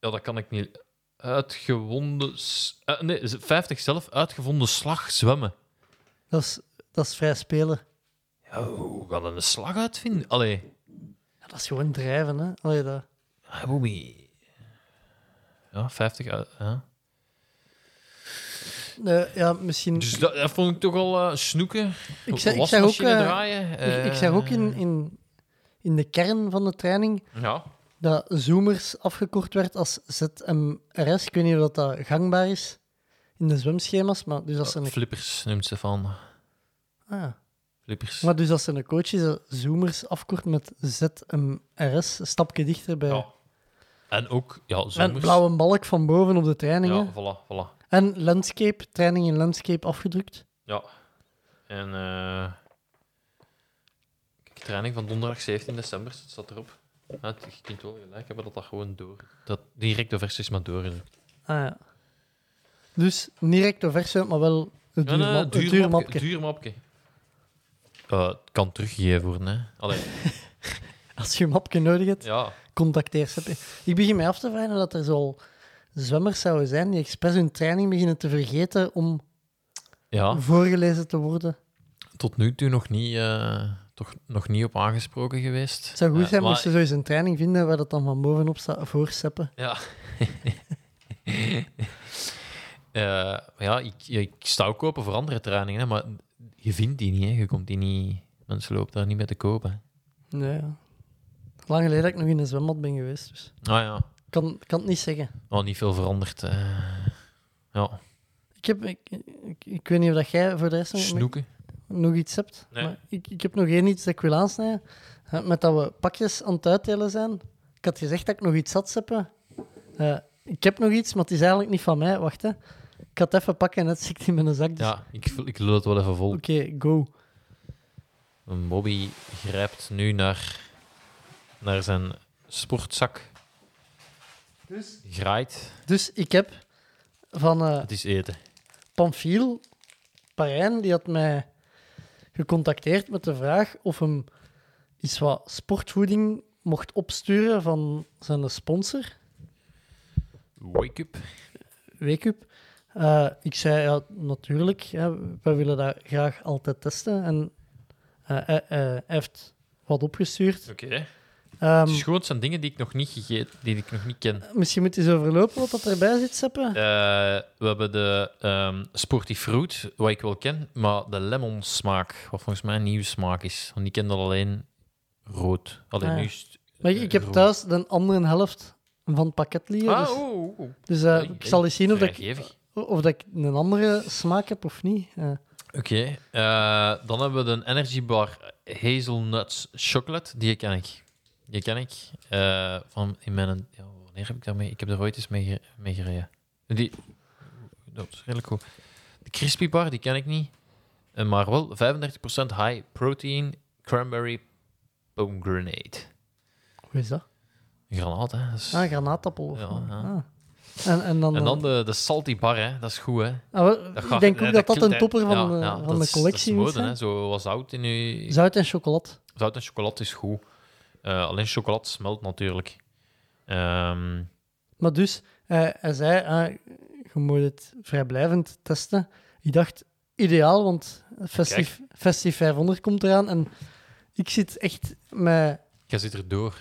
Ja, dat kan ik niet. Uitgewonden. s- eh, nee, 50 zelf uitgevonden slag zwemmen. Dat, is, dat is vrij spelen. Ja, hoe gaat dat een slag uitvinden? Allee. Ja, dat is gewoon drijven, hè. Allee, dat... Ah, Bobby. Ja, 50 uit. Ja. Nee, ja, misschien... Dus dat, dat vond ik toch al eh, snoeken. ik, zeg, ik zeg ook, eh, draaien. ik, ik zeg ook in, eh, in, in de kern van de training Ja, dat Zoomers afgekort werd als ZMRS. Ik weet niet of dat gangbaar is in de zwemschema's, maar dus als een, flippers noemt ze van. ah, ja. Flippers. maar dus als er een coach is dat Zoomers afkort met ZMRS, een stapje dichter bij... Ja. En ook, ja, En zomers. blauwe balk van boven op de trainingen. Ja, voilà, voilà. En landscape, training in landscape afgedrukt. Ja. En eh kijk, training van donderdag 17 december dat staat erop. Ja, je kunt wel gelijk hebben dat dat gewoon door... Dat direct de versies maar door. Ah ja. Dus niet recto verso, maar wel het Ja, duur, nee, map- het duur mapje. mapje. Duur mapje. Eh, het kan teruggegeven worden, hè. Allee, (laughs) Als je een mapje nodig hebt, ja. contacteer Seppe. Ik begin mij af te vragen dat er zo zwemmers zouden zijn die expres hun training beginnen te vergeten om Ja, voorgelezen te worden. tot nu toe nog niet, eh, toch nog niet op aangesproken geweest. Het zou goed Eh, zijn maar- moest je zo eens een training vinden waar dat dan van bovenop staat voor Seppe. Ja. (laughs) Eh, ja, ik, ik sta ook open voor andere trainingen, hè, maar je vindt die niet, hè. Je komt die niet... Mensen lopen daar niet mee te kopen. Nee, ja. Lang geleden dat ik nog in een zwembad ben geweest, dus Ah ja, ik kan, kan het niet zeggen. oh, niet veel veranderd. eh. ja, Ik, heb, ik, ik, ik weet niet of dat jij voor de rest nog... snoeken. nog iets hebt. Nee. Maar ik, ik heb nog één iets dat ik wil aansnijden. Eh, met dat we pakjes aan het uitdelen zijn. Ik had gezegd dat ik nog iets had. Eh, ik heb nog iets, maar het is eigenlijk niet van mij. Wacht, hè. Ik ga het even pakken en het zit in mijn zak. Dus... Ja, ik, ik lul het wel even vol. Oké, go. Bobby grijpt nu naar, naar zijn sportzak. Graait. Dus ik heb van eh Het is eten. Pamphile Parijn, die had mij gecontacteerd met de vraag of hem iets wat sportvoeding mocht opsturen van zijn sponsor, Wake up. Weekup. Eh ik zei, ja, natuurlijk, ja, wij willen dat graag altijd testen. En eh, hij, hij- heeft wat opgestuurd. Oké. Ehm, Het is gewoon, zijn dingen die ik nog niet gegeten, die ik nog niet ken. misschien moet je eens overlopen wat dat erbij zit, Seppe. Eh, we hebben de ehm Sporty Fruit, wat ik wel ken, maar de lemon smaak, wat volgens mij een nieuwe smaak is. Want ik ken dat alleen rood. Alleen Ah, ja. nu is Maar eh, ik, ik heb rood. thuis de andere helft van het pakket liggen. Ah, dus dus eh, Ik- ik zal eens zien of ik. Of dat ik een andere smaak heb of niet. Oké, eh, dan hebben we de Energy Bar Hazelnuts Chocolate. Die ken ik. Die ken ik. eh, van in mijn... Ja, wanneer heb ik daarmee? Ik heb er ooit eens mee, mee gereden. Die... Dat is redelijk goed. De Crispy Bar, die ken ik niet. Eh, maar wel 35% high protein cranberry pomegranate. hoe is dat? Een granaat, hè. Dat is- Ah, granaatappel. Of Ja, ja. Ah. En, en dan, En eh, dan de, de Salty Bar, hè. Dat is goed, hè. ah, ik denk eh, ook dat dat een topper van, Ja, de, ja, van de is- collectie dat is mode, hè. Zo zout in je... Zout en chocolade. Zout en chocolade is goed. Eh, alleen chocolade smelt natuurlijk. Ehm, Maar dus, hij, hij zei, ah, je moet het vrijblijvend testen. Ik dacht, ideaal, want Festive, Festive 500 komt eraan. En ik zit echt met... jij zit er door.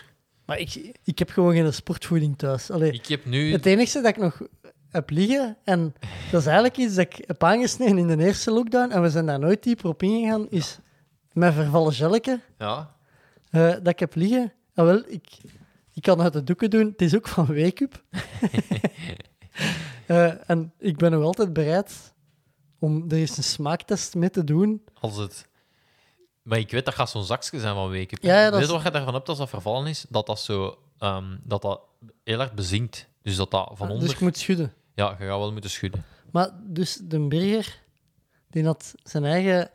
Maar ik, ik heb gewoon geen sportvoeding thuis. Allee, Ik heb nu... Het enige dat ik nog heb liggen, en dat is eigenlijk iets dat ik heb aangesneden in de eerste lockdown, en we zijn daar nooit dieper op ingegaan, is mijn vervallen gelletje Ja, eh, dat ik heb liggen. Ah, wel, ik, ik kan uit de doeken doen. Het is ook van Weekup. (laughs) Eh, en ik ben nog altijd bereid om er eens een smaaktest mee te doen. als het... Maar ik weet, dat gaat zo'n zakje zijn van weken. Ja, ja, dat weet is- je wat je daarvan hebt als dat vervallen is? Dat dat zo... ehm, dat dat heel hard bezinkt. Dus dat dat van onder... Dus ik moet schudden. Ja, je gaat wel moeten schudden. Maar dus de burger, die had zijn eigen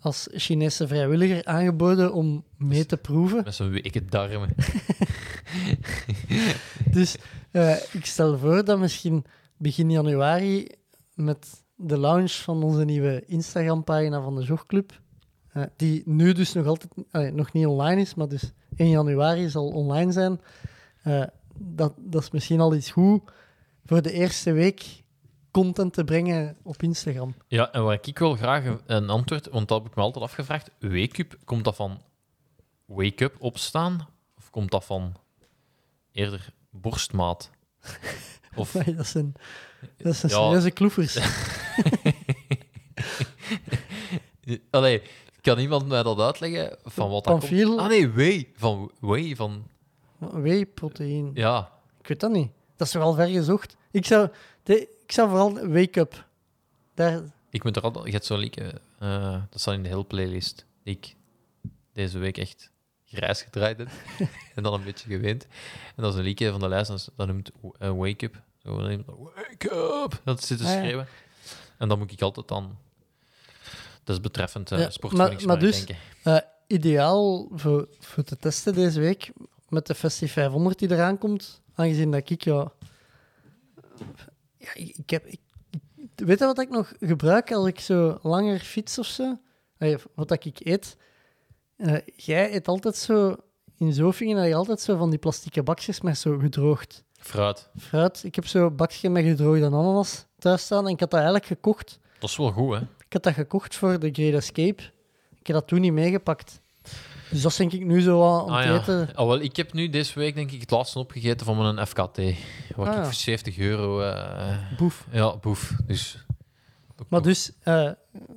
als Chinese vrijwilliger aangeboden om mee te proeven. Met zo'n weken darmen. (laughs) Dus eh, ik stel voor dat misschien begin januari met de launch van onze nieuwe Instagram-pagina van de Jogclub, eh, die nu dus nog altijd allee, nog niet online is, maar dus 1 januari zal online zijn. Eh, dat, dat is misschien al iets goed voor de eerste week content te brengen op Instagram. Ja, en waar ik wel graag een- antwoord... Want dat heb ik me altijd afgevraagd. Wake-up, komt dat van wake-up, opstaan? Of komt dat van eerder borstmaat? (laughs) Of dat zijn, dat zijn Ja. serieuze kloefers. (laughs) Allee, kan iemand mij dat uitleggen? Van wat dat komt? Ah nee, whey. Van whey, van... Whey-proteïne. Ja, Ik weet dat niet. Dat is toch al ver gezocht? Ik zou, de, ik zou vooral Wake Up. Daar, ik moet er altijd... Je hebt zo'n liedje... eh, dat staat in de hele playlist. Ik deze week echt grijs gedraaid heb. (laughs) en dan een beetje geweend. En dat is een liedje van de lijst. Dat, noemt eh, Wake Up. Zo, wake Up! Dat zit te Ah, ja. schreeuwen. En dan moet ik altijd dan... Dat is betreffend uh, Ja, sportvoedingsmerk maar- maar dus- eh, ideaal voor, voor te testen deze week met de Festive 500 die eraan komt. Aangezien dat ik ja. ja ik, heb. Ik, weet je wat ik nog gebruik als ik zo langer fiets of zo? Allee, wat dat ik eet. Eh, jij eet altijd zo. In Zofingen heb je altijd zo van die plastieke bakjes met zo gedroogd Fruit. fruit. Ik heb zo'n bakje met gedroogde ananas thuis staan en ik had dat eigenlijk gekocht. Dat is wel goed, hè? Ik had dat gekocht voor de Great Escape. Ik heb dat toen niet meegepakt. Dus dat denk ik nu zo wat aan Ah, het ja. eten. Ah, wel, ik heb nu deze week denk ik het laatste opgegeten van mijn FKT. Waar Ah, ik ja. voor 70 euro... eh, Boef. ja, boef. Dus... Maar dus, eh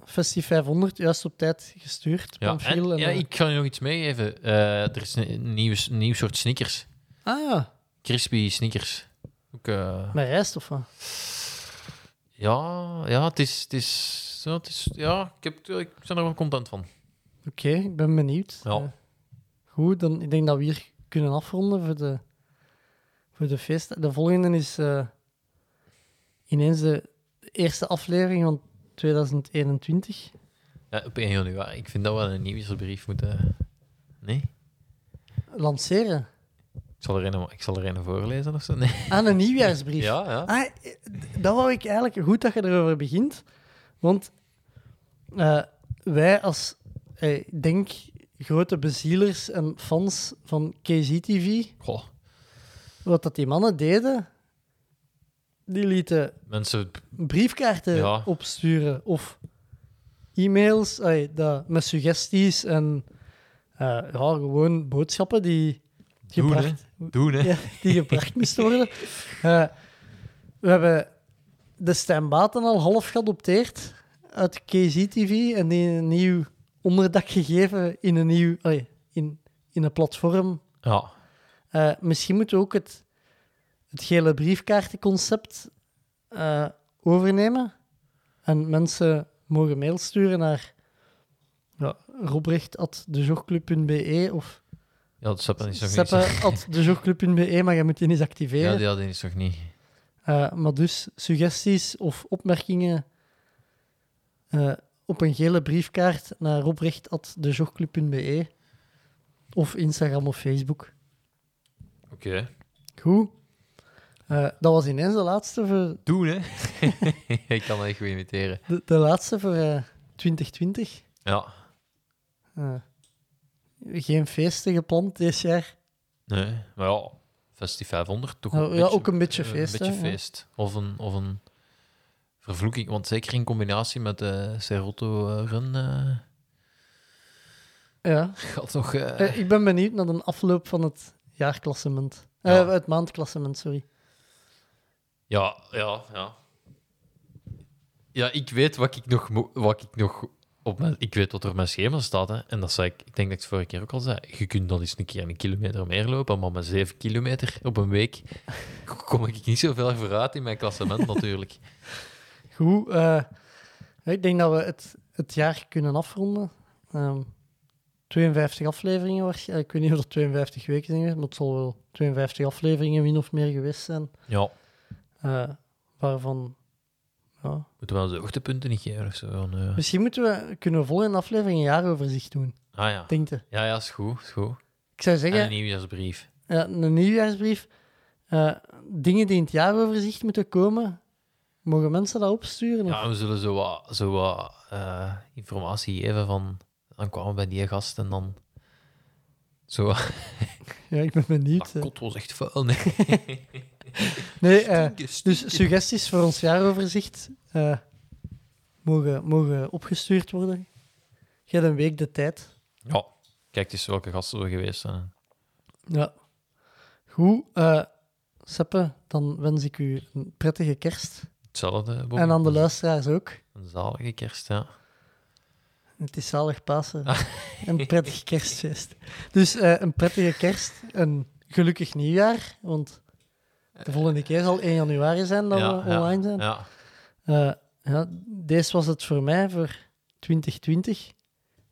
Festive 500, juist op tijd gestuurd. Ja, en, en, ja, eh, ik ga je nog iets meegeven. Er is een, nieuw, nieuw soort sneakers. Ah ja, Crispy sneakers. Ook, eh, met rijst of wat? ja, ja, het is, het is is, ja, het is, ja ik, heb, ik ben er wel content van. Oké, ik ben benieuwd. Ja. Eh, goed, dan ik denk dat we hier kunnen afronden voor de, voor de feest. De volgende is eh, ineens de eerste aflevering van 2021. Ja, op 1 januari. Ik vind dat we een nieuwsbrief moeten... Nee? Lanceren. Ik zal er een, ik zal er een voorlezen of zo. Nee. Aan een nieuwjaarsbrief. (laughs) Ja, ja. Ah, eh, dat wou ik eigenlijk goed dat je erover begint. Want eh, wij als, eh, denk, grote bezielers en fans van KZTV, Goh, wat dat die mannen deden, die lieten mensen... briefkaarten Ja. opsturen of e-mails dat, met suggesties en eh, ja, gewoon boodschappen die Doen, hè. gebracht, Doen, hè. (laughs) ja, die gebracht moesten worden. We hebben de Stijn Baten al half geadopteerd uit KZTV en die een nieuw onderdak gegeven in een nieuw in, in een platform. Ja. Eh, misschien moeten we ook het, het gele briefkaartenconcept eh, overnemen. En mensen mogen mail sturen naar ja, robrecht.dejogclub.be of Ja, dat Seppen is nog niet... maar je moet die eens activeren. Ja, die hadden is nog niet. Eh, maar dus suggesties of opmerkingen eh, op een gele briefkaart naar robrecht.dejogclub.be of Instagram of Facebook. Oké. Goed. Eh, dat was ineens de laatste voor, Doen, hè. (laughs) ik kan dat echt goed imiteren. de, de laatste voor eh, 2020. Ja. Geen feesten gepland dit jaar. Nee, maar ja, Festi 500 toch een ja, beetje, ook een beetje eh, feest, Een beetje hè, feest. Of, een, of een vervloeking. Want zeker in combinatie met de Serotto eh, Run eh, Ja. (laughs) gaat toch... eh, Eh, ik ben benieuwd naar de afloop van het jaarklassement. Eh, Ja. Het maandklassement, sorry. Ja, ja, ja. Ja, ik weet wat ik nog... Wat ik nog op mijn, ik weet wat er op mijn schema staat. Hè. En dat zei ik... Ik denk dat ik het vorige keer ook al zei. Je kunt dan eens een keer een kilometer meer lopen, maar met 7 kilometer op een week (laughs) kom ik niet zoveel vooruit in mijn klassement (laughs) natuurlijk. Goed. eh, ik denk dat we het, het jaar kunnen afronden. Ehm 52 afleveringen waarschijnlijk. Ik weet niet of dat 52 weken zijn maar het zal wel 52 afleveringen min of meer geweest zijn. Ja, Eh, waarvan... Ja. moeten we wel de hoogtepunten niet geven of zo? Eh, Misschien moeten we, kunnen we volgende aflevering een jaaroverzicht doen, Ah ja. denk je? Ja, ja, is goed. Is goed. Ik zou En zeggen, een nieuwjaarsbrief. Ja, een nieuwjaarsbrief. Eh, dingen die in het jaaroverzicht moeten komen, mogen mensen dat opsturen? of- Ja, we zullen zo wat, zo wat eh, informatie geven van... Dan kwamen we bij die gast en dan... Zo, (laughs) Ja, ik ben benieuwd. dat kot was echt vuil. Nee. (laughs) (laughs) Nee, eh, dus suggesties voor ons jaaroverzicht eh, mogen, mogen opgestuurd worden. Je hebt een week de tijd. Ja, kijk eens welke gasten we geweest zijn. Ja. Goed. eh Seppe, dan wens ik u een prettige kerst. Hetzelfde, Bob. En aan de luisteraars ook. Een zalige kerst, ja. Het is zalig Pasen. (laughs) Een prettig kerstfeest. Dus eh, een prettige kerst, een gelukkig nieuwjaar. Want de volgende keer zal 1 januari zijn dat ja, we ja, online zijn. Ja. Eh, ja, deze was het voor mij voor 2020.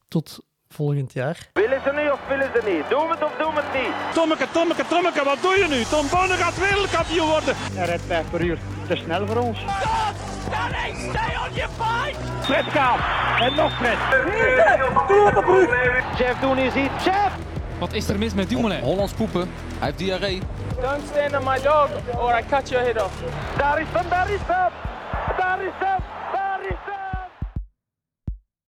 Tot volgend jaar. Willen ze niet of willen ze niet? Doen we het of doen we het niet? Tommeke, Tommeke, Tommeke, wat doe je nu? Tom Bonne gaat wereldkampioen worden. Hij rijdt 5 per uur. Te snel voor ons. Fred gaat. En nog Fred. Doe op de brug. Jeff doen is iets. Jeff! Wat is er mis met Dumoulin? Hollands poepen. Hij heeft diarree. Don't stand on my dog or I cut your head off. Daar is hem, daar is. Daar is.